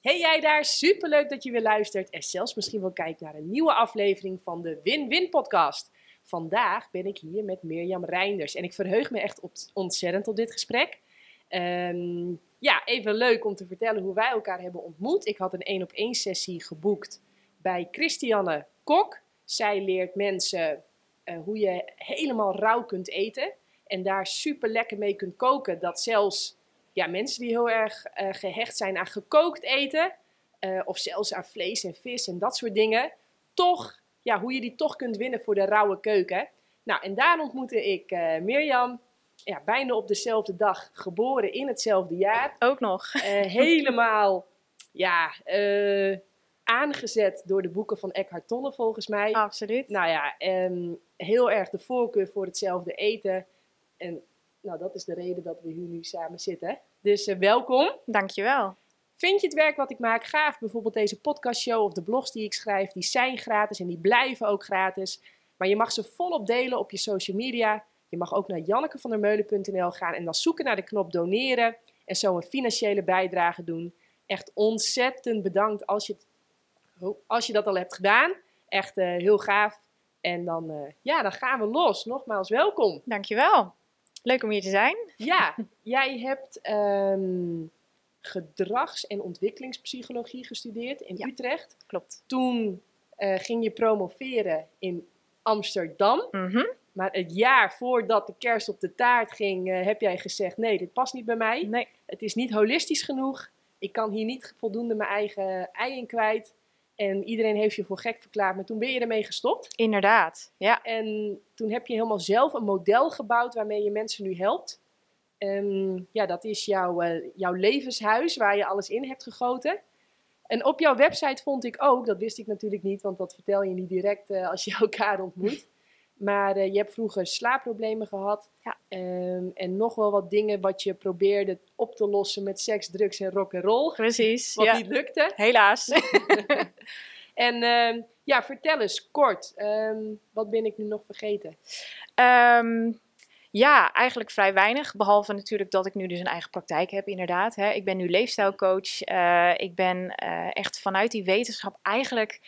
Hey jij daar, superleuk dat je weer luistert en zelfs misschien wel kijkt naar een nieuwe aflevering van de Win-Win podcast. Vandaag ben ik hier met Mirjam Reinders en ik verheug me echt ontzettend op dit gesprek. Ehm, ja, even leuk om te vertellen hoe wij elkaar hebben ontmoet. Ik had een één op één sessie geboekt bij Christiane Kok. Zij leert mensen eh, hoe je helemaal rauw kunt eten en daar super lekker mee kunt koken. Dat zelfs ja, mensen die heel erg uh, gehecht zijn aan gekookt eten, uh, of zelfs aan vlees en vis en dat soort dingen, toch, ja, hoe je die toch kunt winnen voor de rauwe keuken. Nou, en daar ontmoette ik uh, Mirjam, ja, bijna op dezelfde dag, geboren in hetzelfde jaar. Ook nog. helemaal, ja, aangezet door de boeken van Eckhart Tolle volgens mij. Absoluut. Nou ja, um, heel erg de voorkeur voor hetzelfde eten. En nou, dat is de reden dat we hier nu samen zitten. Dus uh, welkom. Dankjewel. Vind je het werk wat ik maak gaaf? Bijvoorbeeld deze podcastshow of de blogs die ik schrijf, die zijn gratis en die blijven ook gratis. Maar je mag ze volop delen op je social media. Je mag ook naar jannekevandermeulen.nl gaan en dan zoeken naar de knop doneren en zo een financiële bijdrage doen. Echt ontzettend bedankt als je, als je dat al hebt gedaan. Echt uh, heel gaaf. En dan, uh, ja, dan gaan we los. Nogmaals, welkom. Dankjewel. Leuk om hier te zijn. Ja, jij hebt um, gedrags- en ontwikkelingspsychologie gestudeerd in ja, Utrecht. Klopt. Toen uh, ging je promoveren in Amsterdam. Mm -hmm. Maar het jaar voordat de kerst op de taart ging, uh, heb jij gezegd: nee, dit past niet bij mij. Nee. Het is niet holistisch genoeg. Ik kan hier niet voldoende mijn eigen ei in kwijt. En iedereen heeft je voor gek verklaard, maar toen ben je ermee gestopt. Inderdaad, ja. En toen heb je helemaal zelf een model gebouwd waarmee je mensen nu helpt. En ja, dat is jouw, uh, jouw levenshuis waar je alles in hebt gegoten. En op jouw website vond ik ook, dat wist ik natuurlijk niet, want dat vertel je niet direct uh, als je elkaar ontmoet. Maar uh, je hebt vroeger slaapproblemen gehad. Ja. Um, en nog wel wat dingen wat je probeerde op te lossen met seks, drugs en rock and roll. Precies. Wat ja. niet lukte. Helaas. en um, ja, vertel eens kort. Um, wat ben ik nu nog vergeten? Ja, eigenlijk vrij weinig. Behalve natuurlijk dat ik nu dus een eigen praktijk heb, inderdaad. Hè. Ik ben nu leefstijlcoach. Uh, ik ben uh, echt vanuit die wetenschap eigenlijk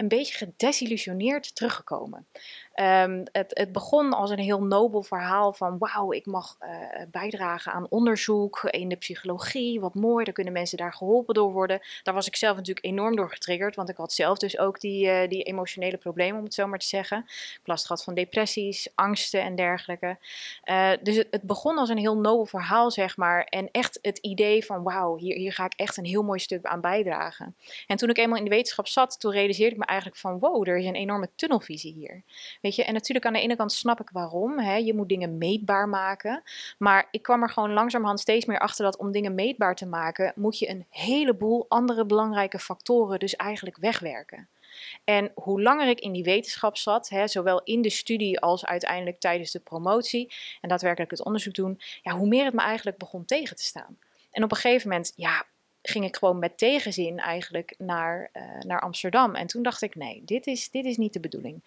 een beetje gedesillusioneerd teruggekomen. Um, het, het, begon als een heel nobel verhaal van wauw, ik mag uh, bijdragen aan onderzoek in de psychologie. Wat mooi, dan kunnen mensen daar geholpen door worden. Daar was ik zelf natuurlijk enorm door getriggerd, want ik had zelf dus ook die, uh, die emotionele problemen, om het zo maar te zeggen. Ik last gehad van depressies, angsten en dergelijke. Uh, dus het, het, begon als een heel nobel verhaal, zeg maar. En echt het idee van wauw, hier, hier ga ik echt een heel mooi stuk aan bijdragen. En toen ik eenmaal in de wetenschap zat, toen realiseerde ik me eigenlijk van wow, er is een enorme tunnelvisie hier. Weet je, en natuurlijk aan de ene kant snap ik waarom. Hè? Je moet dingen meetbaar maken. Maar ik kwam er gewoon langzamerhand steeds meer achter dat om dingen meetbaar te maken, moet je een heleboel andere belangrijke factoren dus eigenlijk wegwerken. En hoe langer ik in die wetenschap zat, hè, zowel in de studie als uiteindelijk tijdens de promotie en daadwerkelijk het onderzoek doen, ja, hoe meer het me eigenlijk begon tegen te staan. En op een gegeven moment, ja, ging ik gewoon met tegenzin eigenlijk naar, uh, naar Amsterdam. En toen dacht ik, nee, dit is, dit is niet de bedoeling.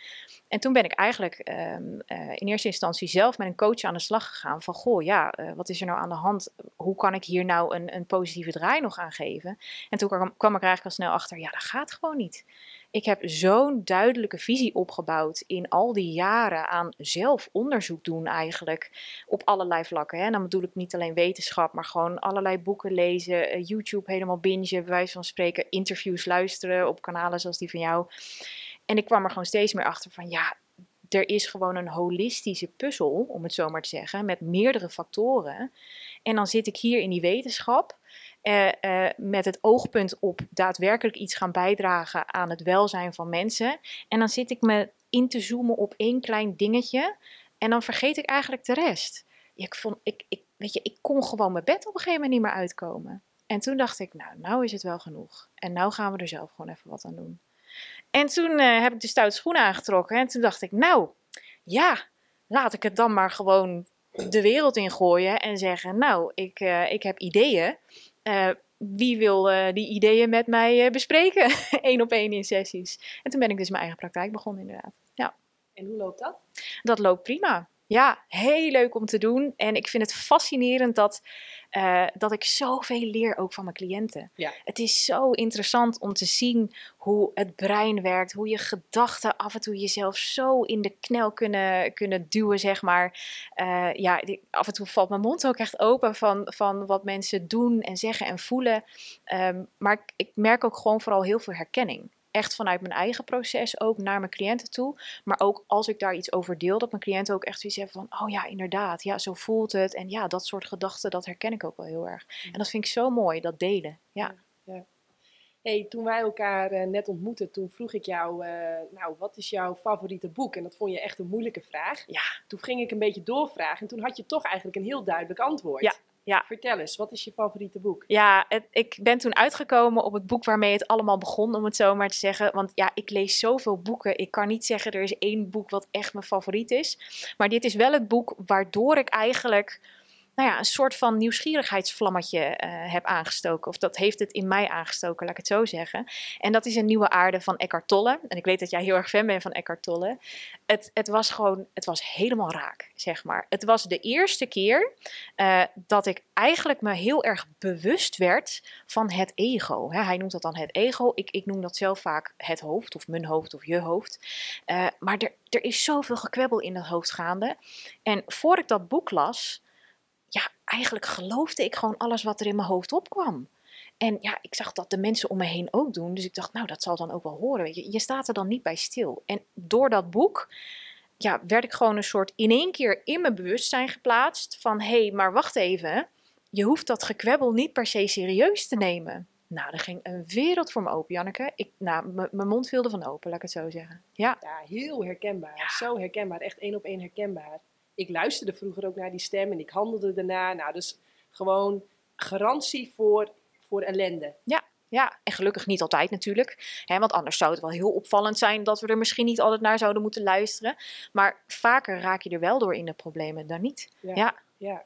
En toen ben ik eigenlijk um, uh, in eerste instantie zelf met een coach aan de slag gegaan. Van, goh, ja, uh, wat is er nou aan de hand? Hoe kan ik hier nou een, een positieve draai nog aan geven? En toen kwam, kwam ik er eigenlijk al snel achter, ja, dat gaat gewoon niet. Ik heb zo'n duidelijke visie opgebouwd in al die jaren aan zelfonderzoek doen eigenlijk. Op allerlei vlakken. Hè. En dan bedoel ik niet alleen wetenschap, maar gewoon allerlei boeken lezen. Uh, YouTube helemaal bingen, bij wijze van spreken. Interviews luisteren op kanalen zoals die van jou. En ik kwam er gewoon steeds meer achter van ja, er is gewoon een holistische puzzel, om het zo maar te zeggen, met meerdere factoren. En dan zit ik hier in die wetenschap. Uh, uh, met het oogpunt op daadwerkelijk iets gaan bijdragen aan het welzijn van mensen. En dan zit ik me in te zoomen op één klein dingetje. En dan vergeet ik eigenlijk de rest. Ik, vond, ik, ik, weet je, ik kon gewoon mijn bed op een gegeven moment niet meer uitkomen. En toen dacht ik, nou, nou is het wel genoeg. En nou gaan we er zelf gewoon even wat aan doen. En toen uh, heb ik de stoute schoenen aangetrokken. En toen dacht ik, nou, ja, laat ik het dan maar gewoon de wereld ingooien. En zeggen, nou, ik, ik heb ideeën. Uh, wie wil uh, die ideeën met mij uh, bespreken? Eén op één in sessies. En toen ben ik dus mijn eigen praktijk begonnen, inderdaad. Ja. En hoe loopt dat? Dat loopt prima. Ja, heel leuk om te doen. En ik vind het fascinerend dat, uh, dat ik zoveel leer ook van mijn cliënten. Ja. Het is zo interessant om te zien hoe het brein werkt, hoe je gedachten af en toe jezelf zo in de knel kunnen, kunnen duwen, zeg maar. Uh, ja, af en toe valt mijn mond ook echt open van, van wat mensen doen en zeggen en voelen. Um, maar ik merk ook gewoon vooral heel veel herkenning echt vanuit mijn eigen proces ook naar mijn cliënten toe. Maar ook als ik daar iets over deel, dat mijn cliënten ook echt zoiets hebben van, oh ja, inderdaad, ja, zo voelt het. En ja, dat soort gedachten, dat herken ik ook wel heel erg. En dat vind ik zo mooi, dat delen. Ja. ja. Hey, toen wij elkaar uh, net ontmoetten, toen vroeg ik jou, uh, nou, wat is jouw favoriete boek? En dat vond je echt een moeilijke vraag. Ja. Toen ging ik een beetje doorvragen en toen had je toch eigenlijk een heel duidelijk antwoord. Ja. Ja. Vertel eens, wat is je favoriete boek? Ja, het, ik ben toen uitgekomen op het boek waarmee het allemaal begon, om het zo maar te zeggen. Want ja, ik lees zoveel boeken. Ik kan niet zeggen er is één boek wat echt mijn favoriet is. Maar dit is wel het boek waardoor ik eigenlijk nou ja, een soort van nieuwsgierigheidsvlammetje uh, heb aangestoken. Of dat heeft het in mij aangestoken, laat ik het zo zeggen. En dat is een nieuwe aarde van Eckhart Tolle. En ik weet dat jij heel erg fan bent van Eckhart Tolle. Het, het was gewoon, het was helemaal raak, zeg maar. Het was de eerste keer uh, dat ik eigenlijk me heel erg bewust werd van het ego. Hij noemt dat dan het ego. Ik, ik noem dat zelf vaak het hoofd, of mijn hoofd, of je hoofd. Uh, maar er, er is zoveel gekwebbel in dat hoofd gaande. En voor ik dat boek las ja, eigenlijk geloofde ik gewoon alles wat er in mijn hoofd opkwam. En ja, ik zag dat de mensen om me heen ook doen. Dus ik dacht, nou, dat zal dan ook wel horen. Weet je. je staat er dan niet bij stil. En door dat boek ja, werd ik gewoon een soort in één keer in mijn bewustzijn geplaatst. Van hé, hey, maar wacht even. Je hoeft dat gekwebbel niet per se serieus te nemen. Nou, er ging een wereld voor me open, Janneke. Ik, nou, mijn mond viel ervan open, laat ik het zo zeggen. Ja, ja heel herkenbaar. Ja. Zo herkenbaar. Echt één op één herkenbaar ik luisterde vroeger ook naar die stem en ik handelde daarna. Nou, dus gewoon garantie voor, voor ellende. Ja, ja, en gelukkig niet altijd natuurlijk. Hè, want anders zou het wel heel opvallend zijn dat we er misschien niet altijd naar zouden moeten luisteren. Maar vaker raak je er wel door in de problemen dan niet. Ja. ja. ja.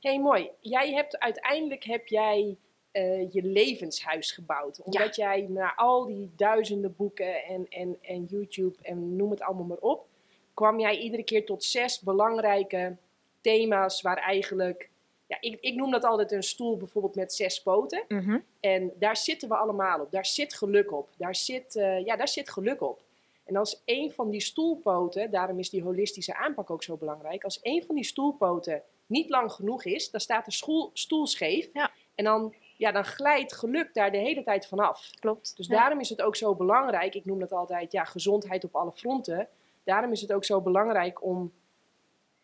hey, mooi. Jij hebt uiteindelijk heb jij uh, je levenshuis gebouwd. Omdat ja. jij na al die duizenden boeken en, en, en YouTube en noem het allemaal maar op kwam jij iedere keer tot zes belangrijke thema's waar eigenlijk, ja, ik, ik noem dat altijd een stoel bijvoorbeeld met zes poten. Mm -hmm. En daar zitten we allemaal op. Daar zit geluk op. Daar zit, uh, ja, daar zit geluk op. En als een van die stoelpoten, daarom is die holistische aanpak ook zo belangrijk, als een van die stoelpoten niet lang genoeg is, dan staat de school, stoel scheef. Ja. En dan, ja, dan glijdt geluk daar de hele tijd vanaf. Klopt. Dus ja. daarom is het ook zo belangrijk, ik noem dat altijd ja, gezondheid op alle fronten daarom is het ook zo belangrijk om,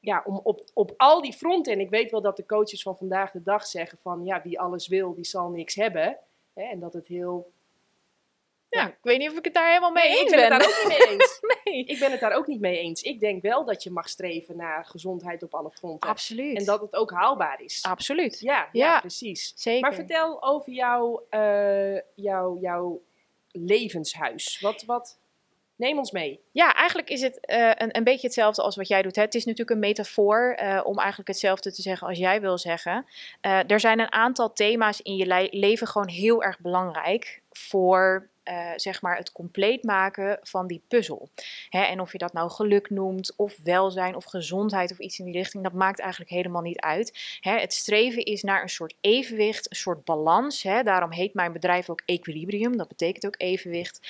ja, om op, op al die fronten, en ik weet wel dat de coaches van vandaag de dag zeggen van ja, wie alles wil, die zal niks hebben. Hè, en dat het heel. Ja, ik weet niet of ik het daar helemaal mee nee, eens ik ben. ben. het daar ook niet mee eens. nee. Ik ben het daar ook niet mee eens. Ik denk wel dat je mag streven naar gezondheid op alle fronten. Absoluut. En dat het ook haalbaar is. Absoluut. Ja, ja, Ja. precies. Zeker. Maar vertel over jouw, eh, jouw, jouw levenshuis. Wat, wat, neem ons mee. Ja, eigenlijk is het uh, een, een beetje hetzelfde als wat jij doet. Hè. Het is natuurlijk een metafoor uh, om eigenlijk hetzelfde te zeggen als jij wil zeggen. Uh, er zijn een aantal thema's in je le leven gewoon heel erg belangrijk voor uh, zeg maar het compleet maken van die puzzel. Hè, en of je dat nou geluk noemt, of welzijn, of gezondheid, of iets in die richting, dat maakt eigenlijk helemaal niet uit. Hè, het streven is naar een soort evenwicht, een soort balans. Hè, daarom heet mijn bedrijf ook Equilibrium, dat betekent ook evenwicht.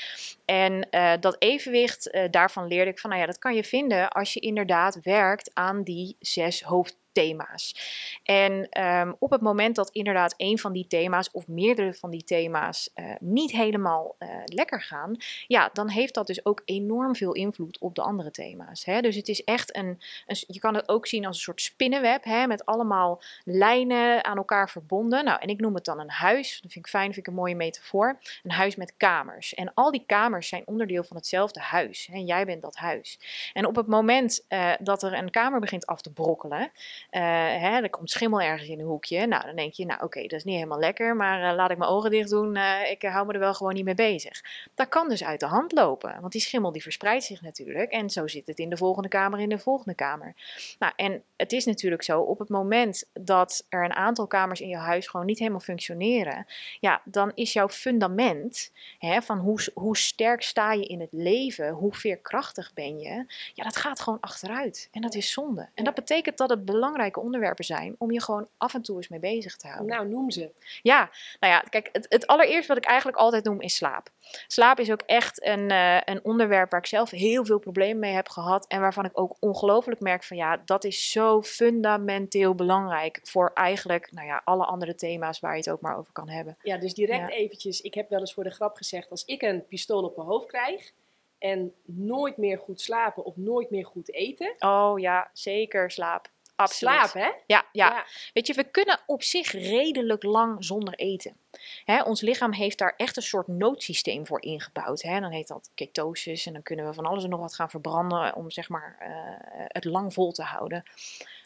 En uh, dat evenwicht, uh, daarvan leerde ik van, nou ja, dat kan je vinden als je inderdaad werkt aan die zes hoofd thema's. En um, op het moment dat inderdaad een van die thema's of meerdere van die thema's uh, niet helemaal uh, lekker gaan, ja, dan heeft dat dus ook enorm veel invloed op de andere thema's. Hè? Dus het is echt een, een, je kan het ook zien als een soort spinnenweb, hè, met allemaal lijnen aan elkaar verbonden. Nou, en ik noem het dan een huis. Dat vind ik fijn, vind ik een mooie metafoor. Een huis met kamers. En al die kamers zijn onderdeel van hetzelfde huis. En jij bent dat huis. En op het moment uh, dat er een kamer begint af te brokkelen, hè, er komt schimmel ergens in een hoekje. Nou, dan denk je, nou oké, dat is niet helemaal lekker, maar laat ik mijn ogen dicht doen. ik hou me er wel gewoon niet mee bezig. Dat kan dus uit de hand lopen, want die schimmel die verspreidt zich natuurlijk. En zo zit het in de volgende kamer, in de volgende kamer. Nou, en het is natuurlijk zo, op het moment dat er een aantal kamers in je huis gewoon niet helemaal functioneren, ja, dan is jouw fundament hè, van hoe, hoe sterk sta je in het leven, hoe veerkrachtig ben je, ja, dat gaat gewoon achteruit. En dat is zonde. En dat betekent dat het belangrijke onderwerpen zijn om je gewoon af en toe eens mee bezig te houden. Nou, noem ze. Ja, nou ja, kijk, het, het allereerste wat ik eigenlijk altijd noem is slaap. Slaap is ook echt een, uh, een onderwerp waar ik zelf heel veel problemen mee heb gehad en waarvan ik ook ongelooflijk merk van ja, dat is zo fundamenteel belangrijk voor eigenlijk, nou ja, alle andere thema's waar je het ook maar over kan hebben. Ja, dus direct eventjes, ik heb wel eens voor de grap gezegd, als ik een pistool op mijn hoofd krijg en nooit meer goed slapen of nooit meer goed eten. Oh ja, zeker slaap. Absoluut. Slaap, hè? Ja, ja, Weet je, we kunnen op zich redelijk lang zonder eten. Hè, ons lichaam heeft daar echt een soort noodsysteem voor ingebouwd. Hè. Dan heet dat ketosis en dan kunnen we van alles en nog wat gaan verbranden om zeg maar, uh, het lang vol te houden.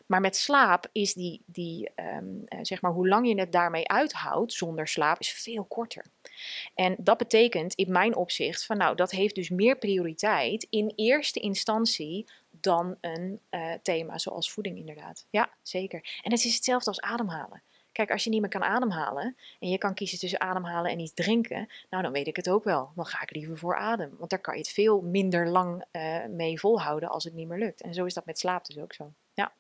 Maar met slaap is die, die um, zeg maar, hoe lang je het daarmee uithoudt zonder slaap, is veel korter. En dat betekent in mijn opzicht van nou, dat heeft dus meer prioriteit in eerste instantie dan een uh, thema zoals voeding inderdaad. Ja, zeker. En het is hetzelfde als ademhalen. Kijk, als je niet meer kan ademhalen en je kan kiezen tussen ademhalen en iets drinken, nou dan weet ik het ook wel. Dan ga ik liever voor adem, want daar kan je het veel minder lang uh, mee volhouden als het niet meer lukt. En zo is dat met slaap dus ook zo. Ja.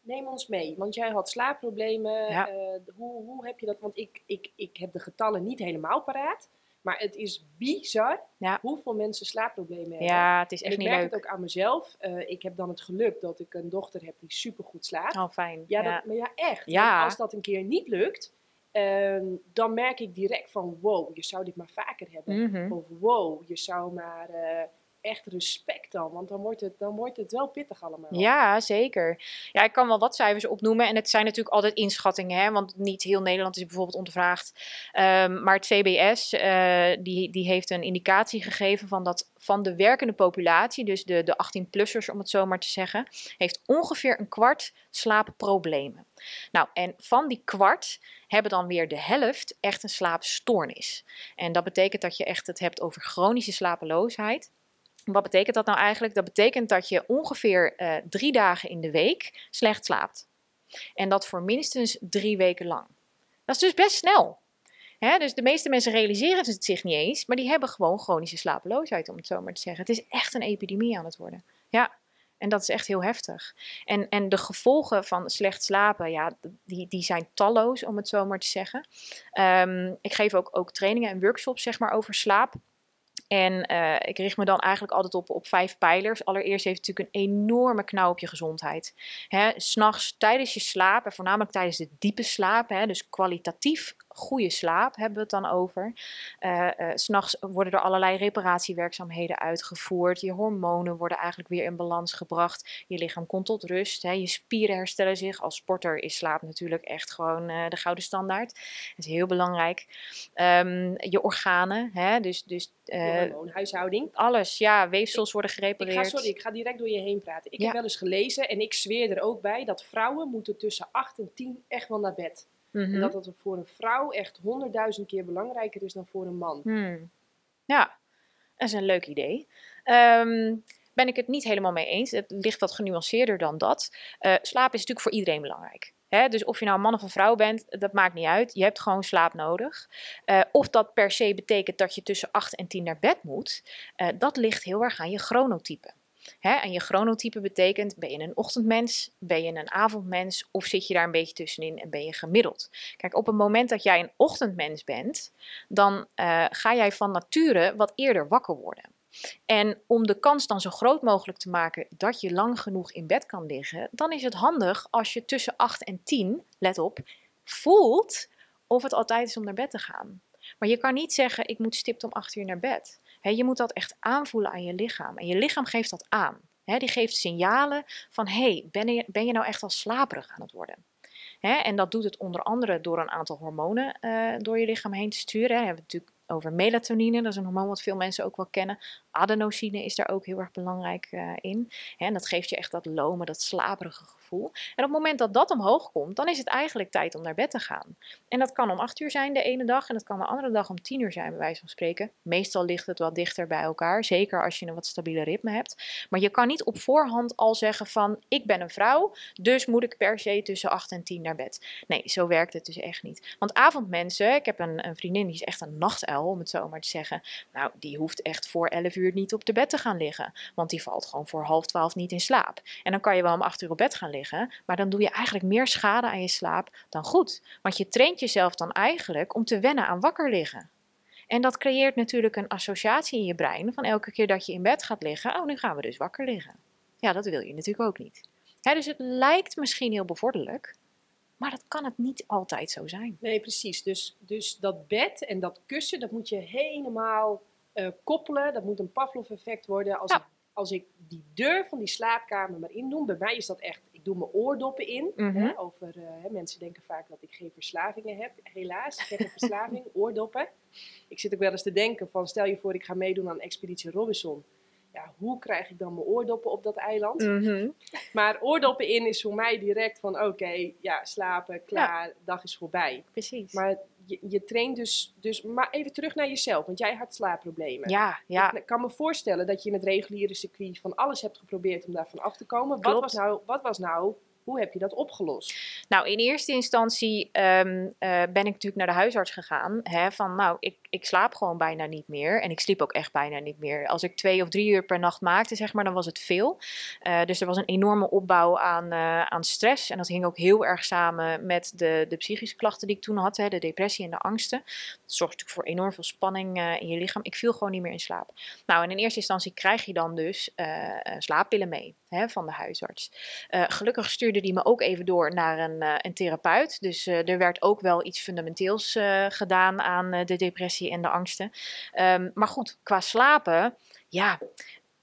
Neem ons mee, want jij had slaapproblemen. Ja. Uh, hoe, hoe heb je dat? Want ik, ik, ik heb de getallen niet helemaal paraat. Maar het is bizar hoeveel mensen slaapproblemen hebben. Ja, het is echt niet leuk. Ik merk het ook aan mezelf. Uh, ik heb dan het geluk dat ik een dochter heb die supergoed slaapt. Oh, fijn. Ja, Dat, maar ja echt. Ja. Als dat een keer niet lukt, uh, dan merk ik direct van wow, je zou dit maar vaker hebben. Mm -hmm. Of wow, je zou maar... Uh, echt respect dan. Want dan wordt, het, dan wordt het wel pittig allemaal. Ja, zeker. Ja, ik kan wel wat cijfers opnoemen. En het zijn natuurlijk altijd inschattingen. Hè, want niet heel Nederland is bijvoorbeeld ondervraagd. Um, maar het CBS uh, die, die heeft een indicatie gegeven van dat van de werkende populatie, dus de, de 18-plussers om het zo maar te zeggen, heeft ongeveer een kwart slaapproblemen. Nou, en van die kwart hebben dan weer de helft echt een slaapstoornis. En dat betekent dat je echt het hebt over chronische slapeloosheid. Wat betekent dat nou eigenlijk? Dat betekent dat je ongeveer uh, drie dagen in de week slecht slaapt. En dat voor minstens drie weken lang. Dat is dus best snel. Dus de meeste mensen realiseren het zich niet eens, maar die hebben gewoon chronische slapeloosheid, om het zo maar te zeggen. Het is echt een epidemie aan het worden. Ja, en dat is echt heel heftig. En, en de gevolgen van slecht slapen, ja, die, die zijn talloos, om het zo maar te zeggen. Um, ik geef ook, ook trainingen en workshops zeg maar, over slaap. En uh, ik richt me dan eigenlijk altijd op, op vijf pijlers. Allereerst heeft het natuurlijk een enorme knauw op je gezondheid. S'nachts tijdens je slaap, en voornamelijk tijdens de diepe slaap, hè, dus kwalitatief goede slaap hebben we het dan over. Uh, uh, S'nachts worden er allerlei reparatiewerkzaamheden uitgevoerd. Je hormonen worden eigenlijk weer in balans gebracht. Je lichaam komt tot rust. Hè. Je spieren herstellen zich. Als sporter is slaap natuurlijk echt gewoon uh, de gouden standaard. Dat is heel belangrijk. Um, je organen, hè, dus, dus huishouding. Alles, ja, weefsels worden gerepareerd. Ik ga, sorry, ik ga direct door je heen praten. Ik heb wel eens gelezen en ik zweer er ook bij dat vrouwen moeten tussen 8 en 10 echt wel naar bed. En mhm. dat het voor een vrouw echt honderdduizend keer belangrijker is dan voor een man. Hmm. Ja, dat is een leuk idee. Um, ben ik het niet helemaal mee eens. Het ligt wat genuanceerder dan dat. Uh, slaap is natuurlijk voor iedereen belangrijk. Dus of je nou een man of een vrouw bent, dat maakt niet uit. Je hebt gewoon slaap nodig. Uh, of dat per se betekent dat je tussen 8 en 10 naar bed moet, uh, dat ligt heel erg aan je chronotype. Hè? En je chronotype betekent, ben je een ochtendmens, ben je een avondmens of zit je daar een beetje tussenin en ben je gemiddeld? Kijk, op het moment dat jij een ochtendmens bent, dan uh, ga jij van nature wat eerder wakker worden. En om de kans dan zo groot mogelijk te maken dat je lang genoeg in bed kan liggen, dan is het handig als je tussen 8 en 10, let op, voelt of het altijd is om naar bed te gaan. Maar je kan niet zeggen, ik moet stipt om 8 uur naar bed je moet dat echt aanvoelen aan je lichaam. En je lichaam geeft dat aan. die geeft signalen van, hey, ben je, ben je nou echt al slaperig aan het worden? en dat doet het onder andere door een aantal hormonen uh, door je lichaam heen te sturen. we hebben het natuurlijk over melatonine, dat is een hormoon wat veel mensen ook wel kennen. Adenosine is daar ook heel erg belangrijk uh, in. en dat geeft je echt dat lome, dat slaperige gevoel En op het moment dat dat omhoog komt, dan is het eigenlijk tijd om naar bed te gaan. En dat kan om 8 uur zijn de ene dag en dat kan de andere dag om 10 uur zijn, bij wijze van spreken. Meestal ligt het wat dichter bij elkaar, zeker als je een wat stabiele ritme hebt. Maar je kan niet op voorhand al zeggen van ik ben een vrouw, dus moet ik per se tussen 8 en 10 naar bed. Nee, zo werkt het dus echt niet. Want avondmensen, ik heb een, een vriendin die is echt een nachtuil, om het zo maar te zeggen. Nou, die hoeft echt voor 11 uur niet op de bed te gaan liggen, want die valt gewoon voor half 12 niet in slaap. En dan kan je wel om 8 uur op bed gaan liggen, maar dan doe je eigenlijk meer schade aan je slaap dan goed. Want je traint jezelf dan eigenlijk om te wennen aan wakker liggen. En dat creëert natuurlijk een associatie in je brein van elke keer dat je in bed gaat liggen, oh, nu gaan we dus wakker liggen. Ja, dat wil je natuurlijk ook niet. dus het lijkt misschien heel bevorderlijk, maar dat kan het niet altijd zo zijn. Nee, precies. Dus, dus dat bed en dat kussen, dat moet je helemaal uh, koppelen. Dat moet een Pavlov-effect worden. Als, ik, als ik die deur van die slaapkamer maar in doe, bij mij is dat echt, doe mijn oordoppen in. hè, Mhm. over, uh, hè, mensen denken vaak dat ik geen verslavingen heb. Helaas, ik heb een verslaving, oordoppen. Ik zit ook wel eens te denken van, stel je voor ik ga meedoen aan Expeditie Robinson. Ja, hoe krijg ik dan mijn oordoppen op dat eiland? Mhm. Maar oordoppen in is voor mij direct van, oké, ja, slapen, klaar, dag is voorbij. Precies. Maar je, je traint dus, dus, maar even terug naar jezelf, want jij had slaapproblemen. ja, ja. Ik kan me voorstellen dat je in het reguliere circuit van alles hebt geprobeerd om daarvan af te komen. Wat was, nou, wat was nou, hoe heb je dat opgelost? Nou, in eerste instantie ehm, eh, ben ik natuurlijk naar de huisarts gegaan. Hè, van nou, ik, ik slaap gewoon bijna niet meer. En ik sliep ook echt bijna niet meer. Als ik twee of drie uur per nacht maakte, zeg maar, dan was het veel. Eh, dus er was een enorme opbouw aan, eh, aan stress. En dat hing ook heel erg samen met de, de psychische klachten die ik toen had. Hè, de depressie en de angsten. Dat zorgt natuurlijk voor enorm veel spanning eh, in je lichaam. Ik viel gewoon niet meer in slaap. Nou, en in eerste instantie krijg je dan dus slaappillen mee hè, van de huisarts. Gelukkig stuurde die me ook even door naar een, een therapeut. Dus er werd ook wel iets fundamenteels gedaan aan de depressie en de angsten. Ehm, maar goed, qua slapen, ja.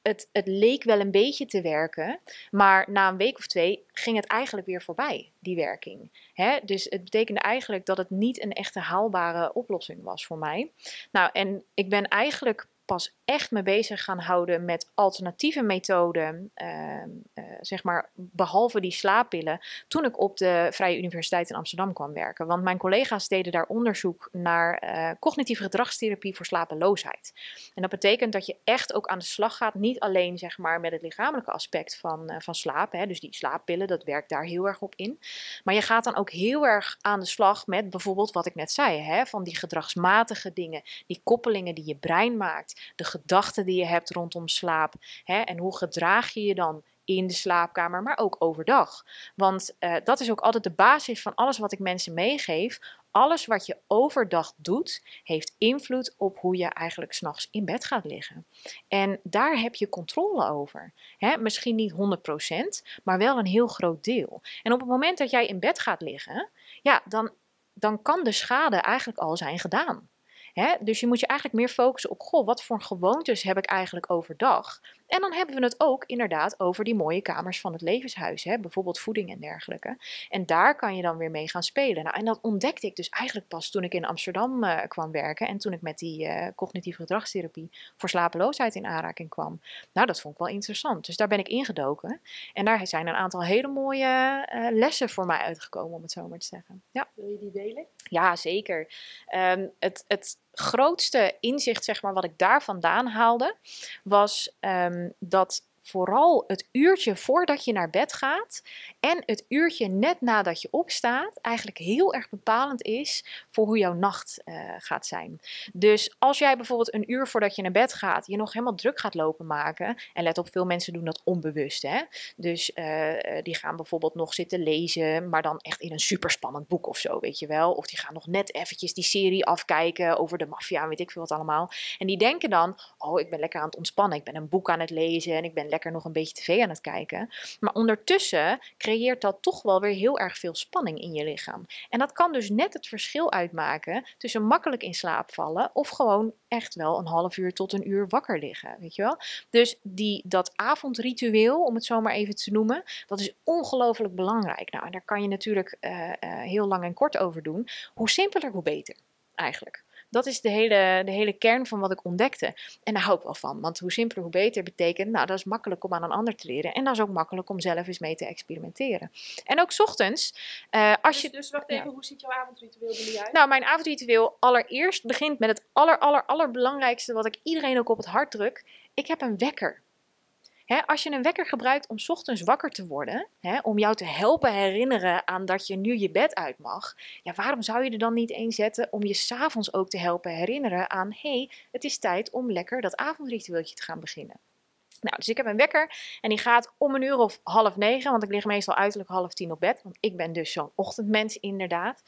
Het, het leek wel een beetje te werken, maar na een week of twee ging het eigenlijk weer voorbij, die werking. Hè? Dus het betekende eigenlijk dat het niet een echte haalbare oplossing was voor mij. Nou, en ik ben eigenlijk pas echt me bezig gaan houden met alternatieve methoden, ehm, eh, zeg maar, behalve die slaappillen, toen ik op de Vrije Universiteit in Amsterdam kwam werken. Want mijn collega's deden daar onderzoek naar eh, cognitieve gedragstherapie voor slapeloosheid. En dat betekent dat je echt ook aan de slag gaat, niet alleen zeg maar, met het lichamelijke aspect van, eh, van slaap, hè, dus die slaappillen, dat werkt daar heel erg op in. Maar je gaat dan ook heel erg aan de slag met bijvoorbeeld wat ik net zei, hè, van die gedragsmatige dingen, die koppelingen die je brein maakt, de gedachten die je hebt rondom slaap. Hè, en hoe gedraag je je dan in de slaapkamer, maar ook overdag. Want eh, dat is ook altijd de basis van alles wat ik mensen meegeef. Alles wat je overdag doet, heeft invloed op hoe je eigenlijk s'nachts in bed gaat liggen. En daar heb je controle over. Misschien niet 100%, maar wel een heel groot deel. En op het moment dat jij in bed gaat liggen, ja, dan, dan kan de schade eigenlijk al zijn gedaan. Hè? Dus je moet je eigenlijk meer focussen op, goh, wat voor gewoontes heb ik eigenlijk overdag? En dan hebben we het ook inderdaad over die mooie kamers van het levenshuis, hè? bijvoorbeeld voeding en dergelijke. En daar kan je dan weer mee gaan spelen. Nou, en dat ontdekte ik dus eigenlijk pas toen ik in Amsterdam eh, kwam werken en toen ik met die eh, cognitieve gedragstherapie voor slapeloosheid in aanraking kwam. Nou, dat vond ik wel interessant. Dus daar ben ik ingedoken. En daar zijn een aantal hele mooie eh, lessen voor mij uitgekomen, om het zo maar te zeggen. Ja. Wil je die delen? Ja, zeker. Ehm, het, het grootste inzicht, zeg maar, wat ik daar vandaan haalde, was ehm, dat vooral het uurtje voordat je naar bed gaat en het uurtje net nadat je opstaat eigenlijk heel erg bepalend is voor hoe jouw nacht eh, gaat zijn. Dus als jij bijvoorbeeld een uur voordat je naar bed gaat je nog helemaal druk gaat lopen maken, en let op, veel mensen doen dat onbewust, hè? Dus eh, eh, die gaan bijvoorbeeld nog zitten lezen, maar dan echt in een superspannend boek of zo, weet je wel. Of die gaan nog net eventjes die serie afkijken over de maffia, weet ik veel wat allemaal. En die denken dan, oh, ik ben lekker aan het ontspannen, ik ben een boek aan het lezen en ik ben lekker nog een beetje tv aan het kijken. Maar ondertussen creëert dat toch wel weer heel erg veel spanning in je lichaam. En dat kan dus net het verschil uitmaken tussen makkelijk in slaap vallen of gewoon echt wel een half uur tot een uur wakker liggen, weet je wel. Dus die, dat avondritueel, om het zo maar even te noemen, dat is ongelooflijk belangrijk. Nou, en daar kan je natuurlijk eh, eh, heel lang en kort over doen. Hoe simpeler, hoe beter, eigenlijk. Dat is de hele, de hele kern van wat ik ontdekte. En daar hou ik wel van, want hoe simpeler, hoe beter betekent, nou, dat is makkelijk om aan een ander te leren. En dat is ook makkelijk om zelf eens mee te experimenteren. En ook 's ochtends, eh, als Dus, je... dus wacht even, hoe ziet jouw avondritueel er nu uit? Nou, mijn avondritueel allereerst begint met het aller, aller, allerbelangrijkste wat ik iedereen ook op het hart druk. Ik heb een wekker. Als je een wekker gebruikt om ochtends wakker te worden, om jou te helpen herinneren aan dat je nu je bed uit mag, ja, waarom zou je er dan niet één zetten om je s'avonds ook te helpen herinneren aan, hé, hey, het is tijd om lekker dat avondritueeltje te gaan beginnen. Nou, dus ik heb een wekker en die gaat om een uur of half negen, want ik lig meestal uiterlijk half tien op bed, want ik ben dus zo'n ochtendmens inderdaad.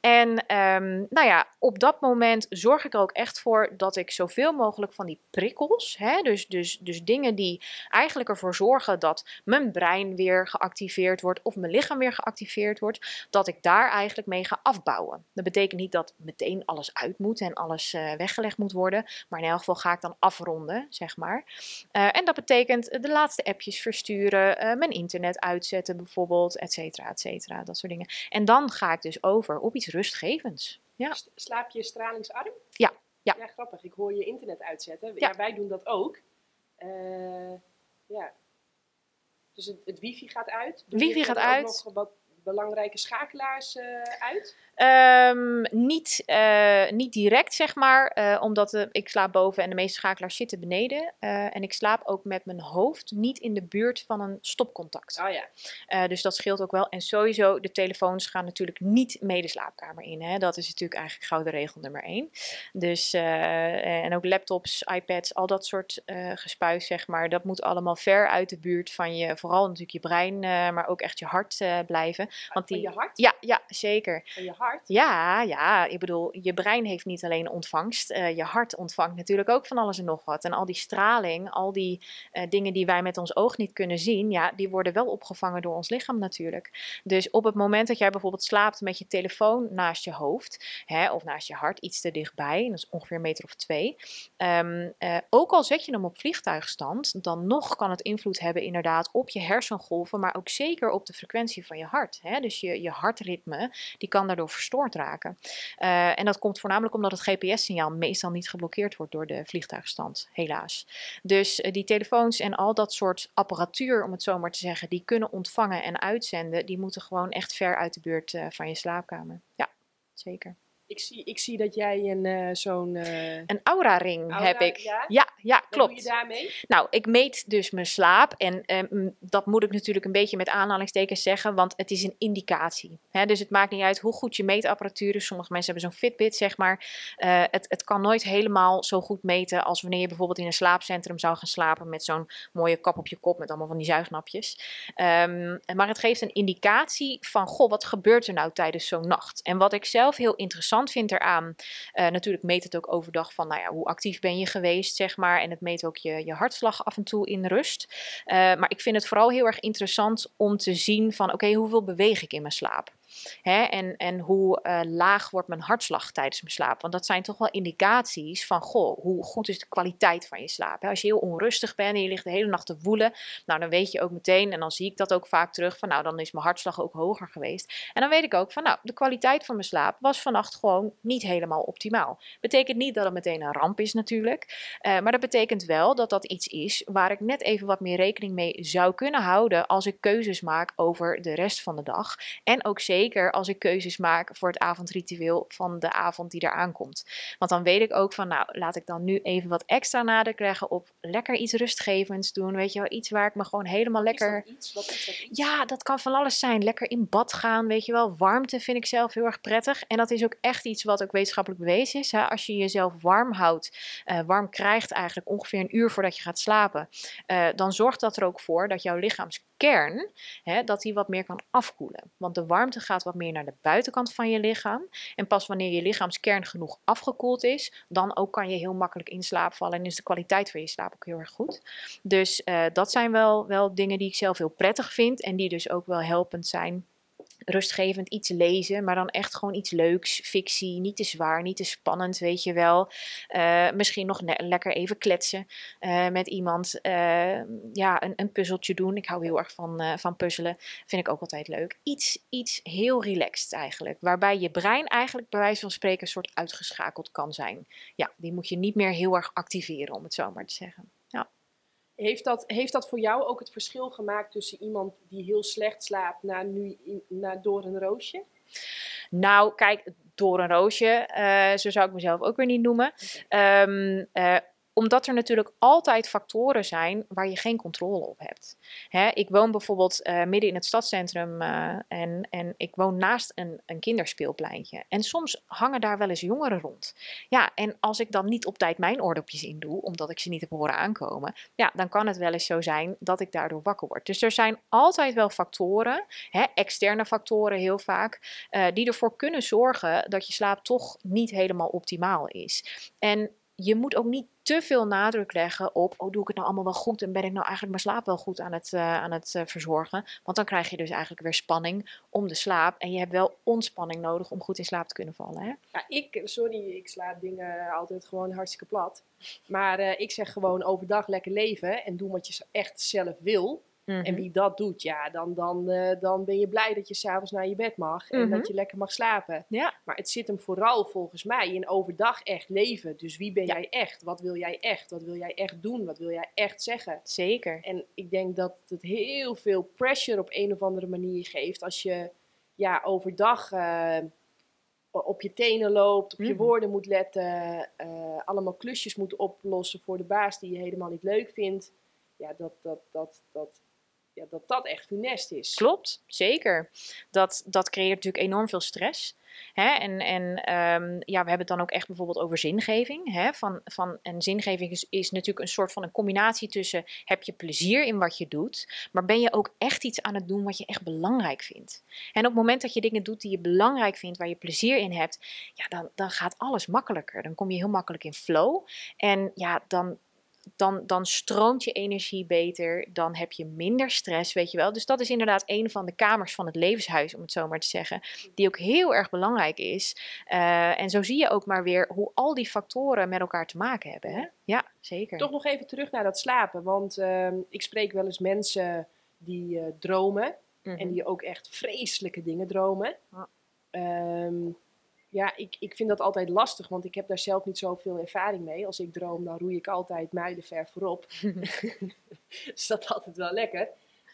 En ehm, nou ja, op dat moment zorg ik er ook echt voor dat ik zoveel mogelijk van die prikkels, hè, dus, dus, dus dingen die eigenlijk ervoor zorgen dat mijn brein weer geactiveerd wordt of mijn lichaam weer geactiveerd wordt, dat ik daar eigenlijk mee ga afbouwen. Dat betekent niet dat meteen alles uit moet en alles eh, weggelegd moet worden, maar in elk geval ga ik dan afronden, zeg maar. Eh, en dat betekent de laatste appjes versturen, eh, mijn internet uitzetten bijvoorbeeld, et cetera, et cetera, dat soort dingen. En dan ga ik dus over op iets rustgevends. Ja. Slaap je stralingsarm? Ja, ja. Ja, grappig. Ik hoor je internet uitzetten. Ja. Ja, wij doen dat ook. Eh, ja. Dus het, het wifi gaat uit. Doe Wifi gaat uit. nog wat belangrijke schakelaars eh, uit? Ehm, niet, eh, niet direct, zeg maar, eh, omdat eh, ik slaap boven en de meeste schakelaars zitten beneden. En ik slaap ook met mijn hoofd niet in de buurt van een stopcontact. Oh ja. Dus dat scheelt ook wel. En sowieso, de telefoons gaan natuurlijk niet mee de slaapkamer in. Hè? Dat is natuurlijk eigenlijk gouden regel nummer één. Dus, en ook laptops, iPads, al dat soort gespuis, zeg maar. Dat moet allemaal ver uit de buurt van je, vooral natuurlijk je brein, maar ook echt je hart blijven. Want Van die- je hart? Ja, ja, zeker. Van je hart? Ja, ja, ik bedoel, je brein heeft niet alleen ontvangst, eh, je hart ontvangt natuurlijk ook van alles en nog wat. En al die straling, al die eh, dingen die wij met ons oog niet kunnen zien, ja, die worden wel opgevangen door ons lichaam natuurlijk. Dus op het moment dat jij bijvoorbeeld slaapt met je telefoon naast je hoofd, hè, of naast je hart, iets te dichtbij, dat is ongeveer een meter of twee, ehm, eh, ook al zet je hem op vliegtuigstand, dan nog kan het invloed hebben inderdaad op je hersengolven, maar ook zeker op de frequentie van je hart. Hè? Dus je, je hartritme, die kan daardoor verstoord raken. Eh, en dat komt voornamelijk omdat het GPS-signaal meestal niet geblokkeerd wordt door de vliegtuigstand, helaas. Dus eh, die telefoons en al dat soort apparatuur, om het zo maar te zeggen, die kunnen ontvangen en uitzenden, die moeten gewoon echt ver uit de buurt eh, van je slaapkamer. Ja, zeker. Ik zie, ik zie dat jij een eh, zo'n... eh, Een aura-ring Aura, heb ik. ja? ja, ja wat klopt. doe je daarmee? Nou, ik meet dus mijn slaap. En ehm, dat moet ik natuurlijk een beetje met aanhalingstekens zeggen, want het is een indicatie. Hè? Dus het maakt niet uit hoe goed je meetapparatuur is. Sommige mensen hebben zo'n Fitbit, zeg maar. Eh, het, het kan nooit helemaal zo goed meten als wanneer je bijvoorbeeld in een slaapcentrum zou gaan slapen met zo'n mooie kap op je kop met allemaal van die zuignapjes. Ehm, maar het geeft een indicatie van, goh, wat gebeurt er nou tijdens zo'n nacht? En wat ik zelf heel interessant vind eraan, eh, natuurlijk meet het ook overdag van, nou ja, hoe actief ben je geweest, zeg maar. En het meet ook je, je hartslag af en toe in rust. Eh, maar ik vind het vooral heel erg interessant om te zien van, oké, hoeveel beweeg ik in mijn slaap? Hè? En, en hoe eh, laag wordt mijn hartslag tijdens mijn slaap? Want dat zijn toch wel indicaties van, goh, hoe goed is de kwaliteit van je slaap? Als je heel onrustig bent en je ligt de hele nacht te woelen, nou dan weet je ook meteen, en dan zie ik dat ook vaak terug, van nou dan is mijn hartslag ook hoger geweest. En dan weet ik ook van, nou, de kwaliteit van mijn slaap was vannacht gewoon niet helemaal optimaal. Betekent niet dat het meteen een ramp is natuurlijk, eh, maar dat betekent wel dat dat iets is waar ik net even wat meer rekening mee zou kunnen houden als ik keuzes maak over de rest van de dag. En ook zeker als ik keuzes maak voor het avondritueel van de avond die eraan komt. Want dan weet ik ook van, nou, laat ik dan nu even wat extra nadruk leggen op lekker iets rustgevends doen. Weet je wel, iets waar ik me gewoon helemaal lekker. Is dat iets? Wat is dat iets? Ja, dat kan van alles zijn. Lekker in bad gaan, weet je wel. Warmte vind ik zelf heel erg prettig. En dat is ook echt iets wat ook wetenschappelijk bewezen is. Hè? Als je jezelf warm houdt, eh, warm krijgt eigenlijk ongeveer een uur voordat je gaat slapen, eh, dan zorgt dat er ook voor dat jouw lichaamskern, hè, dat die wat meer kan afkoelen. Want de warmte gaat wat meer naar de buitenkant van je lichaam. En pas wanneer je lichaamskern genoeg afgekoeld is, dan ook kan je heel makkelijk in slaap vallen. En is de kwaliteit van je slaap ook heel erg goed. Dus eh, dat zijn wel, wel dingen die ik zelf heel prettig vind. En die dus ook wel helpend zijn rustgevend iets lezen, maar dan echt gewoon iets leuks, fictie, niet te zwaar, niet te spannend, weet je wel. Eh, misschien nog lekker even kletsen uh, met iemand. Uh, ja, een, een, puzzeltje doen. Ik hou heel erg van, van puzzelen. Vind ik ook altijd leuk. Iets, iets heel relaxed eigenlijk, waarbij je brein eigenlijk bij wijze van spreken een soort uitgeschakeld kan zijn. Ja, die moet je niet meer heel erg activeren, om het zo maar te zeggen. Heeft dat, heeft dat voor jou ook het verschil gemaakt tussen iemand die heel slecht slaapt naar nu naar door een roosje? Nou, kijk, door een roosje, uh, zo zou ik mezelf ook weer niet noemen. Um, omdat er natuurlijk altijd factoren zijn waar je geen controle op hebt. Hè, ik woon bijvoorbeeld uh, midden in het stadscentrum uh, en, en ik woon naast een, een kinderspeelpleintje. En soms hangen daar wel eens jongeren rond. Ja, en als ik dan niet op tijd mijn oordopjes in doe, omdat ik ze niet heb horen aankomen, ja, dan kan het wel eens zo zijn dat ik daardoor wakker word. Dus er zijn altijd wel factoren, hè, externe factoren heel vaak, uh, die ervoor kunnen zorgen dat je slaap toch niet helemaal optimaal is. En je moet ook niet te veel nadruk leggen op, oh doe ik het nou allemaal wel goed en ben ik nou eigenlijk mijn slaap wel goed aan het, uh, aan het uh, verzorgen. Want dan krijg je dus eigenlijk weer spanning om de slaap en je hebt wel ontspanning nodig om goed in slaap te kunnen vallen. Hè? Ja, ik, sorry, ik sla dingen altijd gewoon hartstikke plat. Maar uh, ik zeg gewoon overdag lekker leven en doen wat je echt zelf wil. En mhm. wie dat doet, ja, dan, dan, uh, dan ben je blij dat je s'avonds naar je bed mag en dat mhm. je lekker mag slapen. Ja. Maar het zit hem vooral volgens mij in overdag echt leven. Dus wie ben jij echt? Wat wil jij echt? Wat wil jij echt doen? Wat wil jij echt zeggen? Zeker. En ik denk dat het heel veel pressure op een of andere manier geeft als je ja, overdag uh, op je tenen loopt, op je mhm. woorden moet letten, uh, allemaal klusjes moet oplossen voor de baas die je helemaal niet leuk vindt. Ja, dat, dat, dat, dat ja, dat dat echt funest is. Klopt, zeker. Dat, dat creëert natuurlijk enorm veel stress. Hè? En, en um, ja, we hebben het dan ook echt bijvoorbeeld over zingeving. Hè? Van, van, en zingeving is, is natuurlijk een soort van een combinatie tussen heb je plezier in wat je doet, maar ben je ook echt iets aan het doen wat je echt belangrijk vindt. En op het moment dat je dingen doet die je belangrijk vindt, waar je plezier in hebt, ja, dan, dan gaat alles makkelijker. Dan kom je heel makkelijk in flow. En ja, dan, dan, dan stroomt je energie beter, dan heb je minder stress, weet je wel. Dus dat is inderdaad een van de kamers van het levenshuis, om het zo maar te zeggen, die ook heel erg belangrijk is. Uh, en zo zie je ook maar weer hoe al die factoren met elkaar te maken hebben. Hè? Ja, zeker. Toch nog even terug naar dat slapen, want uh, ik spreek wel eens mensen die uh, dromen mm -hmm. en die ook echt vreselijke dingen dromen. Ja. Um, ja, ik, ik vind dat altijd lastig, want ik heb daar zelf niet zoveel ervaring mee. Als ik droom, dan roei ik altijd ver voorop. dus dat is altijd wel lekker.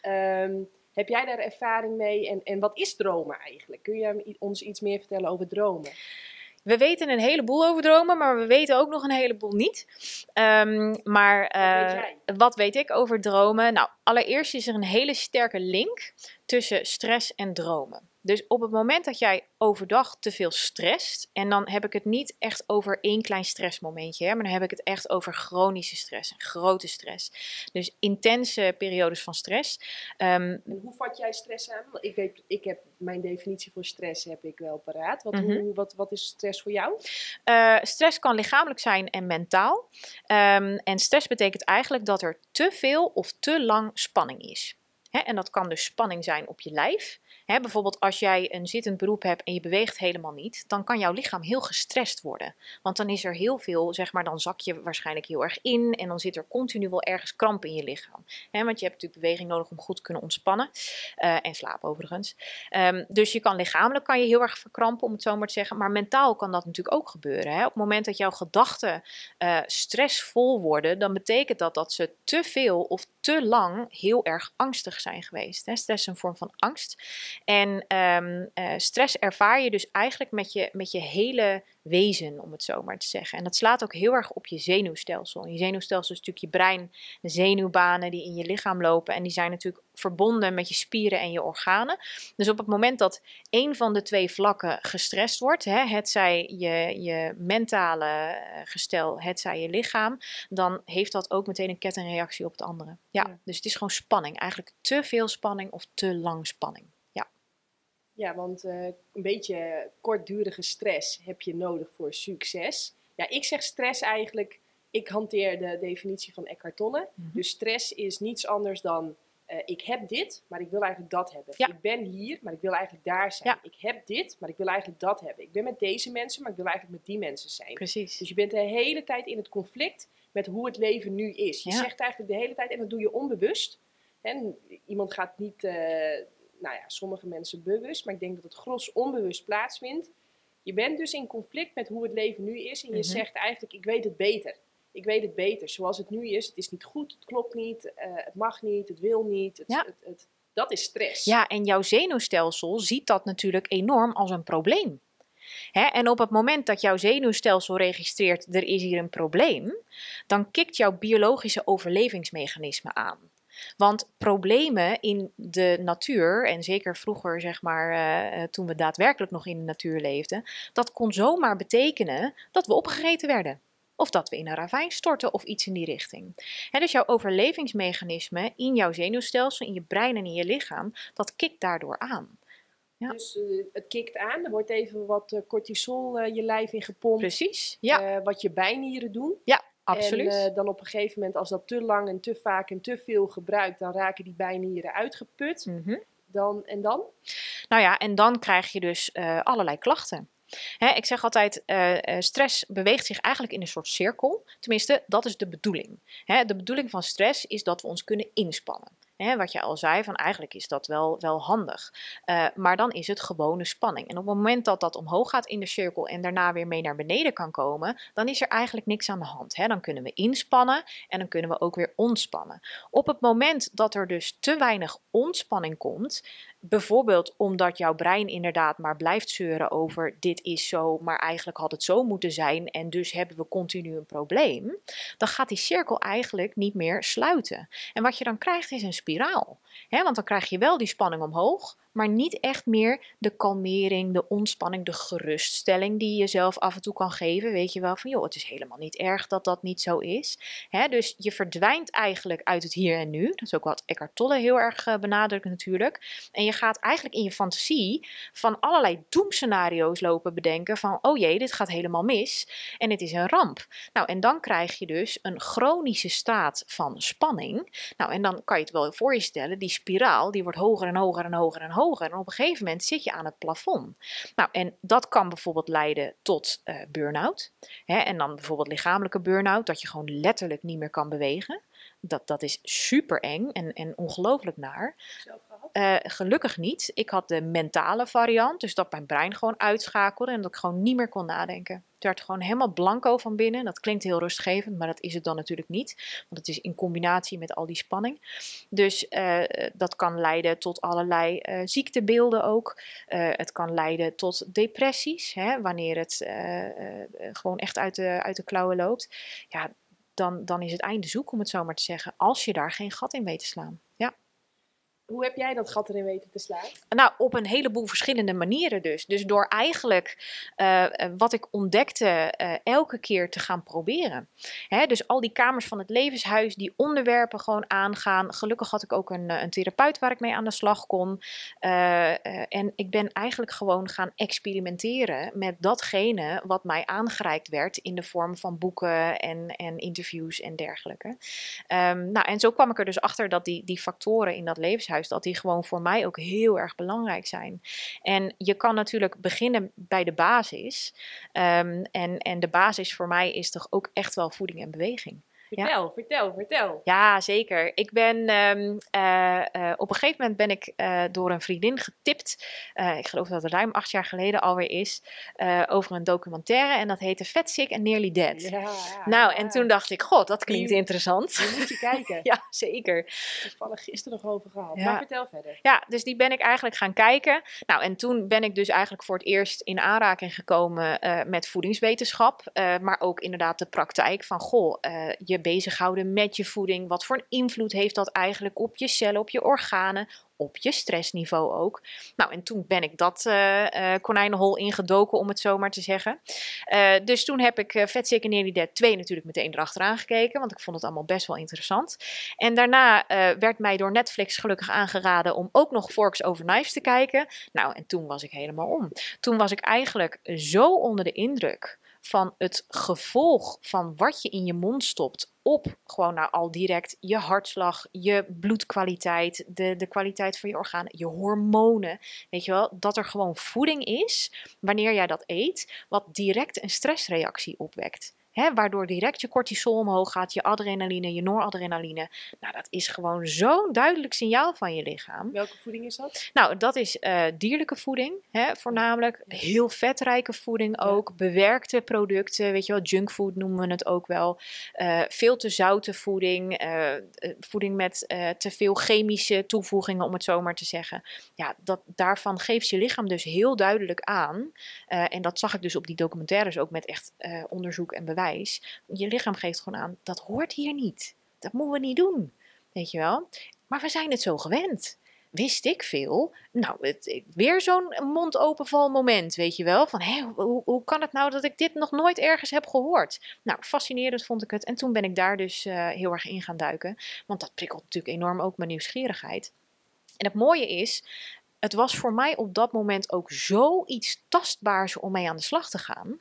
Um, heb jij daar ervaring mee en, en wat is dromen eigenlijk? Kun je ons iets meer vertellen over dromen? We weten een heleboel over dromen, maar we weten ook nog een heleboel niet. Um, maar uh, wat, weet wat weet ik over dromen? Nou, allereerst is er een hele sterke link tussen stress en dromen. Dus op het moment dat jij overdag te veel stresst, en dan heb ik het niet echt over één klein stressmomentje, hè, maar dan heb ik het echt over chronische stress, grote stress. Dus intense periodes van stress. Um, en hoe vat jij stress aan? Ik, weet, ik heb mijn definitie voor stress heb ik wel paraat. Wat, mm -hmm. hoe, wat, wat is stress voor jou? Uh, stress kan lichamelijk zijn en mentaal. Um, en stress betekent eigenlijk dat er te veel of te lang spanning is. En dat kan dus spanning zijn op je lijf. Bijvoorbeeld als jij een zittend beroep hebt en je beweegt helemaal niet, dan kan jouw lichaam heel gestrest worden. Want dan is er heel veel, zeg maar, dan zak je waarschijnlijk heel erg in en dan zit er continu wel ergens kramp in je lichaam. Want je hebt natuurlijk beweging nodig om goed te kunnen ontspannen. Uh, en slaap overigens. Um, dus je kan lichamelijk kan je heel erg verkrampen, om het zo maar te zeggen. Maar mentaal kan dat natuurlijk ook gebeuren. Op het moment dat jouw gedachten uh, stressvol worden, dan betekent dat dat ze te veel of te lang heel erg angstig zijn geweest. Hè. Stress is een vorm van angst. En um, uh, stress ervaar je dus eigenlijk met je, met je hele wezen, om het zo maar te zeggen. En dat slaat ook heel erg op je zenuwstelsel. je zenuwstelsel is natuurlijk je brein, de zenuwbanen die in je lichaam lopen. En die zijn natuurlijk verbonden met je spieren en je organen. Dus op het moment dat een van de twee vlakken gestrest wordt, hè, het zij je, je mentale eh, gestel, het zij je lichaam, dan heeft dat ook meteen een kettingreactie op het andere. Ja, ja. dus het is gewoon spanning. Eigenlijk te veel spanning of te lang spanning. Ja, want uh, een beetje kortdurige stress heb je nodig voor succes. Ja, ik zeg stress eigenlijk, ik hanteer de definitie van Eckhart Tolle. Mm -hmm. Dus stress is niets anders dan eh, ik heb dit, maar ik wil eigenlijk dat hebben. Ja. Ik ben hier, maar ik wil eigenlijk daar zijn. Ja. Ik heb dit, maar ik wil eigenlijk dat hebben. Ik ben met deze mensen, maar ik wil eigenlijk met die mensen zijn. Precies. Dus je bent de hele tijd in het conflict met hoe het leven nu is. Je Ja. zegt eigenlijk de hele tijd, en dat doe je onbewust. En iemand gaat niet, eh, nou ja, sommige mensen bewust, maar ik denk dat het gros onbewust plaatsvindt. Je bent dus in conflict met hoe het leven nu is en je Mhm. zegt eigenlijk, ik weet het beter. Ik weet het beter. Zoals het nu is, het is niet goed, het klopt niet, eh, het mag niet, het wil niet. Het, Ja. het, het- dat is stress. Ja, en jouw zenuwstelsel ziet dat natuurlijk enorm als een probleem. Hè? En op het moment dat jouw zenuwstelsel registreert, er is hier een probleem, dan kikt jouw biologische overlevingsmechanisme aan. Want problemen in de natuur, en zeker vroeger, zeg maar, eh, eh, toen we daadwerkelijk nog in de natuur leefden, dat kon zomaar betekenen dat we opgegeten werden. Of dat we in een ravijn storten of iets in die richting. Hè, dus jouw overlevingsmechanisme in jouw zenuwstelsel, in je brein en in je lichaam, dat kikt daardoor aan. Ja. Dus eh, het kikt aan, er wordt even wat cortisol je lijf in gepompt. Precies, ja, wat je bijnieren doen. Absoluut. En eh, dan op een gegeven moment, als dat te lang en te vaak en te veel gebruikt, dan raken die bijnieren uitgeput. Mhm. Dan, en dan? Nou ja, en dan krijg je dus eh, allerlei klachten. Hè, ik zeg altijd, eh, stress beweegt zich eigenlijk in een soort cirkel. Tenminste, dat is de bedoeling. Hè, de bedoeling van stress is dat we ons kunnen inspannen. Hè, wat je al zei, van eigenlijk is dat wel, wel handig. Eh, maar dan is het gewone spanning. En op het moment dat dat omhoog gaat in de cirkel en daarna weer mee naar beneden kan komen, dan is er eigenlijk niks aan de hand. Hè. Dan kunnen we inspannen en dan kunnen we ook weer ontspannen. Op het moment dat er dus te weinig ontspanning komt, bijvoorbeeld omdat jouw brein inderdaad maar blijft zeuren over dit is zo, maar eigenlijk had het zo moeten zijn en dus hebben we continu een probleem, dan gaat die cirkel eigenlijk niet meer sluiten. En wat je dan krijgt is een spiraal. Want dan krijg je wel die spanning omhoog, maar niet echt meer de kalmering, de ontspanning, de geruststelling die je jezelf af en toe kan geven. Weet je wel van, joh, het is helemaal niet erg dat dat niet zo is. Dus je verdwijnt eigenlijk uit het hier en nu. Dat is ook wat Eckhart Tolle heel erg eh, benadrukt natuurlijk. En je gaat eigenlijk in je fantasie van allerlei doemscenario's lopen bedenken van, oh jee, dit gaat helemaal mis en het is een ramp. Nou, en dan krijg je dus een chronische staat van spanning. Nou, en dan kan je het wel voor je stellen, die spiraal, die wordt hoger en hoger en hoger en hoger. En op een gegeven moment zit je aan het plafond. Nou, en dat kan bijvoorbeeld leiden tot eh burn-out. Hè, en dan bijvoorbeeld lichamelijke burn-out, dat je gewoon letterlijk niet meer kan bewegen. Dat, dat is super eng en, en ongelooflijk naar. Eh, gelukkig niet. Ik had de mentale variant, dus dat mijn brein gewoon uitschakelde en dat ik gewoon niet meer kon nadenken. Werd gewoon helemaal blanco van binnen. Dat klinkt heel rustgevend, maar dat is het dan natuurlijk niet. Want het is in combinatie met al die spanning. Dus eh, dat kan leiden tot allerlei eh, ziektebeelden ook. Eh, het kan leiden tot depressies, hè, wanneer het gewoon echt uit de, uit de klauwen loopt. Ja, dan, dan is het einde zoek, om het zo maar te zeggen, als je daar geen gat in weet te slaan. Ja. Hoe heb jij dat gat erin weten te slaan? Nou, op een heleboel verschillende manieren dus. Dus door eigenlijk eh, eh, wat ik ontdekte eh, elke keer te gaan proberen. Hè, dus al die kamers van het levenshuis, die onderwerpen gewoon aangaan. Gelukkig had ik ook een, een therapeut waar ik mee aan de slag kon. En ik ben eigenlijk gewoon gaan experimenteren met datgene wat mij aangereikt werd in de vorm van boeken en, en interviews en dergelijke. Ehm, nou, en zo kwam ik er dus achter dat die, die factoren in dat levenshuis, dat die gewoon voor mij ook heel erg belangrijk zijn. En je kan natuurlijk beginnen bij de basis. Ehm, en, en de basis voor mij is toch ook echt wel voeding en beweging. Vertel, vertel, vertel. Ja, zeker. Ik ben ehm, eh, eh, op een gegeven moment ben ik eh, door een vriendin getipt. ik geloof dat het ruim acht jaar geleden alweer is. over een documentaire. En dat heette Fat Sick and Nearly Dead. Ja, ja, nou, en toen dacht ik, god, dat klinkt Die- interessant. Die moet je kijken. ja, zeker. Toevallig gisteren nog over gehad. Ja. Maar vertel verder. Ja, dus die ben ik eigenlijk gaan kijken. Nou, en toen ben ik dus eigenlijk voor het eerst in aanraking gekomen met voedingswetenschap. maar ook inderdaad de praktijk van, goh, je bezighouden met je voeding. Wat voor een invloed heeft dat eigenlijk op je cellen, op je organen, op je stressniveau ook. Nou, en toen ben ik dat eh, konijnenhol ingedoken, om het zo maar te zeggen. Eh, dus toen heb ik uh, Vet Sick and Nearly Dead 2 natuurlijk meteen erachteraan gekeken, want ik vond het allemaal best wel interessant. En daarna werd mij door Netflix gelukkig aangeraden om ook nog Forks Over Knives te kijken. Nou, en toen was ik helemaal om. Toen was ik eigenlijk zo onder de indruk van het gevolg van wat je in je mond stopt op gewoon nou al direct je hartslag, je bloedkwaliteit, de, de kwaliteit van je organen, je hormonen. Weet je wel, dat er gewoon voeding is wanneer jij dat eet, wat direct een stressreactie opwekt. Hè, waardoor direct je cortisol omhoog gaat, je adrenaline, je noradrenaline. Nou, dat is gewoon zo'n duidelijk signaal van je lichaam. Welke voeding is dat? Nou, dat is uh, dierlijke voeding, hè, voornamelijk. Heel vetrijke voeding ook. Bewerkte producten, weet je wel, junkfood noemen we het ook wel. Uh, veel te zoute voeding. Uh, voeding met te veel chemische toevoegingen, om het zo maar te zeggen. Ja, dat, daarvan geeft je lichaam dus heel duidelijk aan. en dat zag ik dus op die documentaires ook met echt onderzoek en bewijs je lichaam geeft gewoon aan, dat hoort hier niet. Dat moeten we niet doen. Weet je wel? Maar we zijn het zo gewend. Wist ik veel? Nou, het, weer zo'n mond openval moment, weet je wel? Van, hé, hoe, hoe kan het nou dat ik dit nog nooit ergens heb gehoord? Nou, fascinerend vond ik het. En toen ben ik daar dus uh, heel erg in gaan duiken. Want dat prikkelt natuurlijk enorm ook mijn nieuwsgierigheid. En het mooie is, het was voor mij op dat moment ook zoiets tastbaars om mee aan de slag te gaan.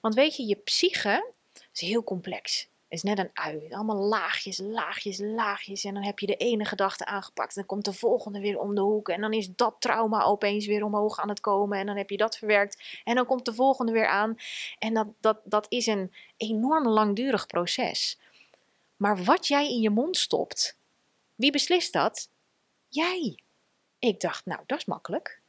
Want weet je, je psyche is heel complex. Is net een ui. Allemaal laagjes, laagjes, laagjes. En dan heb je de ene gedachte aangepakt. Dan komt de volgende weer om de hoek. En dan is dat trauma opeens weer omhoog aan het komen. En dan heb je dat verwerkt. En dan komt de volgende weer aan. En dat, dat, dat is een enorm langdurig proces. Maar wat jij in je mond stopt, wie beslist dat? Jij. Ik dacht, nou, dat is makkelijk.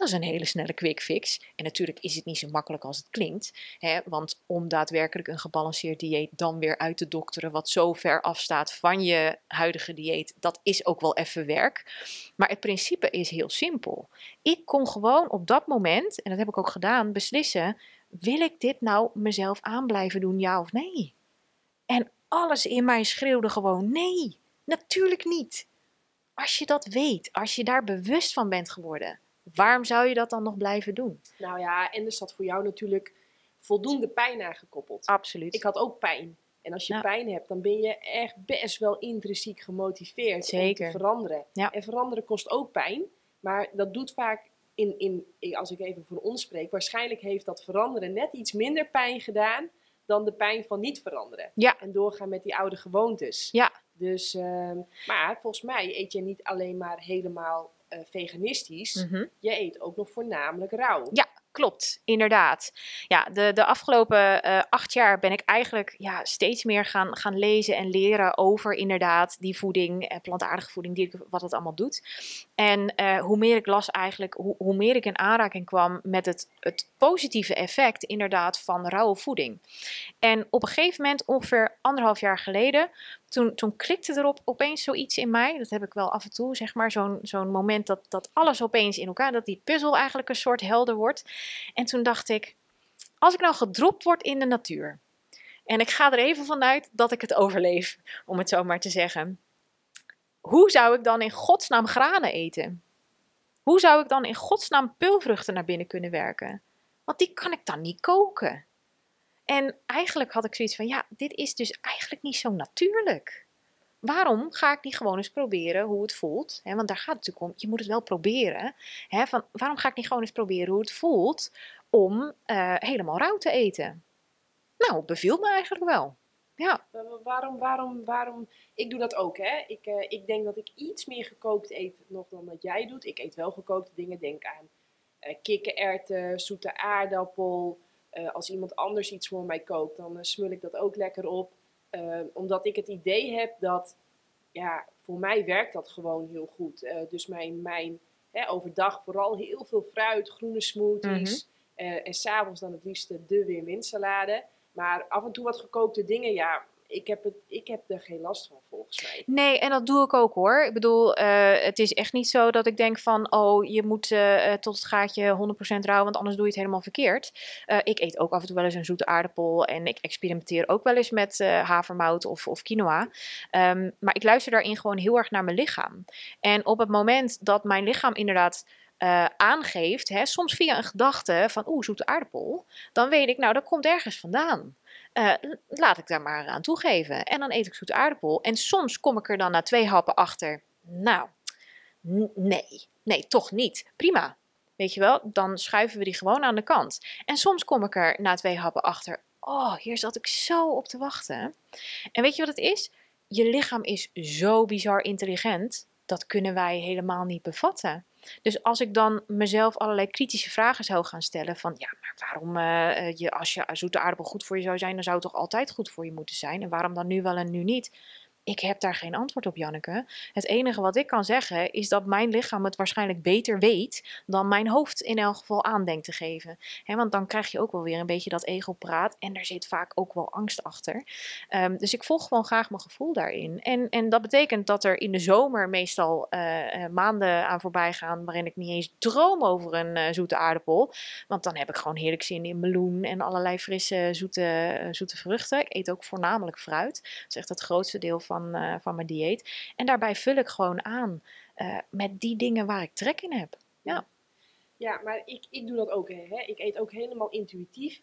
Dat is een hele snelle quick fix. En natuurlijk is het niet zo makkelijk als het klinkt. Hè, want om daadwerkelijk een gebalanceerd dieet dan weer uit te dokteren, wat zo ver afstaat van je huidige dieet, dat is ook wel even werk. Maar het principe is heel simpel. Ik kon gewoon op dat moment, en dat heb ik ook gedaan, beslissen: wil ik dit nou mezelf aan blijven doen, ja of nee? En alles in mij schreeuwde gewoon: nee, natuurlijk niet. Als je dat weet, als je daar bewust van bent geworden, waarom zou je dat dan nog blijven doen? Nou ja, en er zat voor jou natuurlijk voldoende pijn aangekoppeld. Absoluut. Ik had ook pijn. En als je pijn hebt, dan ben je echt best wel intrinsiek gemotiveerd Zeker. om te veranderen. Ja. En veranderen kost ook pijn. Maar dat doet vaak, in, in, als ik even voor ons spreek, waarschijnlijk heeft dat veranderen net iets minder pijn gedaan dan de pijn van niet veranderen. Ja. En doorgaan met die oude gewoontes. Ja. Dus, uh, maar volgens mij eet je niet alleen maar helemaal uh, veganistisch. Mhm. Je eet ook nog voornamelijk rauw. Ja, klopt, inderdaad. Ja, de, de afgelopen uh, acht jaar ben ik eigenlijk ja, steeds meer gaan, gaan lezen en leren over inderdaad die voeding, uh, plantaardige voeding, die, wat het allemaal doet. En uh, hoe meer ik las eigenlijk, hoe, hoe meer ik in aanraking kwam met het, het positieve effect inderdaad van rauwe voeding. En op een gegeven moment, ongeveer anderhalf jaar geleden, toen, toen klikte er op, opeens zoiets in mij. Dat heb ik wel af en toe, zeg maar. Zo'n zo'n moment dat, dat alles opeens in elkaar, dat die puzzel eigenlijk een soort helder wordt. En toen dacht ik, als ik nou gedropt word in de natuur. En ik ga er even vanuit dat ik het overleef, om het zo maar te zeggen. Hoe zou ik dan in godsnaam granen eten? Hoe zou ik dan in godsnaam pulvruchten naar binnen kunnen werken? Want die kan ik dan niet koken. En eigenlijk had ik zoiets van, ja, dit is dus eigenlijk niet zo natuurlijk. Waarom ga ik niet gewoon eens proberen hoe het voelt? want daar gaat het natuurlijk om. Je moet het wel proberen. van, waarom ga ik niet gewoon eens proberen hoe het voelt om uh, helemaal rauw te eten? Nou, beviel me eigenlijk wel. Ja. Waarom, waarom, waarom? Ik doe dat ook, hè. Ik, uh, ik denk dat ik iets meer gekookt eet nog dan dat jij doet. Ik eet wel gekookte dingen. Denk aan uh, kikkererwten, zoete aardappel, uh, als iemand anders iets voor mij koopt, dan uh, smul ik dat ook lekker op. Omdat ik het idee heb dat, ja, voor mij werkt dat gewoon heel goed. dus mijn, mijn hè, overdag vooral heel veel fruit, groene smoothies. Mm -hmm. en s'avonds dan het liefst de win-win salade. Maar af en toe wat gekookte dingen, ja, ik heb, het, ik heb er geen last van volgens mij. Nee, en dat doe ik ook hoor. Ik bedoel, uh, het is echt niet zo dat ik denk van, oh, je moet uh, tot het gaatje 100% rauw, want anders doe je het helemaal verkeerd. Ik eet ook af en toe wel eens een zoete aardappel en ik experimenteer ook wel eens met havermout of, of quinoa. Um, maar ik luister daarin gewoon heel erg naar mijn lichaam. En op het moment dat mijn lichaam inderdaad aangeeft, hè, soms via een gedachte van oeh, zoete aardappel, dan weet ik, nou, dat komt ergens vandaan. Uh, laat ik daar maar aan toegeven. En dan eet ik zoete aardappel. En soms kom ik er dan na twee happen achter, nou, nee, nee, toch niet. Prima. weet je wel, dan schuiven we die gewoon aan de kant. En soms kom ik er na twee happen achter, oh, hier zat ik zo op te wachten. En weet je wat het is? Je lichaam is zo bizar intelligent, dat kunnen wij helemaal niet bevatten. Dus als ik dan mezelf allerlei kritische vragen zou gaan stellen van ja, maar waarom uh, je, als je zoete aardappel goed voor je zou zijn, dan zou het toch altijd goed voor je moeten zijn? En waarom dan nu wel en nu niet? Ik heb daar geen antwoord op, Janneke. Het enige wat ik kan zeggen is dat mijn lichaam het waarschijnlijk beter weet dan mijn hoofd in elk geval aandenkt te geven. want dan krijg je ook wel weer een beetje dat ego-praat en er zit vaak ook wel angst achter. Ehm, dus ik volg gewoon graag mijn gevoel daarin. En, en dat betekent dat er in de zomer meestal uh, maanden aan voorbij gaan waarin ik niet eens droom over een uh, zoete aardappel. Want dan heb ik gewoon heerlijk zin in meloen en allerlei frisse zoete, zoete vruchten. Ik eet ook voornamelijk fruit. Dat is echt het grootste deel van, uh, van mijn dieet. En daarbij vul ik gewoon aan uh, met die dingen waar ik trek in heb. Ja, ja maar ik, ik doe dat ook. Hè. Ik eet ook helemaal intuïtief.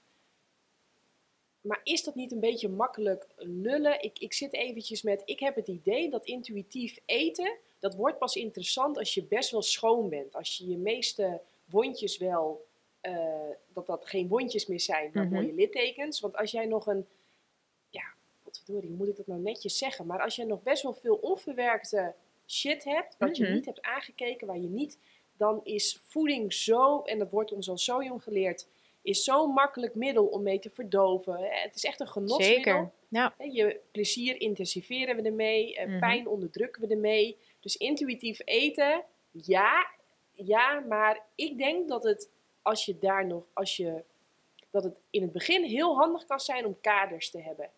Maar is dat niet een beetje makkelijk lullen? Ik, ik zit eventjes met, ik heb het idee dat intuïtief eten, dat wordt pas interessant als je best wel schoon bent. Als je je meeste wondjes wel, uh, dat dat geen wondjes meer zijn, maar mm -hmm. mooie littekens. Want als jij nog een verdorie, moet ik dat nou netjes zeggen? Maar als je nog best wel veel onverwerkte shit hebt, wat je Mhm. niet hebt aangekeken, waar je niet, dan is voeding zo, en dat wordt ons al zo jong geleerd, is zo'n makkelijk middel om mee te verdoven. Hè, Het is echt een genotsmiddel. Zeker. Ja. Je plezier intensiveren we ermee, eh, Mhm. pijn onderdrukken we ermee. Dus intuïtief eten, ja, ja, maar ik denk dat het, als je daar nog, als je, dat het in het begin heel handig kan zijn om kaders te hebben.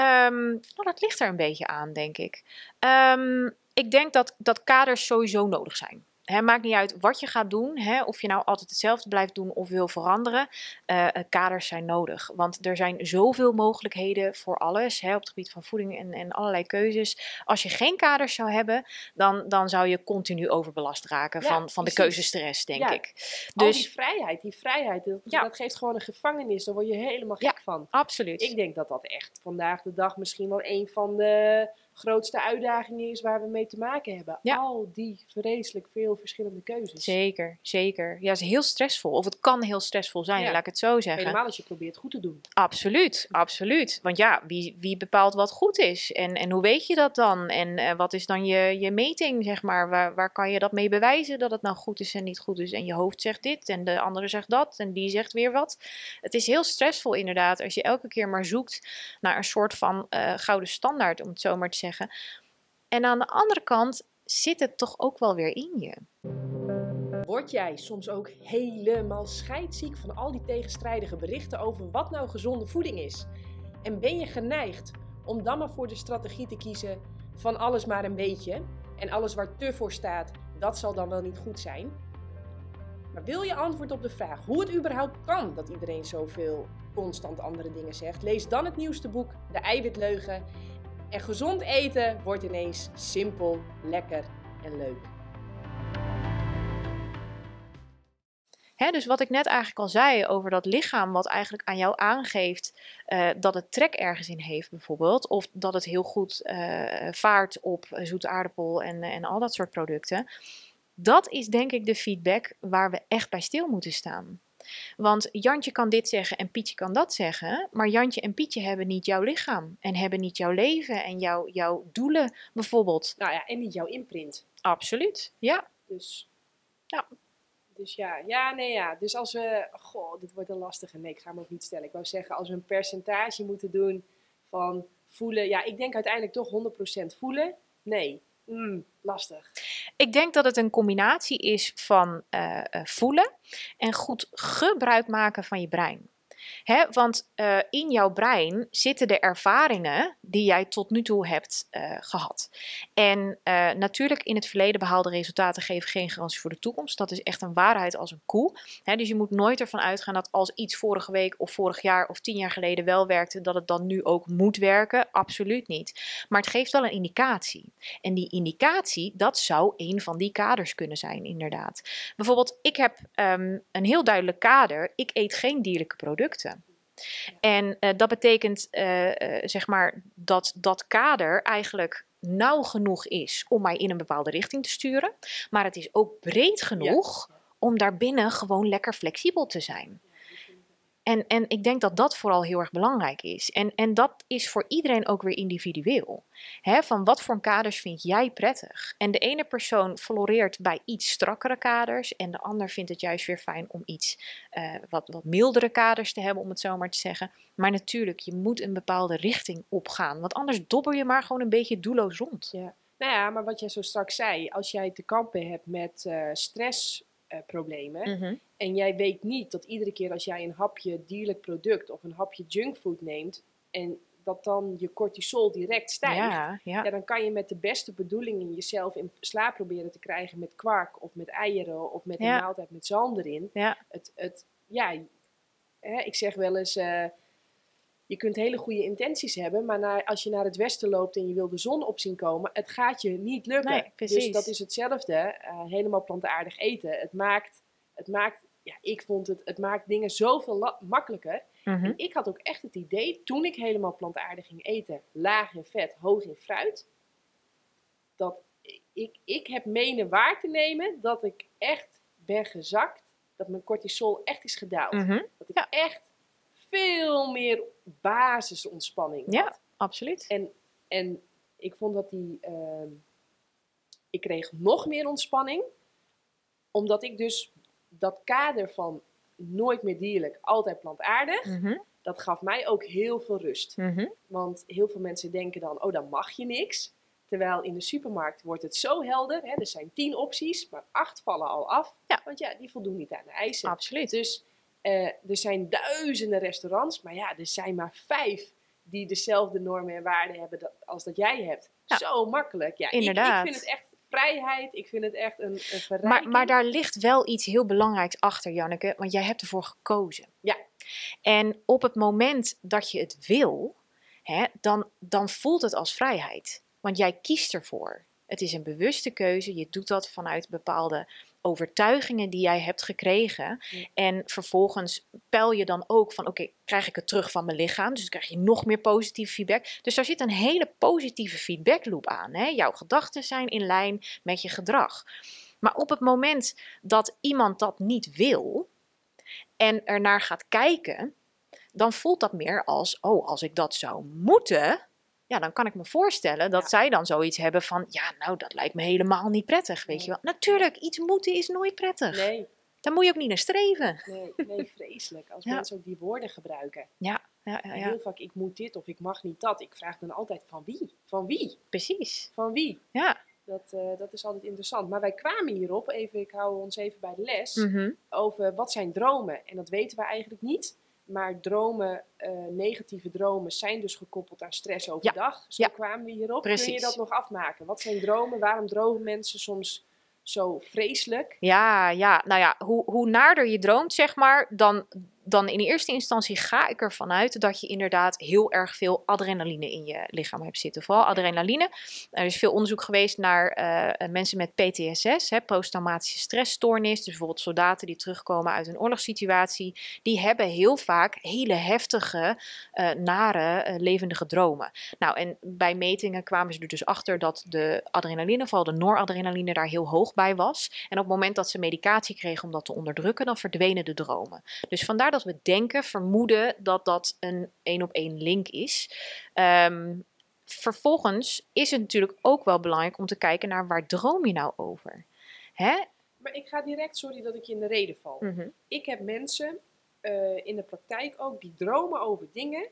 Nou, dat ligt er een beetje aan, denk ik. Ehm, ik denk dat, dat kaders sowieso nodig zijn. Maakt niet uit wat je gaat doen, hè, of je nou altijd hetzelfde blijft doen of wil veranderen. eh, eh, kaders zijn nodig. Want er zijn zoveel mogelijkheden voor alles hè, op het gebied van voeding en, en allerlei keuzes. Als je geen kaders zou hebben, dan, dan zou je continu overbelast raken Ja, van, van de keuzestress, denk Ja. ik. Al Dus die vrijheid, die vrijheid, dat, Ja. dat geeft gewoon een gevangenis. Daar word je helemaal gek Ja. van. absoluut. Ik denk dat dat echt vandaag de dag misschien wel een van de grootste uitdagingen is waar we mee te maken hebben. Ja. Al die vreselijk veel verschillende keuzes. Zeker, zeker. Ja, het is heel stressvol. Of het kan heel stressvol zijn, Ja. laat ik het zo zeggen. Helemaal als je probeert goed te doen. Absoluut, absoluut. Want ja, wie, wie bepaalt wat goed is? En, en hoe weet je dat dan? En eh, wat is dan je, je meting, zeg maar? Waar, waar kan je dat mee bewijzen dat het nou goed is en niet goed is? En je hoofd zegt dit en de andere zegt dat en die zegt weer wat. Het is heel stressvol inderdaad als je elke keer maar zoekt naar een soort van eh, gouden standaard, om het zo maar te zeggen. En aan de andere kant zit het toch ook wel weer in je. Word jij soms ook helemaal scheidziek van al die tegenstrijdige berichten over wat nou gezonde voeding is? En ben je geneigd om dan maar voor de strategie te kiezen van alles maar een beetje en alles waar te voor staat, dat zal dan wel niet goed zijn? Maar wil je antwoord op de vraag hoe het überhaupt kan dat iedereen zoveel constant andere dingen zegt? Lees dan het nieuwste boek De Eiwitleugen. En gezond eten wordt ineens simpel, lekker en leuk. Dus wat ik net eigenlijk al zei over dat lichaam, wat eigenlijk aan jou aangeeft eh, dat het trek ergens in heeft, bijvoorbeeld. Of dat het heel goed eh, vaart op zoete aardappel en, en al dat soort producten. Dat is denk ik de feedback waar we echt bij stil moeten staan. Want Jantje kan dit zeggen en Pietje kan dat zeggen. Maar Jantje en Pietje hebben niet jouw lichaam. En hebben niet jouw leven en jouw, jouw doelen bijvoorbeeld. Nou ja, en niet jouw imprint. Absoluut, ja. Dus Ja. Dus ja, ja, nee, ja. Dus als we, goh, dit wordt een lastige. Nee, ik ga hem ook niet stellen. Ik wou zeggen, als we een percentage moeten doen van voelen. Ja, ik denk uiteindelijk toch 100% voelen. Nee, Mm, lastig. Ik denk dat het een combinatie is van eh, eh, voelen en goed gebruik maken van je brein. Want eh, in jouw brein zitten de ervaringen die jij tot nu toe hebt eh, gehad. En eh, natuurlijk in het verleden behaalde resultaten geven geen garantie voor de toekomst. Dat is echt een waarheid als een koe. Dus je moet nooit ervan uitgaan dat als iets vorige week of vorig jaar of tien jaar geleden wel werkte, dat het dan nu ook moet werken. Absoluut niet. Maar het geeft wel een indicatie. En die indicatie, dat zou een van die kaders kunnen zijn, inderdaad. Bijvoorbeeld, ik heb ehm, een heel duidelijk kader. Ik eet geen dierlijke producten. En uh, dat betekent uh, uh, zeg maar dat dat kader eigenlijk nauw genoeg is om mij in een bepaalde richting te sturen. Maar het is ook breed genoeg ja. om daarbinnen gewoon lekker flexibel te zijn. En, en ik denk dat dat vooral heel erg belangrijk is. En, en dat is voor iedereen ook weer individueel. Van wat voor kaders vind jij prettig? En de ene persoon floreert bij iets strakkere kaders. En de ander vindt het juist weer fijn om iets uh, wat, wat mildere kaders te hebben, om het zo maar te zeggen. Maar natuurlijk, je moet een bepaalde richting opgaan. Want anders dobber je maar gewoon een beetje doelloos rond. Ja. Nou ja, maar wat jij zo straks zei, als jij te kampen hebt met uh, stress uh, problemen. Mhm. En jij weet niet dat iedere keer als jij een hapje dierlijk product of een hapje junkfood neemt. En dat dan je cortisol direct stijgt. Ja, ja. Ja, dan kan je met de beste bedoelingen jezelf in slaap proberen te krijgen met kwark of met eieren of met Ja. een maaltijd met zalm erin. Ja. Het, het, ja, hè, ik zeg wel eens, eh, je kunt hele goede intenties hebben, maar naar, als je naar het westen loopt en je wil de zon op zien komen, het gaat je niet lukken. Nee, dus dat is hetzelfde, eh, helemaal plantaardig eten. Het maakt, het maakt, ja, ik vond het, het maakt dingen zoveel makkelijker. Mhm. En ik had ook echt het idee, toen ik helemaal plantaardig ging eten, laag in vet, hoog in fruit, dat ik, ik heb menen waar te nemen dat ik echt ben gezakt, dat mijn cortisol echt is gedaald. Mhm. Dat ik Ja. echt veel meer basisontspanning Ja. had. Absoluut. En, en ik vond dat die, ehm, ik kreeg nog meer ontspanning, omdat ik dus dat kader van nooit meer dierlijk, altijd plantaardig, Mhm. dat gaf mij ook heel veel rust. Mhm. Want heel veel mensen denken dan, oh, dan mag je niks. Terwijl in de supermarkt wordt het zo helder. Hè? Er zijn tien opties, maar acht vallen al af. Ja. Want ja, die voldoen niet aan de eisen. Absoluut. Dus eh, er zijn duizenden restaurants, maar ja, er zijn maar vijf die dezelfde normen en waarden hebben dat- als dat jij hebt. Ja. Zo makkelijk. Ja, ik- Ik, Inderdaad. vind het echt vrijheid. Ik vind het echt een, een Maar, maar daar ligt wel iets heel belangrijks achter, Janneke, want jij hebt ervoor gekozen. Ja. En op het moment dat je het wil, hè, dan, dan voelt het als vrijheid. Want jij kiest ervoor. Het is een bewuste keuze. Je doet dat vanuit bepaalde overtuigingen die jij hebt gekregen. En vervolgens peil je dan ook van: oké, krijg ik het terug van mijn lichaam? Dus dan krijg je nog meer positieve feedback. Dus daar zit een hele positieve feedbackloop aan. Hè? Jouw gedachten zijn in lijn met je gedrag. Maar op het moment dat iemand dat niet wil en ernaar gaat kijken, dan voelt dat meer als: oh, als ik dat zou moeten. Ja, dan kan ik me voorstellen dat Ja. zij dan zoiets hebben van: ja, nou, dat lijkt me helemaal niet prettig. Weet Nee. je wel? Natuurlijk, iets moeten is nooit prettig. Nee, Daar moet je ook niet naar streven. nee, nee, vreselijk. Als Ja. mensen ook die woorden gebruiken. Ja, ja, ja, ja. Heel vaak, ik moet dit of ik mag niet dat. Ik vraag dan altijd, van wie? Van wie? precies. Van wie? Ja. Dat, eh, dat is altijd interessant. Maar wij kwamen hierop, even, ik hou ons even bij de les, Mhm. over wat zijn dromen. En dat weten we eigenlijk niet. Maar dromen, eh, negatieve dromen, zijn dus gekoppeld aan stress overdag. Zo Ja. kwamen we hierop. Kun je dat nog afmaken? Wat zijn dromen? Waarom dromen mensen soms zo vreselijk? Ja, ja, nou ja, hoe, hoe naarder je droomt, zeg maar, dan, dan in eerste instantie ga ik ervan uit dat je inderdaad heel erg veel adrenaline in je lichaam hebt zitten. Vooral adrenaline. Er is veel onderzoek geweest naar eh, mensen met PTSS, posttraumatische stressstoornis. Dus bijvoorbeeld soldaten die terugkomen uit een oorlogssituatie. Die hebben heel vaak hele heftige, eh, nare, eh, levendige dromen. Nou, en bij metingen kwamen ze er dus achter dat de adrenaline, vooral de noradrenaline, daar heel hoog bij was. En op het moment dat ze medicatie kregen om dat te onderdrukken, dan verdwenen de dromen. Dus vandaar dat we denken, vermoeden dat dat een één op één link is. Ehm, vervolgens is het natuurlijk ook wel belangrijk om te kijken naar waar droom je nou over. Hè? Maar ik ga direct, sorry dat ik je in de reden val. Mhm. Ik heb mensen eh, in de praktijk ook die dromen over dingen.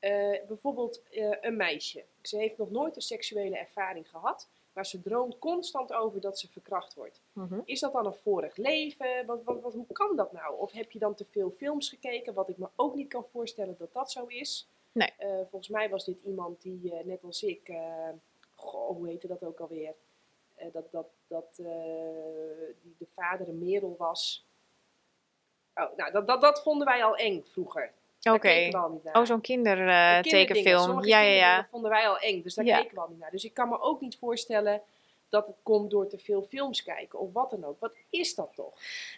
Eh, bijvoorbeeld eh, een meisje. Ze heeft nog nooit een seksuele ervaring gehad. Maar ze droomt constant over dat ze verkracht wordt. Mhm. Is dat dan een vorig leven? Wat, wat, wat, hoe kan dat nou? Of heb je dan te veel films gekeken? Wat ik me ook niet kan voorstellen dat dat zo is. Nee. Eh, volgens mij was dit iemand die, net als ik, goh, hoe heette dat ook alweer? Dat dat, dat die de vader een merel was. Oh, nou, dat, dat, dat vonden wij al eng vroeger. Oké. Oh, zo'n De kindertekenfilm. sommige ja, ja, ja. vonden wij al eng, dus daar Ja. keken we al niet naar. Dus ik kan me ook niet voorstellen dat het komt door te veel films kijken of wat dan ook. Wat is dat toch?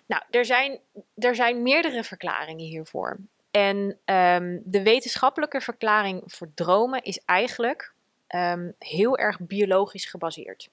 Nou, er zijn, er zijn meerdere verklaringen hiervoor. En ehm, de wetenschappelijke verklaring voor dromen is eigenlijk ehm, heel erg biologisch gebaseerd.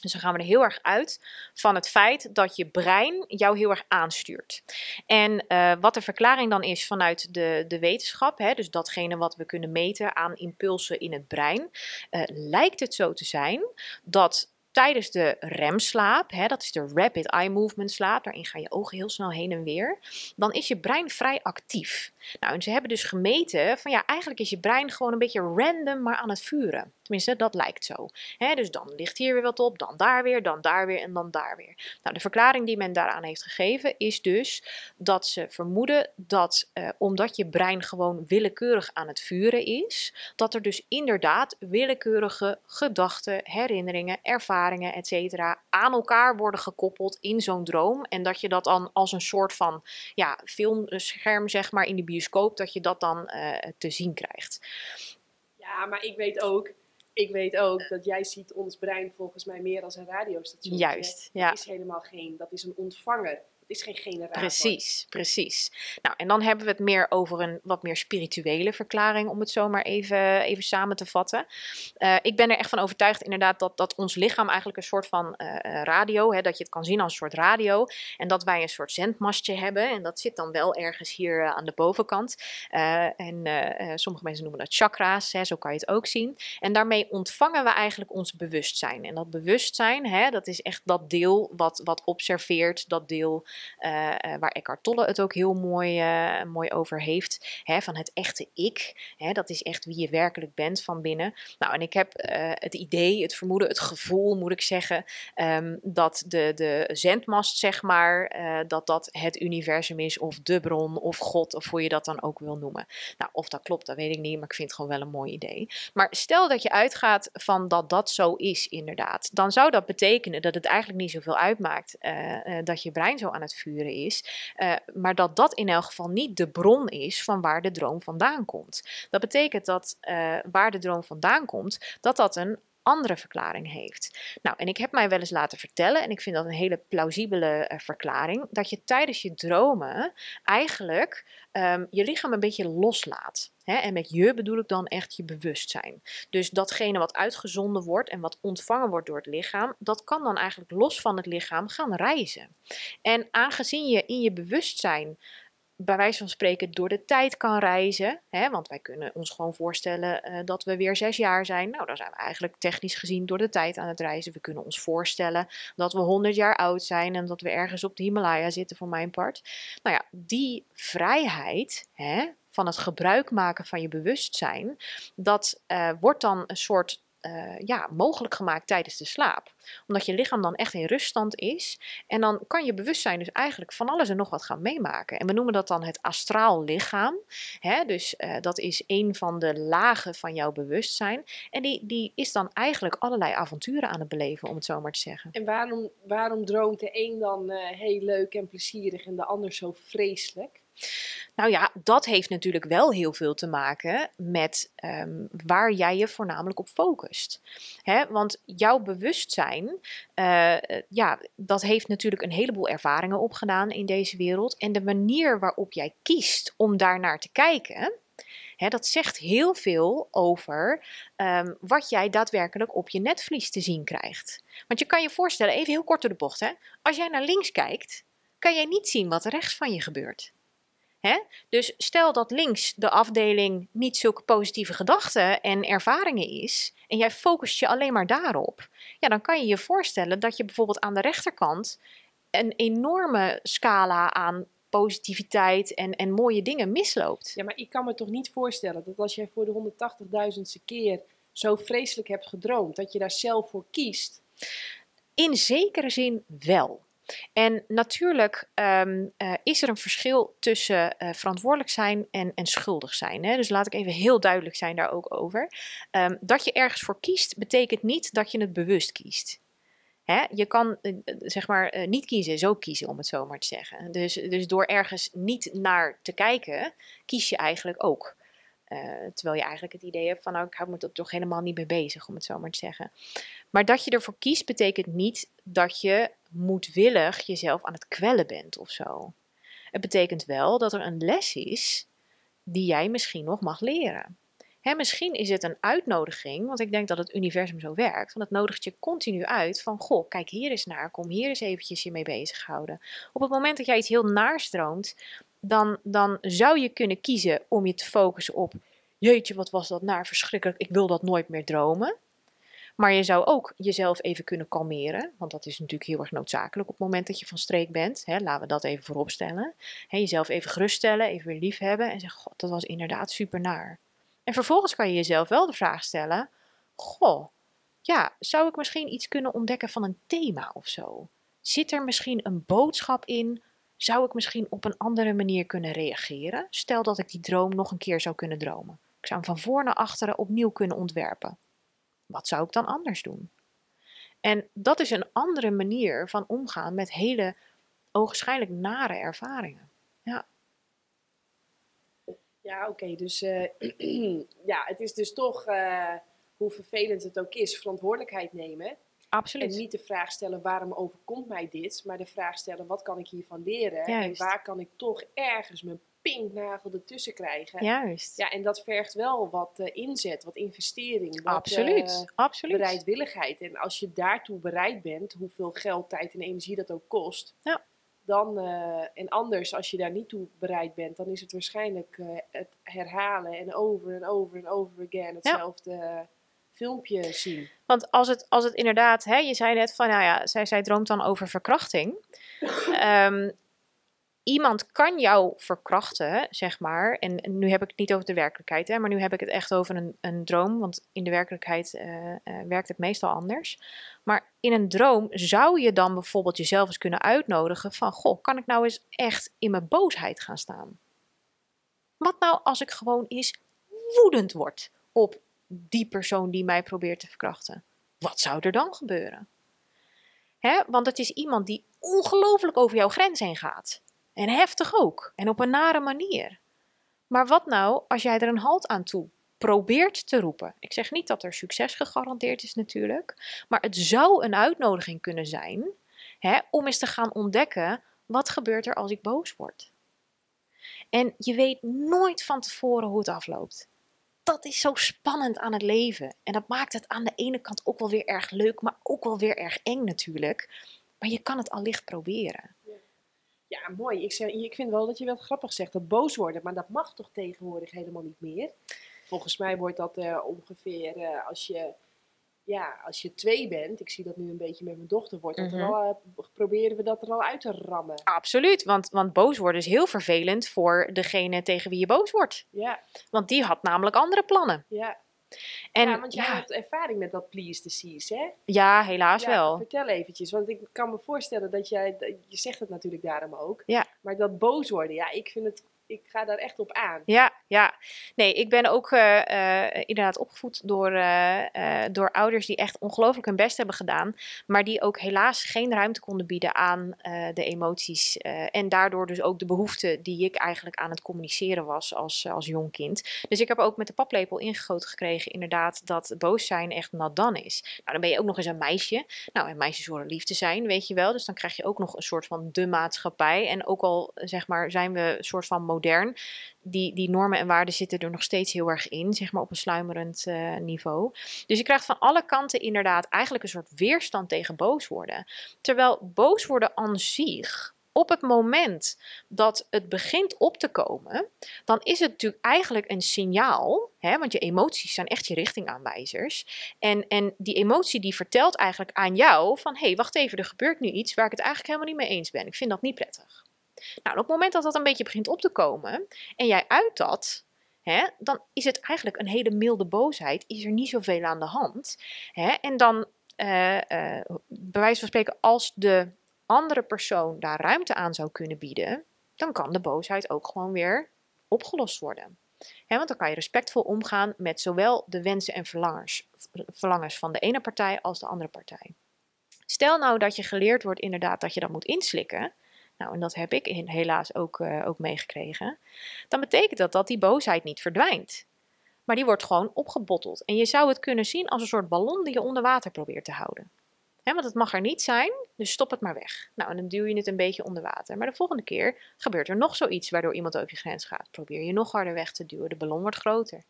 Dus dan gaan we er heel erg uit van het feit dat je brein jou heel erg aanstuurt. En uh, wat de verklaring dan is vanuit de, de wetenschap, hè, dus datgene wat we kunnen meten aan impulsen in het brein, uh, lijkt het zo te zijn dat tijdens de remslaap, hè, dat is de rapid eye movement slaap, daarin gaan je ogen heel snel heen en weer, dan is je brein vrij actief. Nou, en ze hebben dus gemeten van ja, eigenlijk is je brein gewoon een beetje random maar aan het vuren. Tenminste, dat lijkt zo. dus dan ligt hier weer wat op, dan daar weer, dan daar weer en dan daar weer. Nou, de verklaring die men daaraan heeft gegeven is dus dat ze vermoeden dat uh, omdat je brein gewoon willekeurig aan het vuren is, dat er dus inderdaad willekeurige gedachten, herinneringen, ervaringen, etc. aan elkaar worden gekoppeld in zo'n droom. En dat je dat dan als een soort van ja, filmscherm, zeg maar, in de bioscoop, dat je dat dan uh, te zien krijgt. Ja, maar ik weet ook, ik weet ook dat jij ziet ons brein volgens mij meer als een radiostation. Juist, ja. Dat is helemaal geen, dat is een ontvanger is geen generator. Precies, precies. Nou, en dan hebben we het meer over een wat meer spirituele verklaring, om het zo maar even, even samen te vatten. Uh, ik ben er echt van overtuigd inderdaad dat, dat ons lichaam eigenlijk een soort van uh, radio, hè, dat je het kan zien als een soort radio, en dat wij een soort zendmastje hebben, en dat zit dan wel ergens hier aan de bovenkant. en sommige mensen noemen dat chakra's, hè, zo kan je het ook zien. En daarmee ontvangen we eigenlijk ons bewustzijn. En dat bewustzijn, hè, dat is echt dat deel wat, wat observeert, dat deel waar Eckhart Tolle het ook heel mooi, uh, mooi over heeft. Hè, van het echte ik. Hè, dat is echt wie je werkelijk bent van binnen. Nou, en ik heb het idee, het vermoeden, het gevoel, moet ik zeggen, um, dat de, de zendmast, zeg maar, dat dat het universum is, of de bron, of God, of hoe je dat dan ook wil noemen. Nou, of dat klopt, dat weet ik niet, maar ik vind het gewoon wel een mooi idee. Maar stel dat je uitgaat van dat dat zo is, inderdaad, dan zou dat betekenen dat het eigenlijk niet zoveel uitmaakt dat je brein zo aan het vuren is. Uh, maar dat dat in elk geval niet de bron is van waar de droom vandaan komt. Dat betekent dat uh, waar de droom vandaan komt, dat dat een andere verklaring heeft. Nou, en ik heb mij wel eens laten vertellen, en ik vind dat een hele plausibele uh, verklaring, dat je tijdens je dromen eigenlijk um, je lichaam een beetje loslaat. Hè? En met je bedoel ik dan echt je bewustzijn. Dus datgene wat uitgezonden wordt en wat ontvangen wordt door het lichaam, dat kan dan eigenlijk los van het lichaam gaan reizen. En aangezien je in je bewustzijn bij wijze van spreken door de tijd kan reizen. Hè, want wij kunnen ons gewoon voorstellen uh, dat we weer zes jaar zijn. Nou, dan zijn we eigenlijk technisch gezien door de tijd aan het reizen. We kunnen ons voorstellen dat we honderd jaar oud zijn en dat we ergens op de Himalaya zitten, voor mijn part. Nou ja, die vrijheid hè, van het gebruik maken van je bewustzijn, dat uh, wordt dan een soort uh, ja, mogelijk gemaakt tijdens de slaap. Omdat je lichaam dan echt in ruststand is. En dan kan je bewustzijn dus eigenlijk van alles en nog wat gaan meemaken. En we noemen dat dan het astraal lichaam. Hè? Dus uh, dat is een van de lagen van jouw bewustzijn. En die, die is dan eigenlijk allerlei avonturen aan het beleven, om het zo maar te zeggen. En waarom, waarom droomt de een dan uh, heel leuk en plezierig en de ander zo vreselijk? Nou ja, dat heeft natuurlijk wel heel veel te maken met um, waar jij je voornamelijk op focust. Hè? Want jouw bewustzijn, uh, ja, dat heeft natuurlijk een heleboel ervaringen opgedaan in deze wereld. En de manier waarop jij kiest om daar naar te kijken, dat zegt heel veel over um, wat jij daadwerkelijk op je netvlies te zien krijgt. Want je kan je voorstellen, even heel kort door de bocht, hè? als jij naar links kijkt, kan jij niet zien wat rechts van je gebeurt. Hè? Dus stel dat links de afdeling niet zulke positieve gedachten en ervaringen is, en jij focust je alleen maar daarop, ja, dan kan je je voorstellen dat je bijvoorbeeld aan de rechterkant een enorme scala aan positiviteit en, en mooie dingen misloopt. Ja, maar ik kan me toch niet voorstellen dat als jij voor de 180.000ste keer zo vreselijk hebt gedroomd, dat je daar zelf voor kiest? In zekere zin wel. En natuurlijk um, uh, is er een verschil tussen uh, verantwoordelijk zijn en, en schuldig zijn. Hè? Dus laat ik even heel duidelijk zijn daar ook over. Um, dat je ergens voor kiest, betekent niet dat je het bewust kiest. Hè? Je kan uh, zeg maar niet kiezen, zo kiezen om het zo maar te zeggen. Dus, dus door ergens niet naar te kijken, kies je eigenlijk ook. Terwijl je eigenlijk het idee hebt van, nou, ik hou me er toch helemaal niet mee bezig, om het zo maar te zeggen. Maar dat je ervoor kiest, betekent niet dat je moedwillig jezelf aan het kwellen bent of zo. Het betekent wel dat er een les is die jij misschien nog mag leren. Hè, misschien is het een uitnodiging, want ik denk dat het universum zo werkt. Want het nodigt je continu uit van, goh, kijk hier eens naar, kom hier eens eventjes je mee bezighouden. Op het moment dat jij iets heel naarstroomt, dan, dan zou je kunnen kiezen om je te focussen op, jeetje, wat was dat naar, verschrikkelijk, ik wil dat nooit meer dromen. Maar je zou ook jezelf even kunnen kalmeren, want dat is natuurlijk heel erg noodzakelijk op het moment dat je van streek bent. Hè, laten we dat even voorop stellen. Hè, jezelf even geruststellen, even weer lief hebben en zeggen, god, dat was inderdaad super naar. En vervolgens kan je jezelf wel de vraag stellen: Goh, ja, zou ik misschien iets kunnen ontdekken van een thema of zo? Zit er misschien een boodschap in? Zou ik misschien op een andere manier kunnen reageren? Stel dat ik die droom nog een keer zou kunnen dromen. Ik zou hem van voor naar achteren opnieuw kunnen ontwerpen. Wat zou ik dan anders doen? En dat is een andere manier van omgaan met hele ogenschijnlijk nare ervaringen. Ja. Ja, oké. Dus uh, ja, het is dus toch, uh, hoe vervelend het ook is, verantwoordelijkheid nemen. Absoluut. En niet de vraag stellen waarom overkomt mij dit, maar de vraag stellen wat kan ik hiervan leren Juist. en waar kan ik toch ergens mijn pinknagel ertussen krijgen. Juist. Ja, en dat vergt wel wat uh, inzet, wat investering, wat Absoluut. Absoluut. bereidwilligheid. En als je daartoe bereid bent, hoeveel geld, tijd en energie dat ook kost, Ja. dan, uh, en anders, als je daar niet toe bereid bent, dan is het waarschijnlijk het herhalen en over en over en over again hetzelfde ja. filmpje zien. Want als het, als het inderdaad, hè, je zei net van, nou ja, zij, zij droomt dan over verkrachting. um, iemand kan jou verkrachten, zeg maar. En, nu heb ik het niet over de werkelijkheid, hè, maar nu heb ik het echt over een, een droom. Want in de werkelijkheid uh, uh, werkt het meestal anders. Maar in een droom zou je dan bijvoorbeeld jezelf eens kunnen uitnodigen van... Goh, kan ik nou eens echt in mijn boosheid gaan staan? Wat nou als ik gewoon eens woedend word op die persoon die mij probeert te verkrachten? Wat zou er dan gebeuren? Want het is iemand die ongelooflijk over jouw grens heen gaat. En heftig ook. En op een nare manier. Maar wat nou als jij er een halt aan toe probeert te roepen? Ik zeg niet dat er succes gegarandeerd is natuurlijk. Maar het zou een uitnodiging kunnen zijn hè, om eens te gaan ontdekken wat gebeurt er als ik boos word. En je weet nooit van tevoren hoe het afloopt. Dat is zo spannend aan het leven. En dat maakt het aan de ene kant ook wel weer erg leuk, maar ook wel weer erg eng natuurlijk. Maar je kan het allicht proberen. Ja, mooi. Ik, zeg, ik vind wel dat je wel grappig zegt, dat boos worden. Maar dat mag toch tegenwoordig helemaal niet meer? Volgens mij wordt dat uh, ongeveer uh, als je... Ja, als je twee bent, ik zie dat nu een beetje met mijn dochter, wordt dat mm -hmm. al, uh, proberen we dat er al uit te rammen. Absoluut, want, want boos worden is heel vervelend voor degene tegen wie je boos wordt. Ja. Want die had namelijk andere plannen. Ja. En, ja, want jij ja. hebt ervaring met dat please the seas, hè? Ja, helaas ja, wel. Vertel eventjes, want ik kan me voorstellen dat jij, je zegt het natuurlijk daarom ook, ja. maar dat boos worden, ja, ik vind het, ik ga daar echt op aan. Ja, ja. Nee, ik ben ook uh, uh, inderdaad opgevoed door, uh, door ouders die echt ongelooflijk hun best hebben gedaan, maar die ook helaas geen ruimte konden bieden aan de emoties en daardoor dus ook de behoefte die ik eigenlijk aan het communiceren was als, als jong kind. Dus ik heb ook met de paplepel ingegoten gekregen inderdaad dat boos zijn echt done is. Nou, dan ben je ook nog eens een meisje. Nou, en meisjes horen lief te zijn, weet je wel. Dus dan krijg je ook nog een soort van de maatschappij. En ook al, zeg maar, zijn we een soort van modern, die, die normen en waarden zitten er nog steeds heel erg in, zeg maar op een sluimerend uh, niveau. Dus je krijgt van alle kanten inderdaad eigenlijk een soort weerstand tegen boos worden. Terwijl boos worden aan zich op het moment dat het begint op te komen, dan is het natuurlijk eigenlijk een signaal, want je emoties zijn echt je richtingaanwijzers. En, en die emotie die vertelt eigenlijk aan jou van, hé, hey, wacht even, er gebeurt nu iets waar ik het eigenlijk helemaal niet mee eens ben. Ik vind dat niet prettig. Nou, op het moment dat dat een beetje begint op te komen en jij uit dat, hè, dan is het eigenlijk een hele milde boosheid, is er niet zoveel aan de hand. Hè, en dan, uh, uh, bij wijze van spreken, als de andere persoon daar ruimte aan zou kunnen bieden, dan kan de boosheid ook gewoon weer opgelost worden. He, want dan kan je respectvol omgaan met zowel de wensen en verlangens, verlangens van de ene partij als de andere partij. Stel nou dat je geleerd wordt inderdaad dat je dat moet inslikken, nou en dat heb ik helaas ook, uh, ook meegekregen, dan betekent dat dat die boosheid niet verdwijnt. Maar die wordt gewoon opgebotteld. En je zou het kunnen zien als een soort ballon die je onder water probeert te houden. Want het mag er niet zijn, dus stop het maar weg. Nou, en dan duw je het een beetje onder water. Maar de volgende keer gebeurt er nog zoiets waardoor iemand over je grens gaat. Probeer je nog harder weg te duwen, de ballon wordt groter.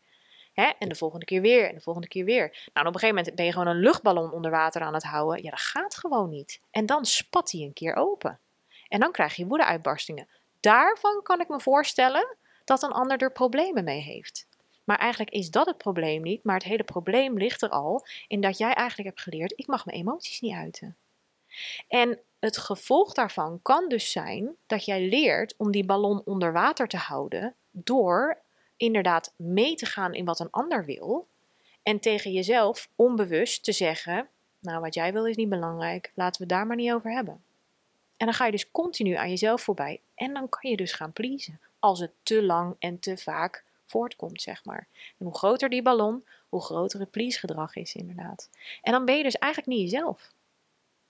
En de volgende keer weer en de volgende keer weer. Nou, op een gegeven moment ben je gewoon een luchtballon onder water aan het houden. Ja, dat gaat gewoon niet. En dan spat hij een keer open. En dan krijg je woedeuitbarstingen. Daarvan kan ik me voorstellen dat een ander er problemen mee heeft. Maar eigenlijk is dat het probleem niet, maar het hele probleem ligt er al in dat jij eigenlijk hebt geleerd: ik mag mijn emoties niet uiten. En het gevolg daarvan kan dus zijn dat jij leert om die ballon onder water te houden door inderdaad mee te gaan in wat een ander wil en tegen jezelf onbewust te zeggen: Nou, wat jij wil is niet belangrijk, laten we daar maar niet over hebben. En dan ga je dus continu aan jezelf voorbij en dan kan je dus gaan pleasen als het te lang en te vaak voortkomt, zeg maar. En hoe groter die ballon, hoe groter het please-gedrag is, inderdaad. En dan ben je dus eigenlijk niet jezelf.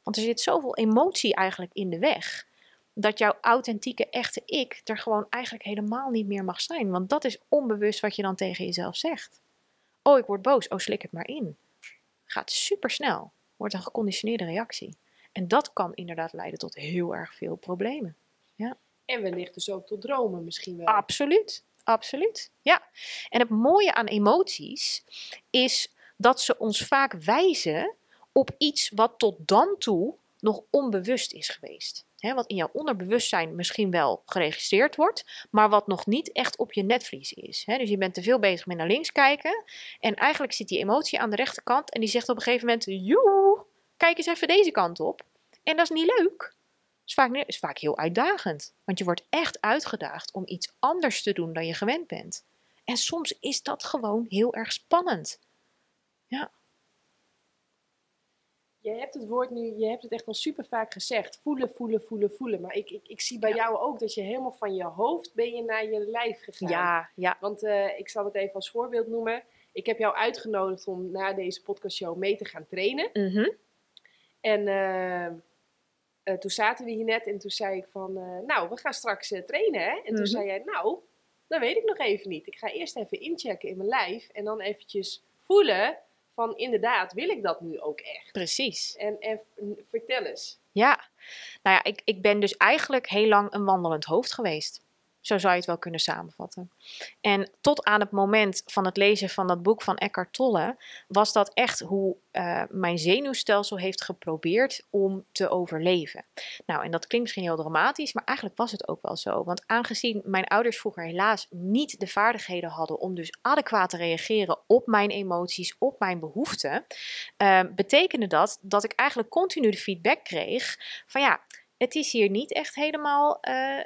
Want er zit zoveel emotie eigenlijk in de weg. Dat jouw authentieke, echte ik er gewoon eigenlijk helemaal niet meer mag zijn. Want dat is onbewust wat je dan tegen jezelf zegt. Oh, ik word boos. Oh, slik het maar in. Gaat super snel. Wordt een geconditioneerde reactie. En dat kan inderdaad leiden tot heel erg veel problemen. Ja. En wellicht dus ook tot dromen misschien wel. Absoluut. Absoluut. Ja. En het mooie aan emoties is dat ze ons vaak wijzen op iets wat tot dan toe nog onbewust is geweest. He, wat in jouw onderbewustzijn misschien wel geregistreerd wordt, maar wat nog niet echt op je netvlies is. dus je bent te veel bezig met naar links kijken en eigenlijk zit die emotie aan de rechterkant en die zegt op een gegeven moment, joe, kijk eens even deze kant op. En dat is niet leuk. Is vaak, is vaak heel uitdagend, want je wordt echt uitgedaagd om iets anders te doen dan je gewend bent. En soms is dat gewoon heel erg spannend. Ja. Je hebt het woord nu, je hebt het echt al super vaak gezegd. Voelen, voelen, voelen, voelen. Maar ik, ik, ik zie bij jou ook dat je helemaal van je hoofd ben je naar je lijf gegaan. Ja, ja. Want uh, ik zal het even als voorbeeld noemen. Ik heb jou uitgenodigd om na deze podcastshow mee te gaan trainen. Mm En uh, uh, toen zaten we hier net en toen zei ik van, nou, we gaan straks trainen hè. En toen Mhm. zei jij, nou, dat weet ik nog even niet. Ik ga eerst even inchecken in mijn lijf en dan eventjes voelen van inderdaad, wil ik dat nu ook echt? Precies. En, en vertel eens. Ja, nou ja, ik, ik ben dus eigenlijk heel lang een wandelend hoofd geweest. Zo zou je het wel kunnen samenvatten. En tot aan het moment van het lezen van dat boek van Eckhart Tolle was dat echt hoe uh, mijn zenuwstelsel heeft geprobeerd om te overleven. Nou, en dat klinkt misschien heel dramatisch, maar eigenlijk was het ook wel zo. Want aangezien mijn ouders vroeger helaas niet de vaardigheden hadden om dus adequaat te reageren op mijn emoties, op mijn behoeften, uh, betekende dat dat ik eigenlijk continu de feedback kreeg van ja het is hier niet echt helemaal uh,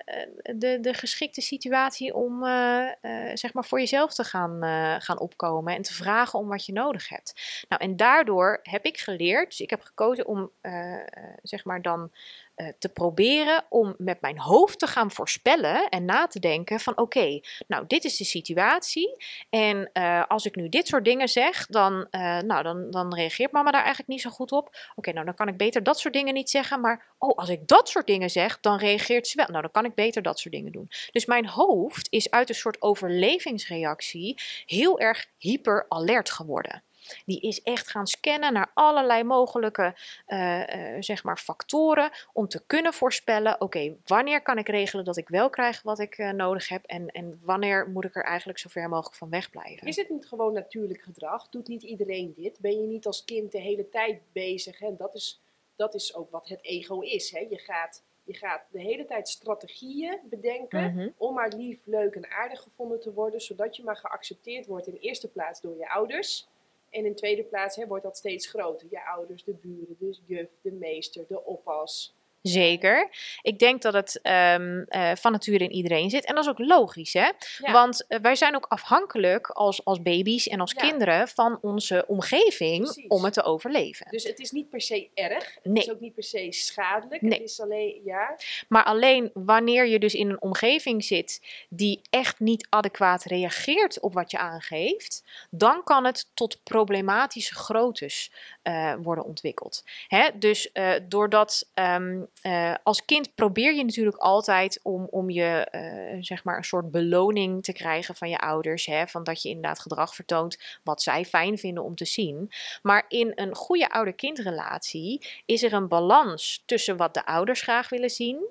de, de geschikte situatie om uh, zeg maar voor jezelf te gaan, gaan opkomen en te vragen om wat je nodig hebt. Nou, en daardoor heb ik geleerd, dus ik heb gekozen om zeg maar dan te proberen om met mijn hoofd te gaan voorspellen en na te denken van oké, nou dit is de situatie en als ik nu dit soort dingen zeg, dan, nou, dan, dan reageert mama daar eigenlijk niet zo goed op. Oké, nou dan kan ik beter dat soort dingen niet zeggen, maar oh, als ik dat soort dingen zeg, dan reageert ze wel. Nou, dan kan ik beter dat soort dingen doen. Dus mijn hoofd is uit een soort overlevingsreactie heel erg hyper alert geworden. Die is echt gaan scannen naar allerlei mogelijke uh, uh, zeg maar factoren om te kunnen voorspellen: oké, okay, wanneer kan ik regelen dat ik wel krijg wat ik uh, nodig heb en, en wanneer moet ik er eigenlijk zo ver mogelijk van wegblijven? Is het niet gewoon natuurlijk gedrag? Doet niet iedereen dit? Ben je niet als kind de hele tijd bezig? En dat is, dat is ook wat het ego is. Hè? Je, gaat, je gaat de hele tijd strategieën bedenken Mhm. mm -hmm. om maar lief, leuk en aardig gevonden te worden, zodat je maar geaccepteerd wordt in eerste plaats door je ouders. En in tweede plaats hè, wordt dat steeds groter. Je ouders, de buren, de juf, de meester, de oppas. Zeker. Ik denk dat het um, uh, van nature in iedereen zit. En dat is ook logisch, hè? Ja. Want uh, wij zijn ook afhankelijk als, als baby's en als Ja. kinderen van onze omgeving Precies. om het te overleven. Dus het is niet per se erg. Het Nee. is ook niet per se schadelijk. Nee. Het is alleen, ja, Maar alleen wanneer je dus in een omgeving zit die echt niet adequaat reageert op wat je aangeeft, dan kan het tot problematische groottes eh, worden ontwikkeld. Hè? Dus eh, doordat ehm, eh, als kind probeer je natuurlijk altijd om, om je zeg maar een soort beloning te krijgen van je ouders, hè? van dat je inderdaad gedrag vertoont wat zij fijn vinden om te zien. Maar in een goede ouder-kindrelatie is er een balans tussen wat de ouders graag willen zien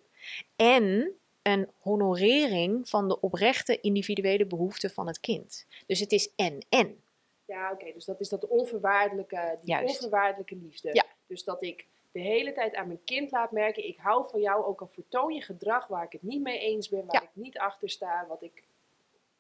en een honorering van de oprechte individuele behoeften van het kind. Dus het is en-en. Ja, oké. Dus dat is dat onvoorwaardelijke, die Juist. onvoorwaardelijke liefde. Ja. Dus dat ik de hele tijd aan mijn kind laat merken, ik hou van jou, ook al vertoon je gedrag waar ik het niet mee eens ben, waar Ja. ik niet achter sta, wat ik...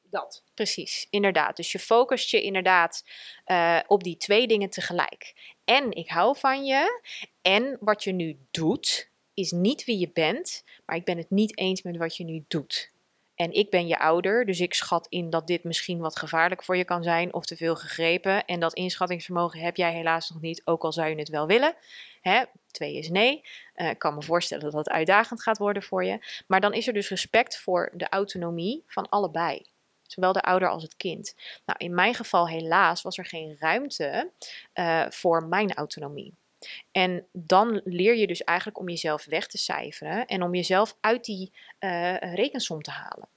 Dat. Precies, inderdaad. Dus je focust je inderdaad eh, op die twee dingen tegelijk. En ik hou van je. En wat je nu doet, is niet wie je bent, maar ik ben het niet eens met wat je nu doet. En ik ben je ouder, dus ik schat in dat dit misschien wat gevaarlijk voor je kan zijn of te veel gegrepen. En dat inschattingsvermogen heb jij helaas nog niet, ook al zou je het wel willen. Hè? Twee is nee. Eh, ik kan me voorstellen dat het uitdagend gaat worden voor je. Maar dan is er dus respect voor de autonomie van allebei. Zowel de ouder als het kind. Nou, in mijn geval helaas was er geen ruimte eh, voor mijn autonomie. En dan leer je dus eigenlijk om jezelf weg te cijferen en om jezelf uit die eh, rekensom te halen.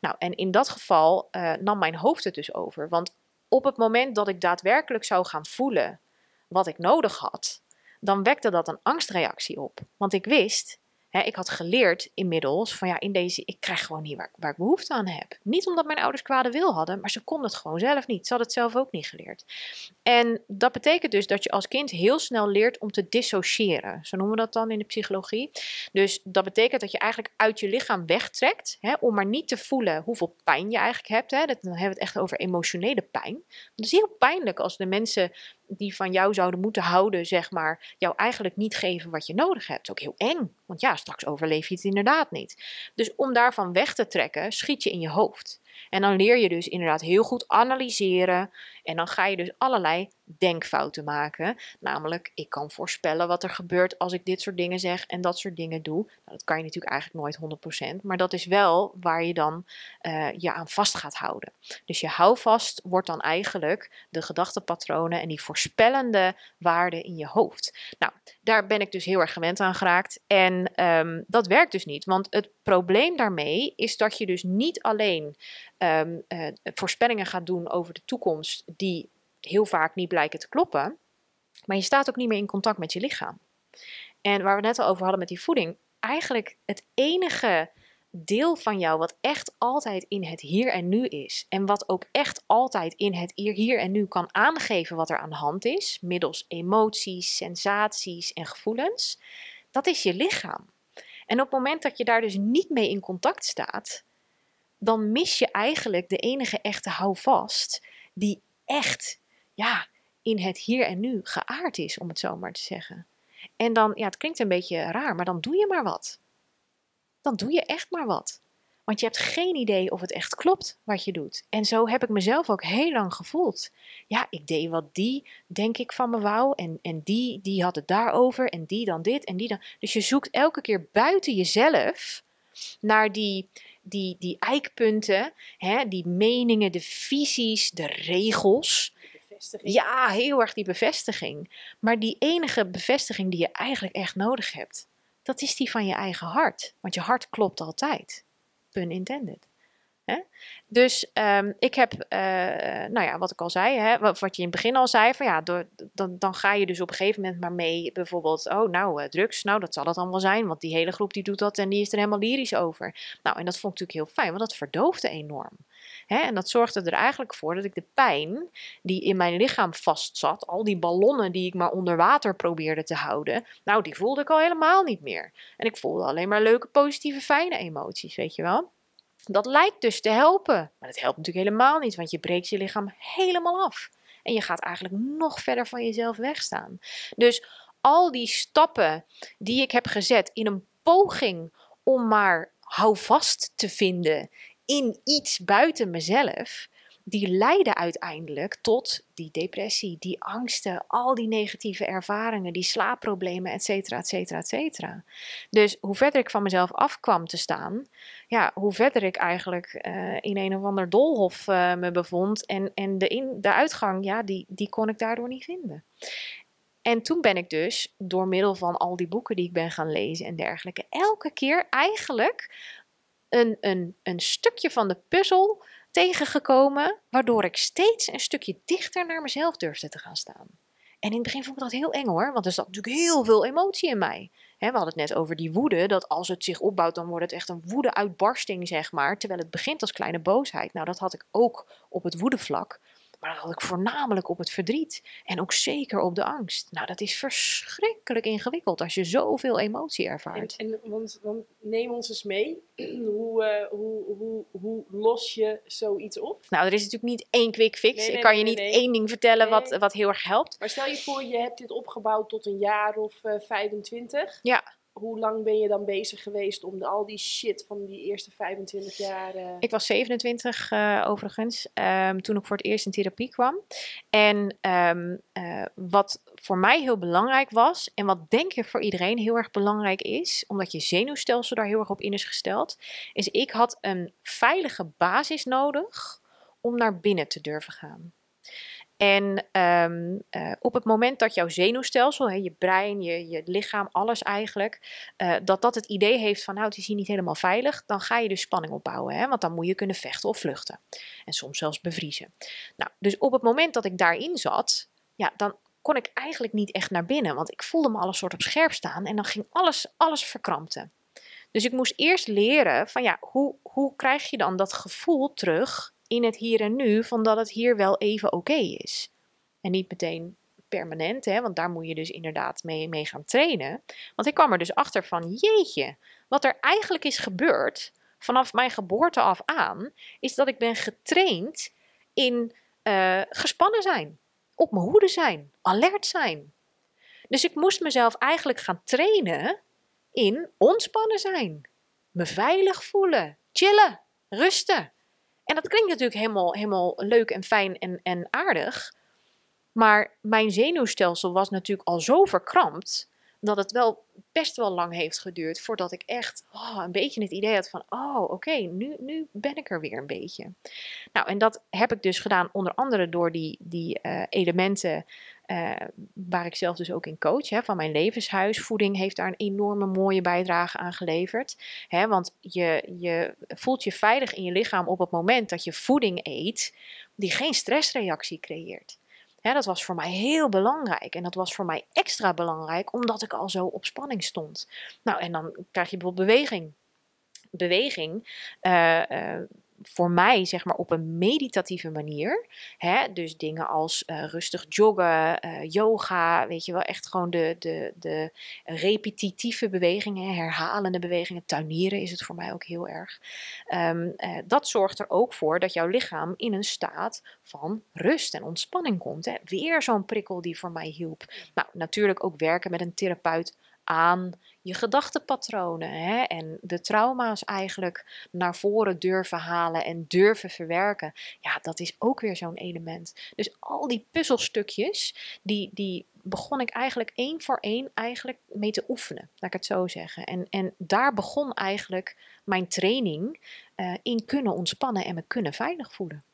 Nou, en in dat geval eh, nam mijn hoofd het dus over. Want op het moment dat ik daadwerkelijk zou gaan voelen wat ik nodig had, dan wekte dat een angstreactie op. Want ik wist, ik had geleerd inmiddels van ja, in deze, ik krijg gewoon niet waar, waar ik behoefte aan heb. Niet omdat mijn ouders kwade wil hadden, maar ze konden het gewoon zelf niet. Ze hadden het zelf ook niet geleerd. En dat betekent dus dat je als kind heel snel leert om te dissociëren. Zo noemen we dat dan in de psychologie. Dus dat betekent dat je eigenlijk uit je lichaam wegtrekt, om maar niet te voelen hoeveel pijn je eigenlijk hebt. Hè. Dat, dan hebben we het echt over emotionele pijn. Het is heel pijnlijk als de mensen die van jou zouden moeten houden, zeg maar, jou eigenlijk niet geven wat je nodig hebt. Ook heel eng, want ja, straks overleef je het inderdaad niet. Dus om daarvan weg te trekken, schiet je in je hoofd. En dan leer je dus inderdaad heel goed analyseren. En dan ga je dus allerlei denkfouten maken. Namelijk, ik kan voorspellen wat er gebeurt als ik dit soort dingen zeg en dat soort dingen doe. Nou, dat kan je natuurlijk eigenlijk nooit 100%. Maar dat is wel waar je dan eh, je aan vast gaat houden. Dus je houvast wordt dan eigenlijk de gedachtepatronen en die voorspellende waarden in je hoofd. Nou, daar ben ik dus heel erg gewend aan geraakt. En ehm, dat werkt dus niet. Want het probleem daarmee is dat je dus niet alleen ehm, eh, voorspellingen gaat doen over de toekomst die heel vaak niet blijken te kloppen, maar je staat ook niet meer in contact met je lichaam. En waar we net al over hadden met die voeding, eigenlijk het enige deel van jou wat echt altijd in het hier en nu is en wat ook echt altijd in het hier en nu kan aangeven wat er aan de hand is, middels emoties, sensaties en gevoelens, dat is je lichaam. En op het moment dat je daar dus niet mee in contact staat, dan mis je eigenlijk de enige echte houvast die echt ja, in het hier en nu geaard is, om het zo maar te zeggen. En dan, ja, het klinkt een beetje raar, maar dan doe je maar wat. Dan doe je echt maar wat. Want je hebt geen idee of het echt klopt wat je doet. En zo heb ik mezelf ook heel lang gevoeld. Ja, ik deed wat die, denk ik, van me wou. En, en die, die had het daarover. En die dan dit en die dan. Dus je zoekt elke keer buiten jezelf naar die, die, die eikpunten, hè, die meningen, de visies, de regels. De. Ja, heel erg die bevestiging. Maar die enige bevestiging die je eigenlijk echt nodig hebt, dat is die van je eigen hart. Want je hart klopt altijd. Pun intended. Hè? Dus ehm, ik heb, eh, nou ja, wat ik al zei, hè, wat, je in het begin al zei, van ja, door, dan, dan ga je dus op een gegeven moment maar mee, bijvoorbeeld, oh nou, eh, drugs, nou dat zal het dan wel zijn, want die hele groep die doet dat en die is er helemaal lyrisch over. Nou, en dat vond ik natuurlijk heel fijn, want dat verdoofde enorm. Hè? En dat zorgde er eigenlijk voor dat ik de pijn die in mijn lichaam vastzat, al die ballonnen die ik maar onder water probeerde te houden, nou, die voelde ik al helemaal niet meer. En ik voelde alleen maar leuke, positieve, fijne emoties, weet je wel. Dat lijkt dus te helpen, maar dat helpt natuurlijk helemaal niet, want je breekt je lichaam helemaal af. En je gaat eigenlijk nog verder van jezelf wegstaan. Dus al die stappen die ik heb gezet in een poging om maar houvast te vinden in iets buiten mezelf, die leiden uiteindelijk tot die depressie, die angsten, al die negatieve ervaringen, die slaapproblemen, et cetera, et cetera, et cetera. Dus hoe verder ik van mezelf af kwam te staan, ja, hoe verder ik eigenlijk eh, in een of ander doolhof eh, me bevond en, en de, in, de uitgang, ja, die, die kon ik daardoor niet vinden. En toen ben ik dus, door middel van al die boeken die ik ben gaan lezen en dergelijke, elke keer eigenlijk een, een, een stukje van de puzzel tegengekomen, waardoor ik steeds een stukje dichter naar mezelf durfde te gaan staan. En in het begin vond ik dat heel eng hoor, want er zat natuurlijk heel veel emotie in mij. We hadden het net over die woede, dat als het zich opbouwt, dan wordt het echt een woede-uitbarsting, zeg maar. Terwijl het begint als kleine boosheid. Nou, dat had ik ook op het woedevlak. Maar dat had ik voornamelijk op het verdriet. En ook zeker op de angst. Nou, dat is verschrikkelijk ingewikkeld als je zoveel emotie ervaart. En, en want, want neem ons eens mee. hoe, uh, hoe, hoe, hoe los je zoiets op? Nou, er is natuurlijk niet één quick fix. Nee, nee, ik kan je nee, niet nee. één ding vertellen wat, Nee. wat heel erg helpt. Maar stel je voor, je hebt dit opgebouwd tot een jaar of eh 25. Ja. Hoe lang ben je dan bezig geweest om al die shit van die eerste 25 jaar... eh, Ik was 27 eh, overigens, ehm, toen ik voor het eerst in therapie kwam. En ehm, eh, wat voor mij heel belangrijk was, en wat denk ik voor iedereen heel erg belangrijk is, omdat je zenuwstelsel daar heel erg op in is gesteld, is ik had een veilige basis nodig om naar binnen te durven gaan. En ehm, eh, op het moment dat jouw zenuwstelsel, hè, je brein, je, je lichaam, alles eigenlijk, eh, dat dat het idee heeft van nou het is hier niet helemaal veilig, dan ga je dus spanning opbouwen. Hè? Want dan moet je kunnen vechten of vluchten. En soms zelfs bevriezen. Nou, dus op het moment dat ik daarin zat, ja, dan kon ik eigenlijk niet echt naar binnen. Want ik voelde me alles soort op scherp staan en dan ging alles, alles verkrampten. Dus ik moest eerst leren van ja, hoe, hoe krijg je dan dat gevoel terug in het hier en nu van dat het hier wel even oké is. En niet meteen permanent, hè, want daar moet je dus inderdaad mee, mee gaan trainen. Want ik kwam er dus achter van, jeetje, wat er eigenlijk is gebeurd vanaf mijn geboorte af aan, is dat ik ben getraind in eh, gespannen zijn, op mijn hoede zijn, alert zijn. Dus ik moest mezelf eigenlijk gaan trainen in ontspannen zijn, me veilig voelen, chillen, rusten. En dat klinkt natuurlijk helemaal, helemaal leuk en fijn en, en aardig. Maar mijn zenuwstelsel was natuurlijk al zo verkrampt dat het wel best wel lang heeft geduurd voordat ik echt oh, een beetje het idee had van, oh oké, nu, nu ben ik er weer een beetje. Nou, en dat heb ik dus gedaan onder andere door die, die eh, elementen eh, waar ik zelf dus ook in coach, hè, van mijn levenshuis. Voeding heeft daar een enorme mooie bijdrage aan geleverd. Hè, want je, je voelt je veilig in je lichaam op het moment dat je voeding eet die geen stressreactie creëert. Dat was voor mij heel belangrijk. En dat was voor mij extra belangrijk omdat ik al zo op spanning stond. Nou, en dan krijg je bijvoorbeeld beweging. Beweging. eh, eh, voor mij, zeg maar, op een meditatieve manier. Hè? Dus dingen als eh, rustig joggen, eh, yoga, weet je wel, echt gewoon de, de, de repetitieve bewegingen, herhalende bewegingen. Tuinieren is het voor mij ook heel erg. Ehm, eh, dat zorgt er ook voor dat jouw lichaam in een staat van rust en ontspanning komt. Hè? Weer zo'n prikkel die voor mij hielp. Nou, natuurlijk ook werken met een therapeut aan je gedachtenpatronen hè? en de trauma's eigenlijk naar voren durven halen en durven verwerken. Ja, dat is ook weer zo'n element. Dus al die puzzelstukjes, die, die begon ik eigenlijk één voor één eigenlijk mee te oefenen, laat ik het zo zeggen. En, en daar begon eigenlijk mijn training eh, in kunnen ontspannen en me kunnen veilig voelen.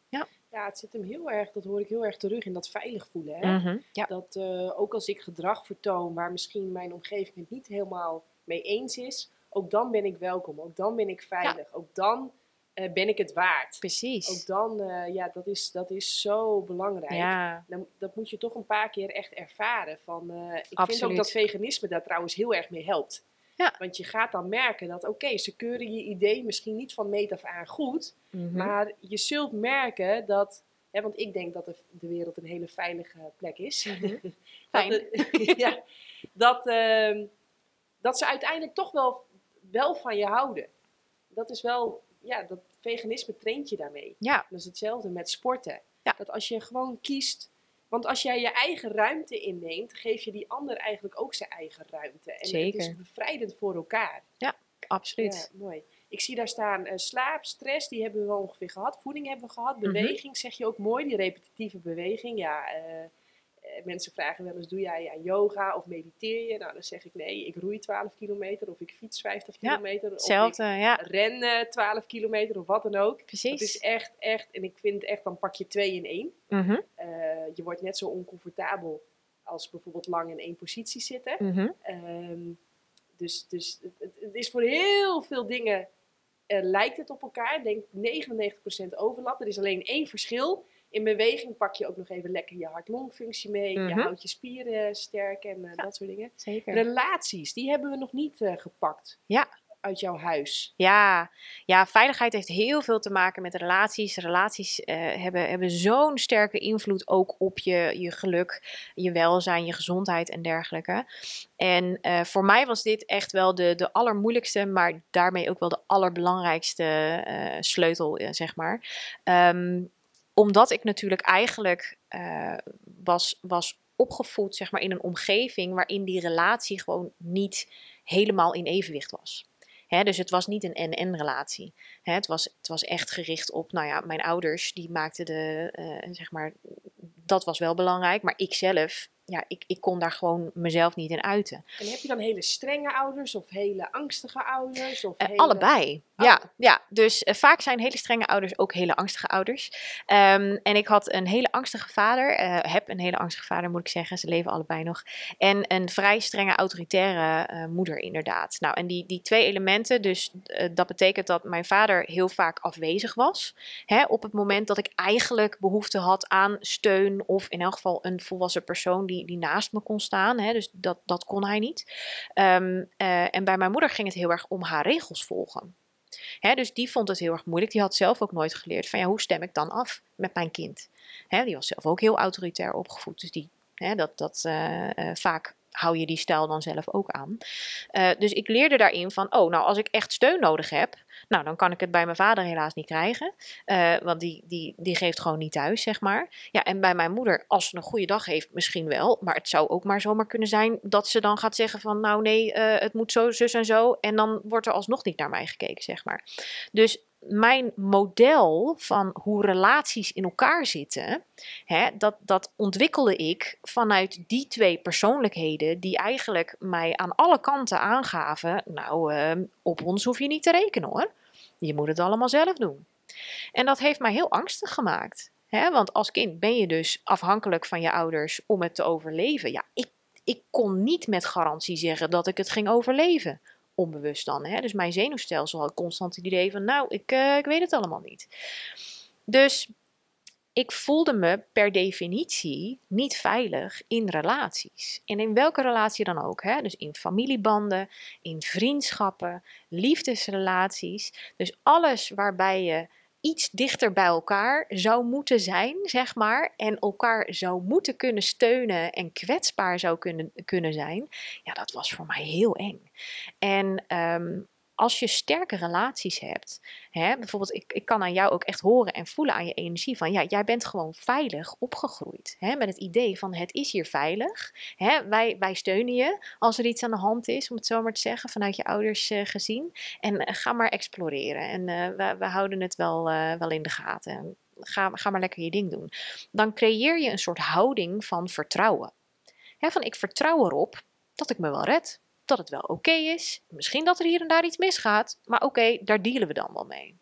Ja. Het zit hem heel erg, dat hoor ik heel erg terug in dat veilig voelen. Hè? Mhm, ja. Dat eh, ook als ik gedrag vertoon waar misschien mijn omgeving het niet helemaal mee eens is, ook dan ben ik welkom, ook dan ben ik veilig, ook dan eh, ben ik het waard. Precies. Ook dan, eh, ja, dat is, dat is zo belangrijk. Ja, Dan, dat moet je toch een paar keer echt ervaren. Van, eh, ik vind ook dat veganisme daar trouwens heel erg mee helpt. Ja. Want je gaat dan merken dat, oké, ze keuren je idee misschien niet van meet af aan goed, mhm. maar je zult merken dat, hè, want ik denk dat de, de wereld een hele veilige plek is. Mhm. dat, Fijn. het- ja, dat, ehm, dat ze uiteindelijk toch wel, wel van je houden. Dat is wel, ja, dat veganisme traint je daarmee. ja, Dat is hetzelfde met sporten. Ja. Dat als je gewoon kiest. Want als jij je eigen ruimte inneemt, geef je die ander eigenlijk ook zijn eigen ruimte. En het is bevrijdend voor elkaar. absoluut. Ja, mooi. Ik zie daar staan eh, slaap, stress, die hebben we ongeveer gehad. Voeding hebben we gehad. Mhm. Beweging zeg je ook mooi, die repetitieve beweging. Ja, eh, mensen vragen wel eens, doe jij aan yoga of mediteer je? Nou, dan zeg ik nee, ik roei 12 kilometer of ik fiets 50 Ja, kilometer. Of Hetzelfde, ja, ik ren eh, 12 kilometer of wat dan ook. Dat is precies. echt, echt, en ik vind echt, dan pak je twee in één. Mhm, Eh, je wordt net zo oncomfortabel als bijvoorbeeld lang in één positie zitten. mhm. Ehm, dus dus het, het- het is voor heel veel dingen, eh, lijkt het op elkaar. Ik denk 99% overlap. Er is alleen één verschil. In beweging pak je ook nog even lekker je hart-longfunctie mee. Je Mhm. houdt je spieren sterk en eh, Ja. dat soort dingen. Zeker. Relaties, die hebben we nog niet eh, gepakt. Ja. Uit jouw huis. Ja, ja, veiligheid heeft heel veel te maken met relaties. Relaties eh, hebben, hebben zo'n sterke invloed ook op je, je geluk, je welzijn, je gezondheid en dergelijke. En voor mij was dit echt wel de, de allermoeilijkste, maar daarmee ook wel de allerbelangrijkste sleutel, zeg maar. Ehm, omdat ik natuurlijk eigenlijk eh, was, was opgevoed zeg maar, in een omgeving waarin die relatie gewoon niet helemaal in evenwicht was. Dus het was niet een en-en-relatie. Het, was, het was echt gericht op, nou ja, mijn ouders, die maakten de, eh, zeg maar, dat was wel belangrijk. Maar ik zelf, ja, ik, ik kon daar gewoon mezelf niet in uiten. En heb je dan hele strenge ouders of hele angstige ouders? Of Eh, hele... Allebei. Oh. Ja, ja, dus eh, vaak zijn hele strenge ouders ook hele angstige ouders. Ehm, en ik had een hele angstige vader, eh, heb een hele angstige vader moet ik zeggen, ze leven allebei nog. En een vrij strenge autoritaire eh, moeder inderdaad. Nou, en die, die twee elementen, dus dat betekent dat mijn vader heel vaak afwezig was. Hè, op het moment dat ik eigenlijk behoefte had aan steun of in elk geval een volwassen persoon die, die naast me kon staan. Hè, dus dat, dat kon hij niet. Ehm, eh, en bij mijn moeder ging het heel erg om haar regels volgen. Dus die vond het heel erg moeilijk. Die had zelf ook nooit geleerd van ja, hoe stem ik dan af met mijn kind. Die was zelf ook heel autoritair opgevoed. Dus die, dat, dat, eh, eh, vaak hou je die stijl dan zelf ook aan. Eh, dus ik leerde daarin van, oh, nou als ik echt steun nodig heb, nou dan kan ik het bij mijn vader helaas niet krijgen. Eh, want die, die, die geeft gewoon niet thuis, zeg maar. Ja, en bij mijn moeder, als ze een goede dag heeft, misschien wel. Maar het zou ook maar zomaar kunnen zijn dat ze dan gaat zeggen van, nou nee, eh, het moet zo, zus en zo. En dan wordt er alsnog niet naar mij gekeken, zeg maar. Dus mijn model van hoe relaties in elkaar zitten, hè, dat, dat ontwikkelde ik vanuit die twee persoonlijkheden die eigenlijk mij aan alle kanten aangaven, nou, eh, op ons hoef je niet te rekenen hoor. Je moet het allemaal zelf doen. En dat heeft mij heel angstig gemaakt. Hè? Want als kind ben je dus afhankelijk van je ouders om het te overleven. Ja, ik, ik kon niet met garantie zeggen dat ik het ging overleven onbewust dan. Hè? Dus mijn zenuwstelsel had constant het idee van, nou, ik, eh, ik weet het allemaal niet. Dus ik voelde me per definitie niet veilig in relaties. En in welke relatie dan ook. Hè? Dus in familiebanden, in vriendschappen, liefdesrelaties. Dus alles waarbij je iets dichter bij elkaar zou moeten zijn, zeg maar. En elkaar zou moeten kunnen steunen en kwetsbaar zou kunnen, kunnen zijn. Ja, dat was voor mij heel eng. En ehm, als je sterke relaties hebt, hè, bijvoorbeeld, ik, ik kan aan jou ook echt horen en voelen aan je energie van, ja, jij bent gewoon veilig opgegroeid. Hè, met het idee van, het is hier veilig. Hè, wij, wij steunen je als er iets aan de hand is, om het zo maar te zeggen, vanuit je ouders eh, gezien. En eh, ga maar exploreren. En eh, we, we houden het wel, wel in de gaten. Ga, ga maar lekker je ding doen. Dan creëer je een soort houding van vertrouwen. Van ik vertrouw erop dat ik me wel red dat het wel oké is. Misschien dat er hier en daar iets misgaat, maar oké, daar dealen we dan wel mee.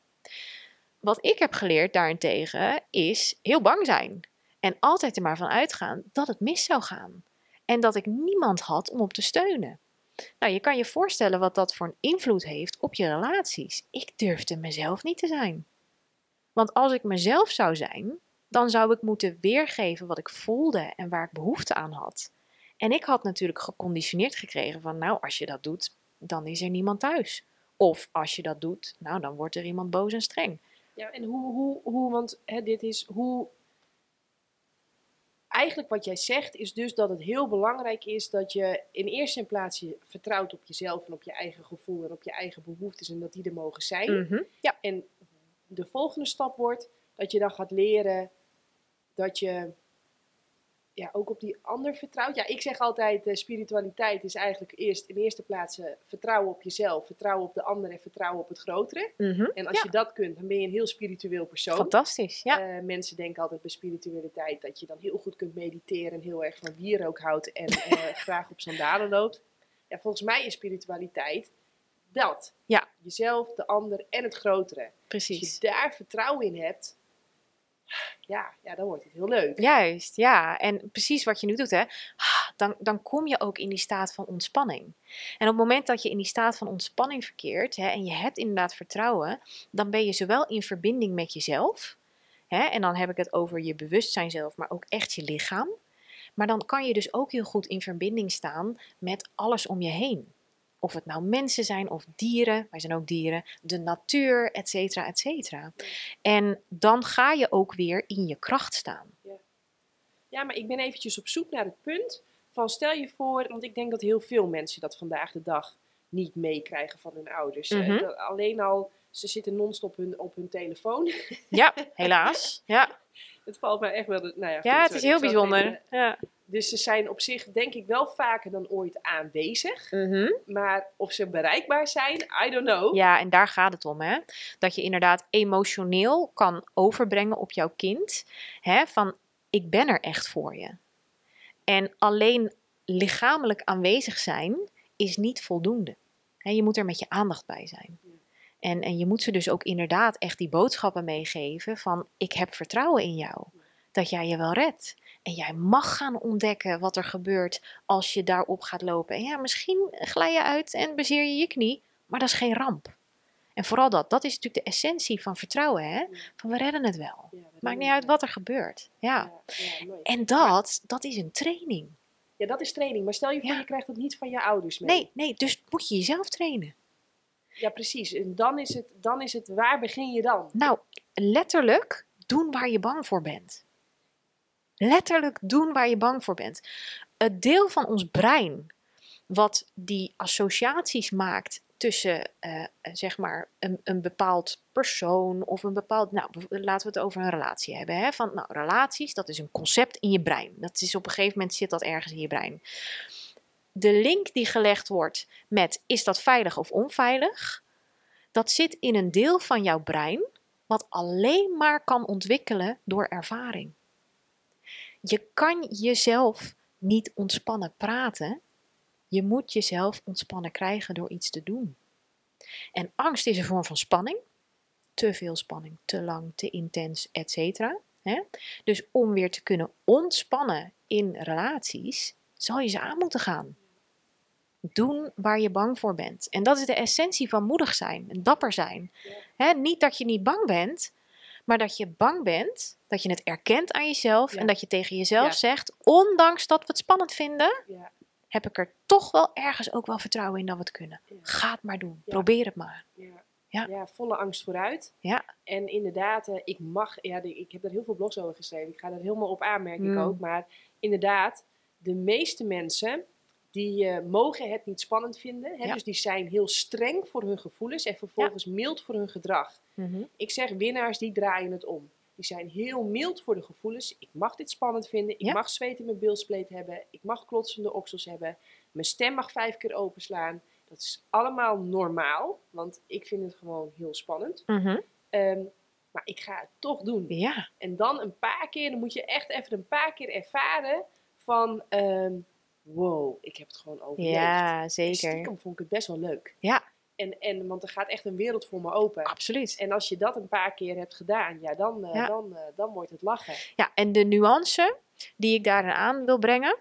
Wat ik heb geleerd daarentegen is heel bang zijn. En altijd er maar van uitgaan dat het mis zou gaan. En dat ik niemand had om op te steunen. Nou, je kan je voorstellen wat dat voor een invloed heeft op je relaties. Ik durfde mezelf niet te zijn. Want als ik mezelf zou zijn, dan zou ik moeten weergeven wat ik voelde en waar ik behoefte aan had. En ik had natuurlijk geconditioneerd gekregen van, nou, als je dat doet, dan is er niemand thuis. Of als je dat doet, nou, dan wordt er iemand boos en streng. Ja, en hoe, hoe, hoe want hè, dit is hoe. Eigenlijk wat jij zegt is dus dat het heel belangrijk is dat je in eerste plaats je vertrouwt op jezelf en op je eigen gevoel en op je eigen behoeftes en dat die er mogen zijn. Mhm, Ja, En de volgende stap wordt dat je dan gaat leren dat je ja, ook op die ander vertrouwt. Ja, ik zeg altijd, eh, spiritualiteit is eigenlijk eerst in eerste plaats eh, vertrouwen op jezelf, vertrouwen op de ander en vertrouwen op het grotere. mhm, En als ja. je dat kunt, dan ben je een heel spiritueel persoon. fantastisch. Ja, Eh, mensen denken altijd bij spiritualiteit dat je dan heel goed kunt mediteren en heel erg van wierook houdt en graag op sandalen loopt. Ja, volgens mij is spiritualiteit dat. Ja. Jezelf, de ander en het grotere. Als precies. je daar vertrouwen in hebt, ja, ja dan wordt het heel leuk. Juist, ja. En precies wat je nu doet, hè. Dan, dan kom je ook in die staat van ontspanning. En op het moment dat je in die staat van ontspanning verkeert hè, en je hebt inderdaad vertrouwen, dan ben je zowel in verbinding met jezelf, Hè? En dan heb ik het over je bewustzijn zelf, maar ook echt je lichaam. Maar dan kan je dus ook heel goed in verbinding staan met alles om je heen. Of het nou mensen zijn of dieren, wij zijn ook dieren, de natuur, et cetera, et cetera. En dan ga je ook weer in je kracht staan. Ja, maar ik ben eventjes op zoek naar het punt van stel je voor, want ik denk dat heel veel mensen dat vandaag de dag niet meekrijgen van hun ouders. Mhm. alleen al, ze zitten non-stop hun, op hun telefoon. Ja, helaas. Ja, het valt mij echt wel, nou ja. ja goed, het is heel bijzonder. even- Ja. Dus ze zijn op zich denk ik wel vaker dan ooit aanwezig. Mhm. Maar of ze bereikbaar zijn, I don't know. Ja, en daar gaat het om, hè? Dat je inderdaad emotioneel kan overbrengen op jouw kind, hè? Van ik ben er echt voor je. En alleen lichamelijk aanwezig zijn is niet voldoende. Hè, je moet er met je aandacht bij zijn. En, en je moet ze dus ook inderdaad echt die boodschappen meegeven van ik heb vertrouwen in jou. Dat jij je wel redt. En jij mag gaan ontdekken wat er gebeurt als je daarop gaat lopen. En ja, misschien glij je uit en bezeer je je knie, maar dat is geen ramp. En vooral dat, dat is natuurlijk de essentie van vertrouwen, hè? Van we redden het wel. Ja, Maakt niet uit wat er gebeurt. Ja. En dat, dat is een training. ja, dat is training. Maar stel je voor, je krijgt dat niet van je ouders mee. Nee, nee, dus moet je jezelf trainen. Ja, precies. En dan is, het, dan is het, waar begin je dan? Nou, letterlijk doen waar je bang voor bent. Letterlijk doen waar je bang voor bent. Het deel van ons brein wat die associaties maakt tussen, eh, zeg maar, een, een bepaald persoon of een bepaald, nou, laten we het over een relatie hebben. Hè? Van, nou, relaties, dat is een concept in je brein. Dat is op een gegeven moment zit dat ergens in je brein. De link die gelegd wordt met is dat veilig of onveilig, dat zit in een deel van jouw brein wat alleen maar kan ontwikkelen door ervaring. Je kan jezelf niet ontspannen praten. Je moet jezelf ontspannen krijgen door iets te doen. En angst is een vorm van spanning. Te veel spanning, te lang, te intens, etc. Dus om weer te kunnen ontspannen in relaties, zal je ze aan moeten gaan. Doen waar je bang voor bent. En dat is de essentie van moedig zijn en dapper zijn. Niet dat je niet bang bent, maar dat je bang bent, dat je het erkent aan jezelf Ja. en dat je tegen jezelf Ja. zegt, ondanks dat we het spannend vinden, Ja, heb ik er toch wel ergens ook wel vertrouwen in dat we het kunnen. Ga het maar doen. Probeer het maar. ja. Ja. Ja. volle angst vooruit. Ja. En inderdaad, eh, ik mag, ja, ik heb daar heel veel blogs over geschreven. Ik ga daar helemaal op aan, merk ik Mm. ook. Maar inderdaad, de meeste mensen die eh, mogen het niet spannend vinden. Hè? Ja. Dus die zijn heel streng voor hun gevoelens en vervolgens mild voor hun gedrag. Mhm. Ik zeg winnaars, die draaien het om. Die zijn heel mild voor de gevoelens. Ik mag dit spannend vinden. Ik Ja. mag zweet in mijn bilspleet hebben. Ik mag klotsende oksels hebben. Mijn stem mag vijf keer openslaan. Dat is allemaal normaal, want ik vind het gewoon heel spannend. Mhm. Ehm, maar ik ga het toch doen. Ja, En dan een paar keer, dan moet je echt even een paar keer ervaren van... ehm, wow, ik heb het gewoon overleefd. ja En zeker. stiekem vond ik het best wel leuk. Ja, En, en, want er gaat echt een wereld voor me open. absoluut. En als je dat een paar keer hebt gedaan, ja, dan, eh, Ja. Dan, eh, dan wordt het lachen. Ja, en de nuance die ik daarin aan wil brengen,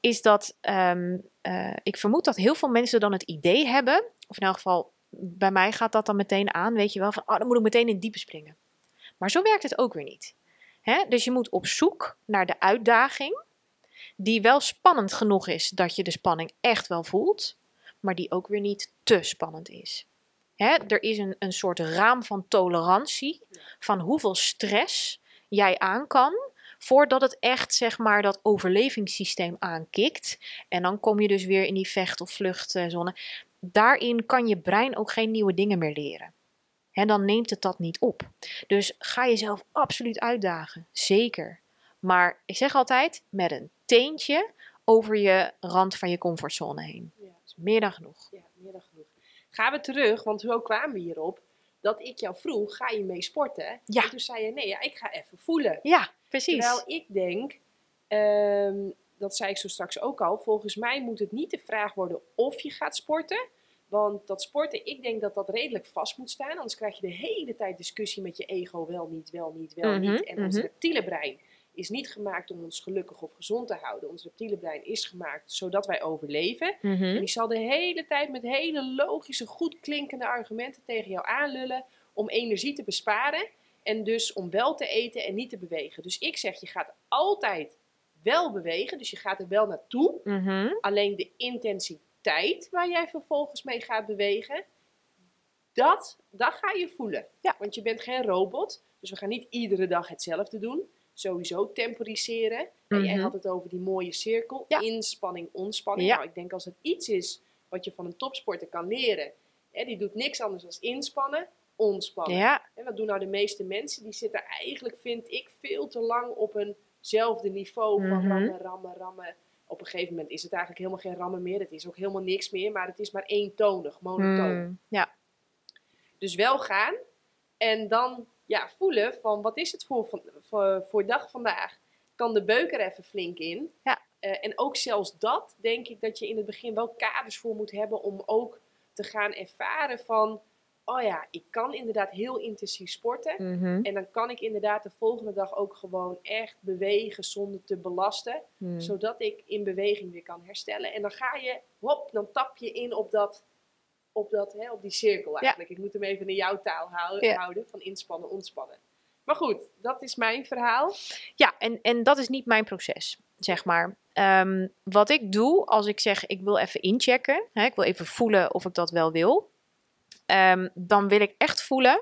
is dat ehm, eh, ik vermoed dat heel veel mensen dan het idee hebben, of in elk geval bij mij gaat dat dan meteen aan, weet je wel, van oh, dan moet ik meteen in het diepe springen. Maar zo werkt het ook weer niet. Hè? Dus je moet op zoek naar de uitdaging, die wel spannend genoeg is dat je de spanning echt wel voelt, maar die ook weer niet te spannend is. Hè? Er is een, een soort raam van tolerantie van hoeveel stress jij aan kan voordat het echt zeg maar dat overlevingssysteem aankikt. En dan kom je dus weer in die vecht- of vluchtzone. Daarin kan je brein ook geen nieuwe dingen meer leren. En dan neemt het dat niet op. Dus ga jezelf absoluut uitdagen. Zeker. Maar ik zeg altijd met een teentje over je rand van je comfortzone heen. Ja, is meer dan genoeg. ja, meer dan genoeg. Gaan we terug, want hoe kwamen we hierop? Dat ik jou vroeg, ga je mee sporten? Ja. En toen zei je, nee, ja, ik ga even voelen. Ja, precies. Terwijl ik denk, ehm, dat zei ik zo straks ook al, volgens mij moet het niet de vraag worden of je gaat sporten. Want dat sporten, ik denk dat dat redelijk vast moet staan. Anders krijg je de hele tijd discussie met je ego, wel niet, wel niet, wel Mhm, niet. En ons mhm. reptiele brein is niet gemaakt om ons gelukkig of gezond te houden. Ons reptiele brein is gemaakt zodat wij overleven. Mhm. En die zal de hele tijd met hele logische, goed klinkende argumenten tegen jou aanlullen om energie te besparen. En dus om wel te eten en niet te bewegen. Dus ik zeg, je gaat altijd wel bewegen. Dus je gaat er wel naartoe. Mhm. Alleen de intensiteit waar jij vervolgens mee gaat bewegen, dat, dat ga je voelen. Ja. Want je bent geen robot. Dus we gaan niet iedere dag hetzelfde doen. Sowieso temporiseren. En jij Mhm. had het over die mooie cirkel. Ja. Inspanning, ontspanning. Ja. Nou, ik denk als het iets is wat je van een topsporter kan leren. Hè, die doet niks anders dan inspannen, ontspannen. Ja, En wat doen nou de meeste mensen? Die zitten eigenlijk, vind ik, veel te lang op eenzelfde niveau van Mhm. rammen, rammen, rammen. Op een gegeven moment is het eigenlijk helemaal geen rammen meer. Het is ook helemaal niks meer, maar het is maar eentonig, monotoon. Mm, ja. Dus wel gaan en dan ja, voelen van wat is het voor, voor, voor dag vandaag? Kan de beuk er even flink in? Ja. Eh, en ook zelfs dat denk ik dat je in het begin wel kaders voor moet hebben om ook te gaan ervaren van, oh ja, ik kan inderdaad heel intensief sporten. Mhm. En dan kan ik inderdaad de volgende dag ook gewoon echt bewegen zonder te belasten. Mm. Zodat ik in beweging weer kan herstellen. En dan ga je, hop, dan tap je in op, dat, op, dat, hè, op die cirkel eigenlijk. Ik moet hem even in jouw taal hou- Ja. houden, van inspannen, ontspannen. Maar goed, dat is mijn verhaal. Ja, en, en dat is niet mijn proces, zeg maar. Ehm, wat ik doe als ik zeg ik wil even inchecken, hè, ik wil even voelen of ik dat wel wil, ehm, dan wil ik echt voelen,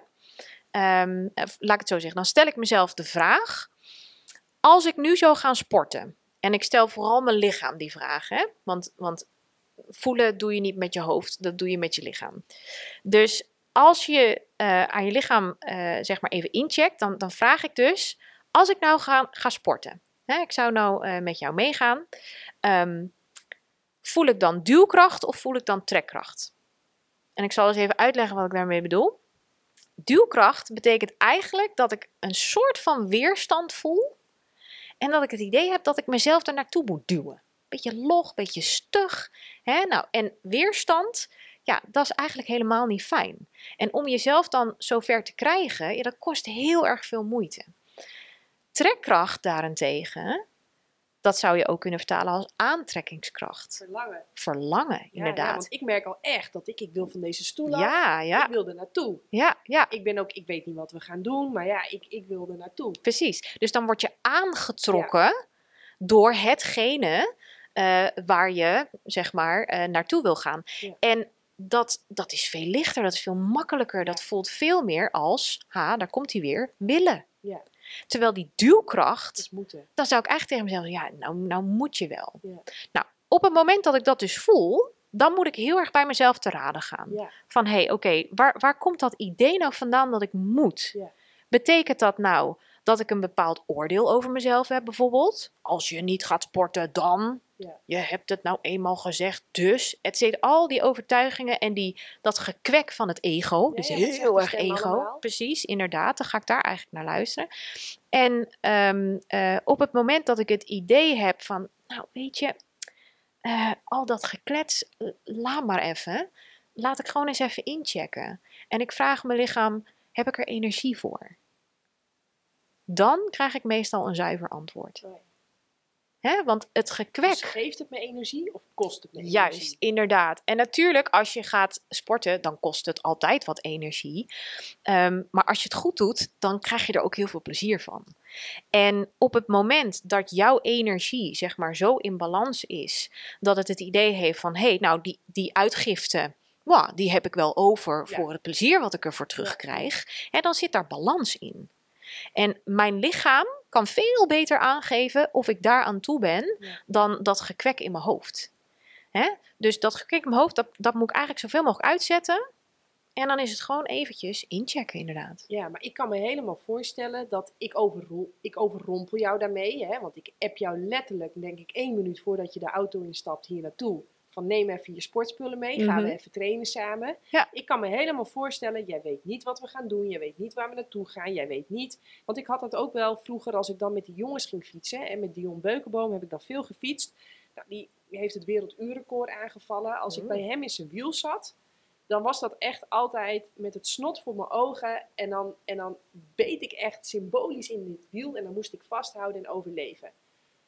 ehm, eh, laat ik het zo zeggen, dan stel ik mezelf de vraag, als ik nu zou gaan sporten, en ik stel vooral mijn lichaam die vraag, hè, want, want voelen doe je niet met je hoofd, dat doe je met je lichaam. Dus als je eh, aan je lichaam eh, zeg maar even incheckt, dan, dan vraag ik dus, als ik nou ga, sporten, hè, ik zou nou eh, met jou meegaan, ehm, voel ik dan duwkracht of voel ik dan trekkracht? En ik zal eens even uitleggen wat ik daarmee bedoel. Duwkracht betekent eigenlijk dat ik een soort van weerstand voel en dat ik het idee heb dat ik mezelf er naartoe moet duwen. Beetje log, beetje stug. Hè? Nou, en weerstand, ja, dat is eigenlijk helemaal niet fijn. En om jezelf dan zover te krijgen, ja, dat kost heel erg veel moeite. Trekkracht daarentegen, dat zou je ook kunnen vertalen als aantrekkingskracht. Verlangen. Verlangen, inderdaad. Ja, want ik merk al echt dat ik, ik wil van deze stoel af. Ja, ja, Ik wil er naartoe. ja, ja, Ik ben ook, ik weet niet wat we gaan doen, maar ja, ik, ik wil er naartoe. precies. Dus dan word je aangetrokken door hetgene eh, waar je, zeg maar, eh, naartoe wil gaan. Ja. En dat, dat is veel lichter, dat is veel makkelijker. Dat voelt veel meer als, ha, daar komt hij weer, willen. Ja. Terwijl die duwkracht, dan zou ik eigenlijk tegen mezelf, ja, nou, nou moet je wel. Ja. Nou, op het moment dat ik dat dus voel, dan moet ik heel erg bij mezelf te raden gaan. Ja. Van, hé, hey, oké, waar, waar komt dat idee nou vandaan dat ik moet? Ja. Betekent dat nou dat ik een bepaald oordeel over mezelf heb bijvoorbeeld? Als je niet gaat sporten, dan... Ja. Je hebt het nou eenmaal gezegd, dus... Het zit al die overtuigingen en die, dat gekwek van het ego. Ja, dus ja, heel erg ego. allemaal. Precies, inderdaad. Dan ga ik daar eigenlijk naar luisteren. En ehm, eh, op het moment dat ik het idee heb van... Nou, weet je... eh, al dat geklets, laat maar even. Laat ik gewoon eens even inchecken. En ik vraag mijn lichaam, heb ik er energie voor? Dan krijg ik meestal een zuiver antwoord. Hè? Want het gekwek... Dus geeft het me energie of kost het me energie? Juist, inderdaad. En natuurlijk, als je gaat sporten, dan kost het altijd wat energie. Ehm, maar als je het goed doet, dan krijg je er ook heel veel plezier van. En op het moment dat jouw energie, zeg maar, zo in balans is, dat het het idee heeft van, hé, hey, nou, die, die uitgifte, wow, die heb ik wel over Ja. voor het plezier wat ik ervoor terugkrijg. En dan zit daar balans in. En mijn lichaam kan veel beter aangeven of ik daar aan toe ben Ja. dan dat gekwek in mijn hoofd. Hè? Dus dat gekwek in mijn hoofd, dat, dat moet ik eigenlijk zoveel mogelijk uitzetten. En dan is het gewoon eventjes inchecken, inderdaad. Ja, maar ik kan me helemaal voorstellen dat ik, overrol, ik overrompel jou daarmee. Hè? Want ik app jou letterlijk, denk ik, één minuut voordat je de auto instapt hier naartoe. Van neem even je sportspullen mee, gaan Mhm. we even trainen samen. Ja. Ik kan me helemaal voorstellen, jij weet niet wat we gaan doen. Jij weet niet waar we naartoe gaan. Jij weet niet. Want ik had dat ook wel vroeger als ik dan met die jongens ging fietsen. En met Dion Beukenboom heb ik dan veel gefietst. Nou, die heeft het werelduurrecord aangevallen. Als ik Oh. bij hem in zijn wiel zat, dan was dat echt altijd met het snot voor mijn ogen. En dan, en dan beet ik echt symbolisch in dit wiel. En dan moest ik vasthouden en overleven.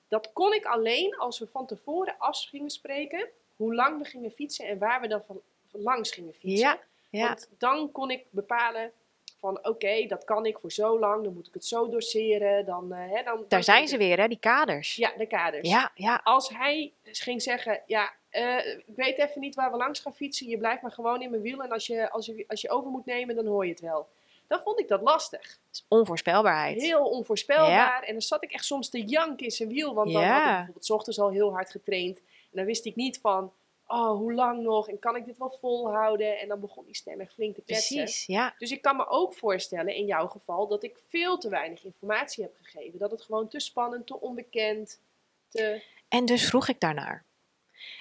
Dat kon ik alleen als we van tevoren af gingen spreken. Hoe lang we gingen fietsen en waar we dan van, van langs gingen fietsen. Ja, ja. Want dan kon ik bepalen van oké, dat kan ik voor zo lang, dan moet ik het zo doseren. Dan, eh, hè, dan, Daar dan- zijn ze weer, hè, die kaders. Ja, de kaders. ja, ja. Als hij ging zeggen, ja, eh, ik weet even niet waar we langs gaan fietsen, je blijft maar gewoon in mijn wiel en als je, als, je, als je over moet nemen, dan hoor je het wel. Dan vond ik dat lastig. is onvoorspelbaarheid. Heel onvoorspelbaar. En dan zat ik echt soms te janken in zijn wiel, want dan Ja. had ik bijvoorbeeld 's ochtends al heel hard getraind. Dan wist ik niet van, oh, hoe lang nog en kan ik dit wel volhouden? En dan begon die stem echt flink te kletsen. Precies, ja. Dus ik kan me ook voorstellen in jouw geval dat ik veel te weinig informatie heb gegeven. Dat het gewoon te spannend, te onbekend, te... En dus vroeg ik daarnaar.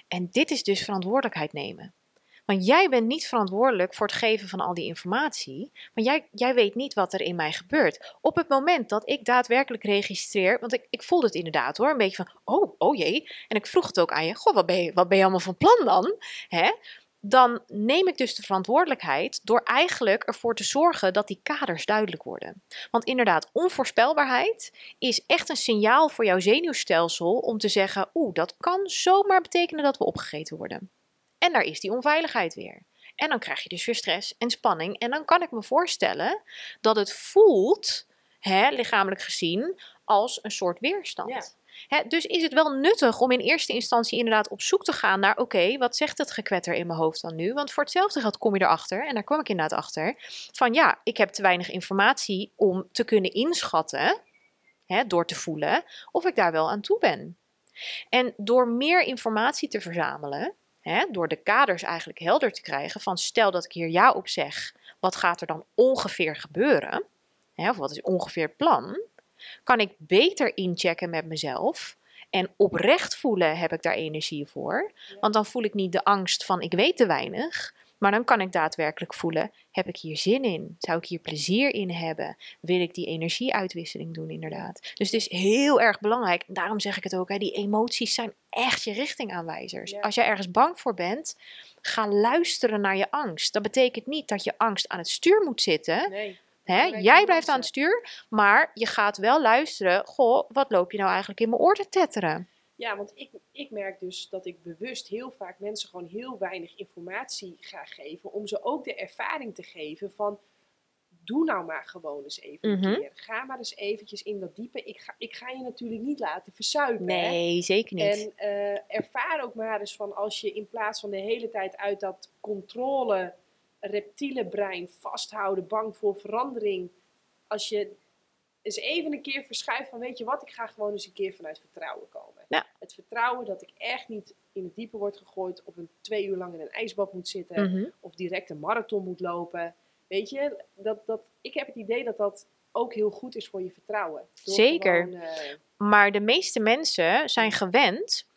En dit is dus verantwoordelijkheid nemen. Want jij bent niet verantwoordelijk voor het geven van al die informatie. Maar jij, jij weet niet wat er in mij gebeurt. Op het moment dat ik daadwerkelijk registreer. Want ik, ik voelde het inderdaad hoor. Een beetje van: oh, oh jee. En ik vroeg het ook aan je: Goh, wat ben je, wat ben je allemaal van plan dan? Hè? Dan neem ik dus de verantwoordelijkheid door eigenlijk ervoor te zorgen dat die kaders duidelijk worden. Want inderdaad, onvoorspelbaarheid is echt een signaal voor jouw zenuwstelsel om te zeggen: oeh, dat kan zomaar betekenen dat we opgegeten worden. En daar is die onveiligheid weer. En dan krijg je dus weer stress en spanning. En dan kan ik me voorstellen dat het voelt, hè, lichamelijk gezien, als een soort weerstand. Ja. Hè, dus is het wel nuttig om in eerste instantie inderdaad op zoek te gaan naar: oké, wat zegt het gekwetter in mijn hoofd dan nu? Want voor hetzelfde geld kom je erachter, en daar kwam ik inderdaad achter, van ja, ik heb te weinig informatie om te kunnen inschatten, hè, door te voelen, of ik daar wel aan toe ben. En door meer informatie te verzamelen, hè, door de kaders eigenlijk helder te krijgen van stel dat ik hier ja op zeg, wat gaat er dan ongeveer gebeuren? Hè, of wat is ongeveer het plan? Kan ik beter inchecken met mezelf en oprecht voelen heb ik daar energie voor? Want dan voel ik niet de angst van ik weet te weinig, maar dan kan ik daadwerkelijk voelen, heb ik hier zin in? Zou ik hier plezier in hebben? Wil ik die energieuitwisseling doen inderdaad? Dus het is heel erg belangrijk, en daarom zeg ik het ook, hè, die emoties zijn echt je richtingaanwijzers. Ja. Als jij ergens bang voor bent, ga luisteren naar je angst. Dat betekent niet dat je angst aan het stuur moet zitten. Nee. Hè? Jij blijft aan het stuur, maar je gaat wel luisteren. Goh, wat loop je nou eigenlijk in mijn oor te tetteren? Ja, want ik, ik merk dus dat ik bewust heel vaak mensen gewoon heel weinig informatie ga geven. Om ze ook de ervaring te geven van, doe nou maar gewoon eens even Mhm. een keer. Ga maar eens eventjes in dat diepe. Ik ga, ik ga je natuurlijk niet laten verzuipen. hè. Nee, zeker niet. En eh, ervaar ook maar eens van als je in plaats van de hele tijd uit dat controle reptiele brein vasthouden, bang voor verandering. Als je eens even een keer verschuift van weet je wat, ik ga gewoon eens een keer vanuit vertrouwen komen. Ja. Het vertrouwen dat ik echt niet in het diepe word gegooid of een twee uur lang in een ijsbad moet zitten Mhm. of direct een marathon moet lopen. Weet je, dat, dat, ik heb het idee dat dat ook heel goed is voor je vertrouwen. Door Zeker. gewoon, eh, Maar de meeste mensen zijn gewend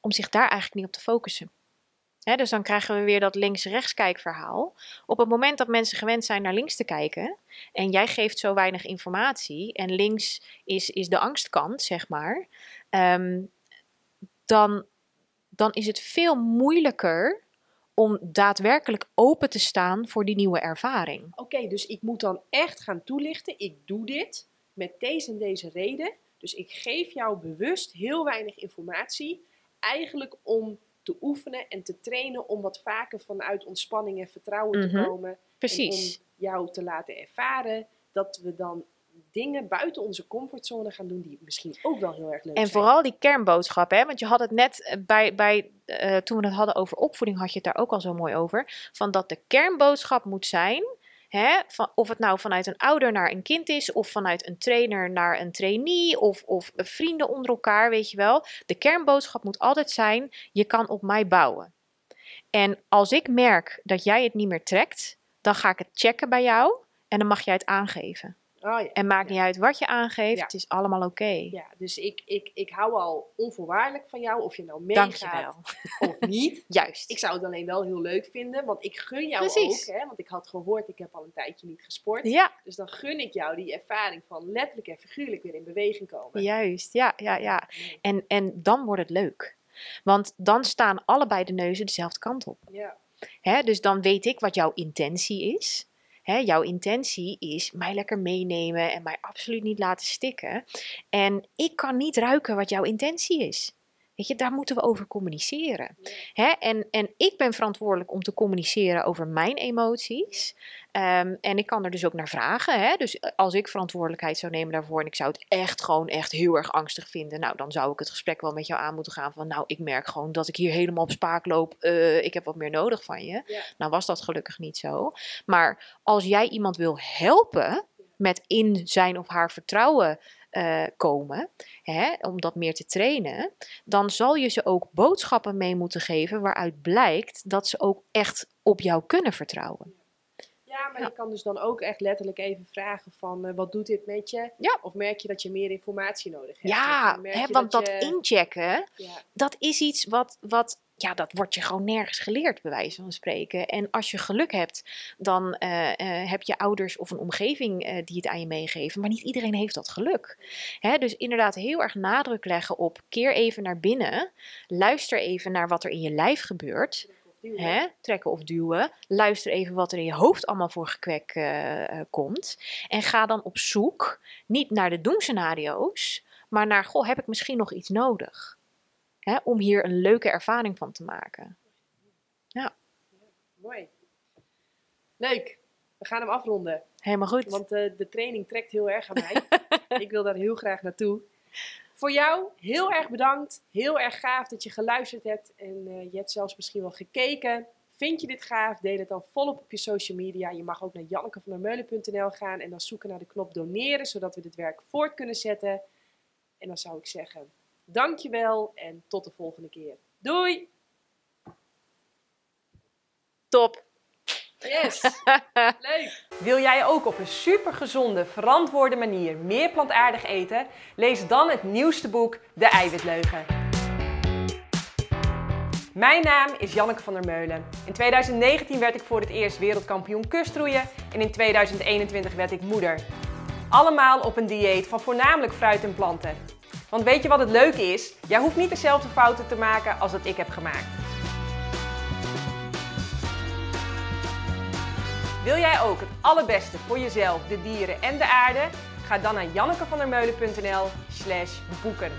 om zich daar eigenlijk niet op te focussen. Dus dan krijgen we weer dat links-rechts kijkverhaal. Op het moment dat mensen gewend zijn naar links te kijken en jij geeft zo weinig informatie en links is, is de angstkant, zeg maar, ehm, dan, dan is het veel moeilijker om daadwerkelijk open te staan voor die nieuwe ervaring. Oké, dus ik moet dan echt gaan toelichten. Ik doe dit met deze en deze reden. Dus ik geef jou bewust heel weinig informatie. Eigenlijk om te oefenen en te trainen om wat vaker vanuit ontspanning en vertrouwen Mhm, te komen. Precies. En om jou te laten ervaren dat we dan dingen buiten onze comfortzone gaan doen die misschien ook wel heel erg leuk En zijn. vooral die kernboodschap, hè? want je had het net eh, bij, bij eh, toen we het hadden over opvoeding, had je het daar ook al zo mooi over. Van dat de kernboodschap moet zijn, hè? Of het nou vanuit een ouder naar een kind is, of vanuit een trainer naar een trainee, of, of vrienden onder elkaar, weet je wel. De kernboodschap moet altijd zijn: je kan op mij bouwen. En als ik merk dat jij het niet meer trekt, dan ga ik het checken bij jou en dan mag jij het aangeven. Oh ja. En maakt Ja. niet uit wat je aangeeft, Ja. het is allemaal oké. Ja, dus ik, ik, ik hou al onvoorwaardelijk van jou, of je nou meegaat of niet. Juist. Ik zou het alleen wel heel leuk vinden, want ik gun jou Precies. ook. Hè, want ik had gehoord, ik heb al een tijdje niet gesport. Ja, Dus dan gun ik jou die ervaring van letterlijk en figuurlijk weer in beweging komen. juist. Ja, ja, ja. En, en dan wordt het leuk. Want dan staan allebei de neuzen dezelfde kant op. Ja. Hè? Dus dan weet ik wat jouw intentie is. Jouw intentie is mij lekker meenemen en mij absoluut niet laten stikken. En ik kan niet ruiken wat jouw intentie is. Weet je, daar moeten we over communiceren. Hè? En, en ik ben verantwoordelijk om te communiceren over mijn emoties. Ehm, en ik kan er dus ook naar vragen. Hè? Dus eh, als ik verantwoordelijkheid zou nemen daarvoor en ik zou het echt gewoon echt heel erg angstig vinden, nou dan zou ik het gesprek wel met jou aan moeten gaan van, nou ik merk gewoon dat ik hier helemaal op spaak loop. Uh, ik heb wat meer nodig van je. Ja. Nou was dat gelukkig niet zo. Maar als jij iemand wil helpen met in zijn of haar vertrouwen uh, komen, hè, om dat meer te trainen, dan zal je ze ook boodschappen mee moeten geven waaruit blijkt dat ze ook echt op jou kunnen vertrouwen. Ja, maar je kan dus dan ook echt letterlijk even vragen van uh, wat doet dit met je? Ja. Of merk je dat je meer informatie nodig hebt? Ja, hè, want dat, dat inchecken, ja. dat is iets wat, wat ja, dat wordt je gewoon nergens geleerd, bij wijze van spreken. En als je geluk hebt, dan uh, uh, heb je ouders of een omgeving uh, die het aan je meegeven. Maar niet iedereen heeft dat geluk. Hè? Dus inderdaad heel erg nadruk leggen op keer even naar binnen. Luister even naar wat er in je lijf gebeurt. Hè? Trekken of duwen. Luister even wat er in je hoofd allemaal voor gekwek komt. En ga dan op zoek, niet naar de doemscenario's, maar naar, goh, heb ik misschien nog iets nodig? Hè, om hier een leuke ervaring van te maken. Ja. Mooi. Leuk. We gaan hem afronden. Helemaal goed. Want uh, de training trekt heel erg aan mij. ik wil daar heel graag naartoe. Voor jou heel erg bedankt. Heel erg gaaf dat je geluisterd hebt en uh, je hebt zelfs misschien wel gekeken. Vind je dit gaaf? Deel het dan volop op je social media. Je mag ook naar jannekevandermeulen.nl gaan en dan zoeken naar de knop doneren, zodat we dit werk voort kunnen zetten. En dan zou ik zeggen, Dankjewel en tot de volgende keer. Doei! Top! Yes! Leuk! Wil jij ook op een supergezonde, verantwoorde manier meer plantaardig eten? Lees dan het nieuwste boek De Eiwitleugen. Mijn naam is Janneke van der Meulen. In 2019 werd ik voor het eerst wereldkampioen kustroeien en in 2021 werd ik moeder. Allemaal op een dieet van voornamelijk fruit en planten. Want weet je wat het leuke is? Jij hoeft niet dezelfde fouten te maken als dat ik heb gemaakt. Wil jij ook het allerbeste voor jezelf, de dieren en de aarde? Ga dan naar jannekevandermeulen.nl slash boeken.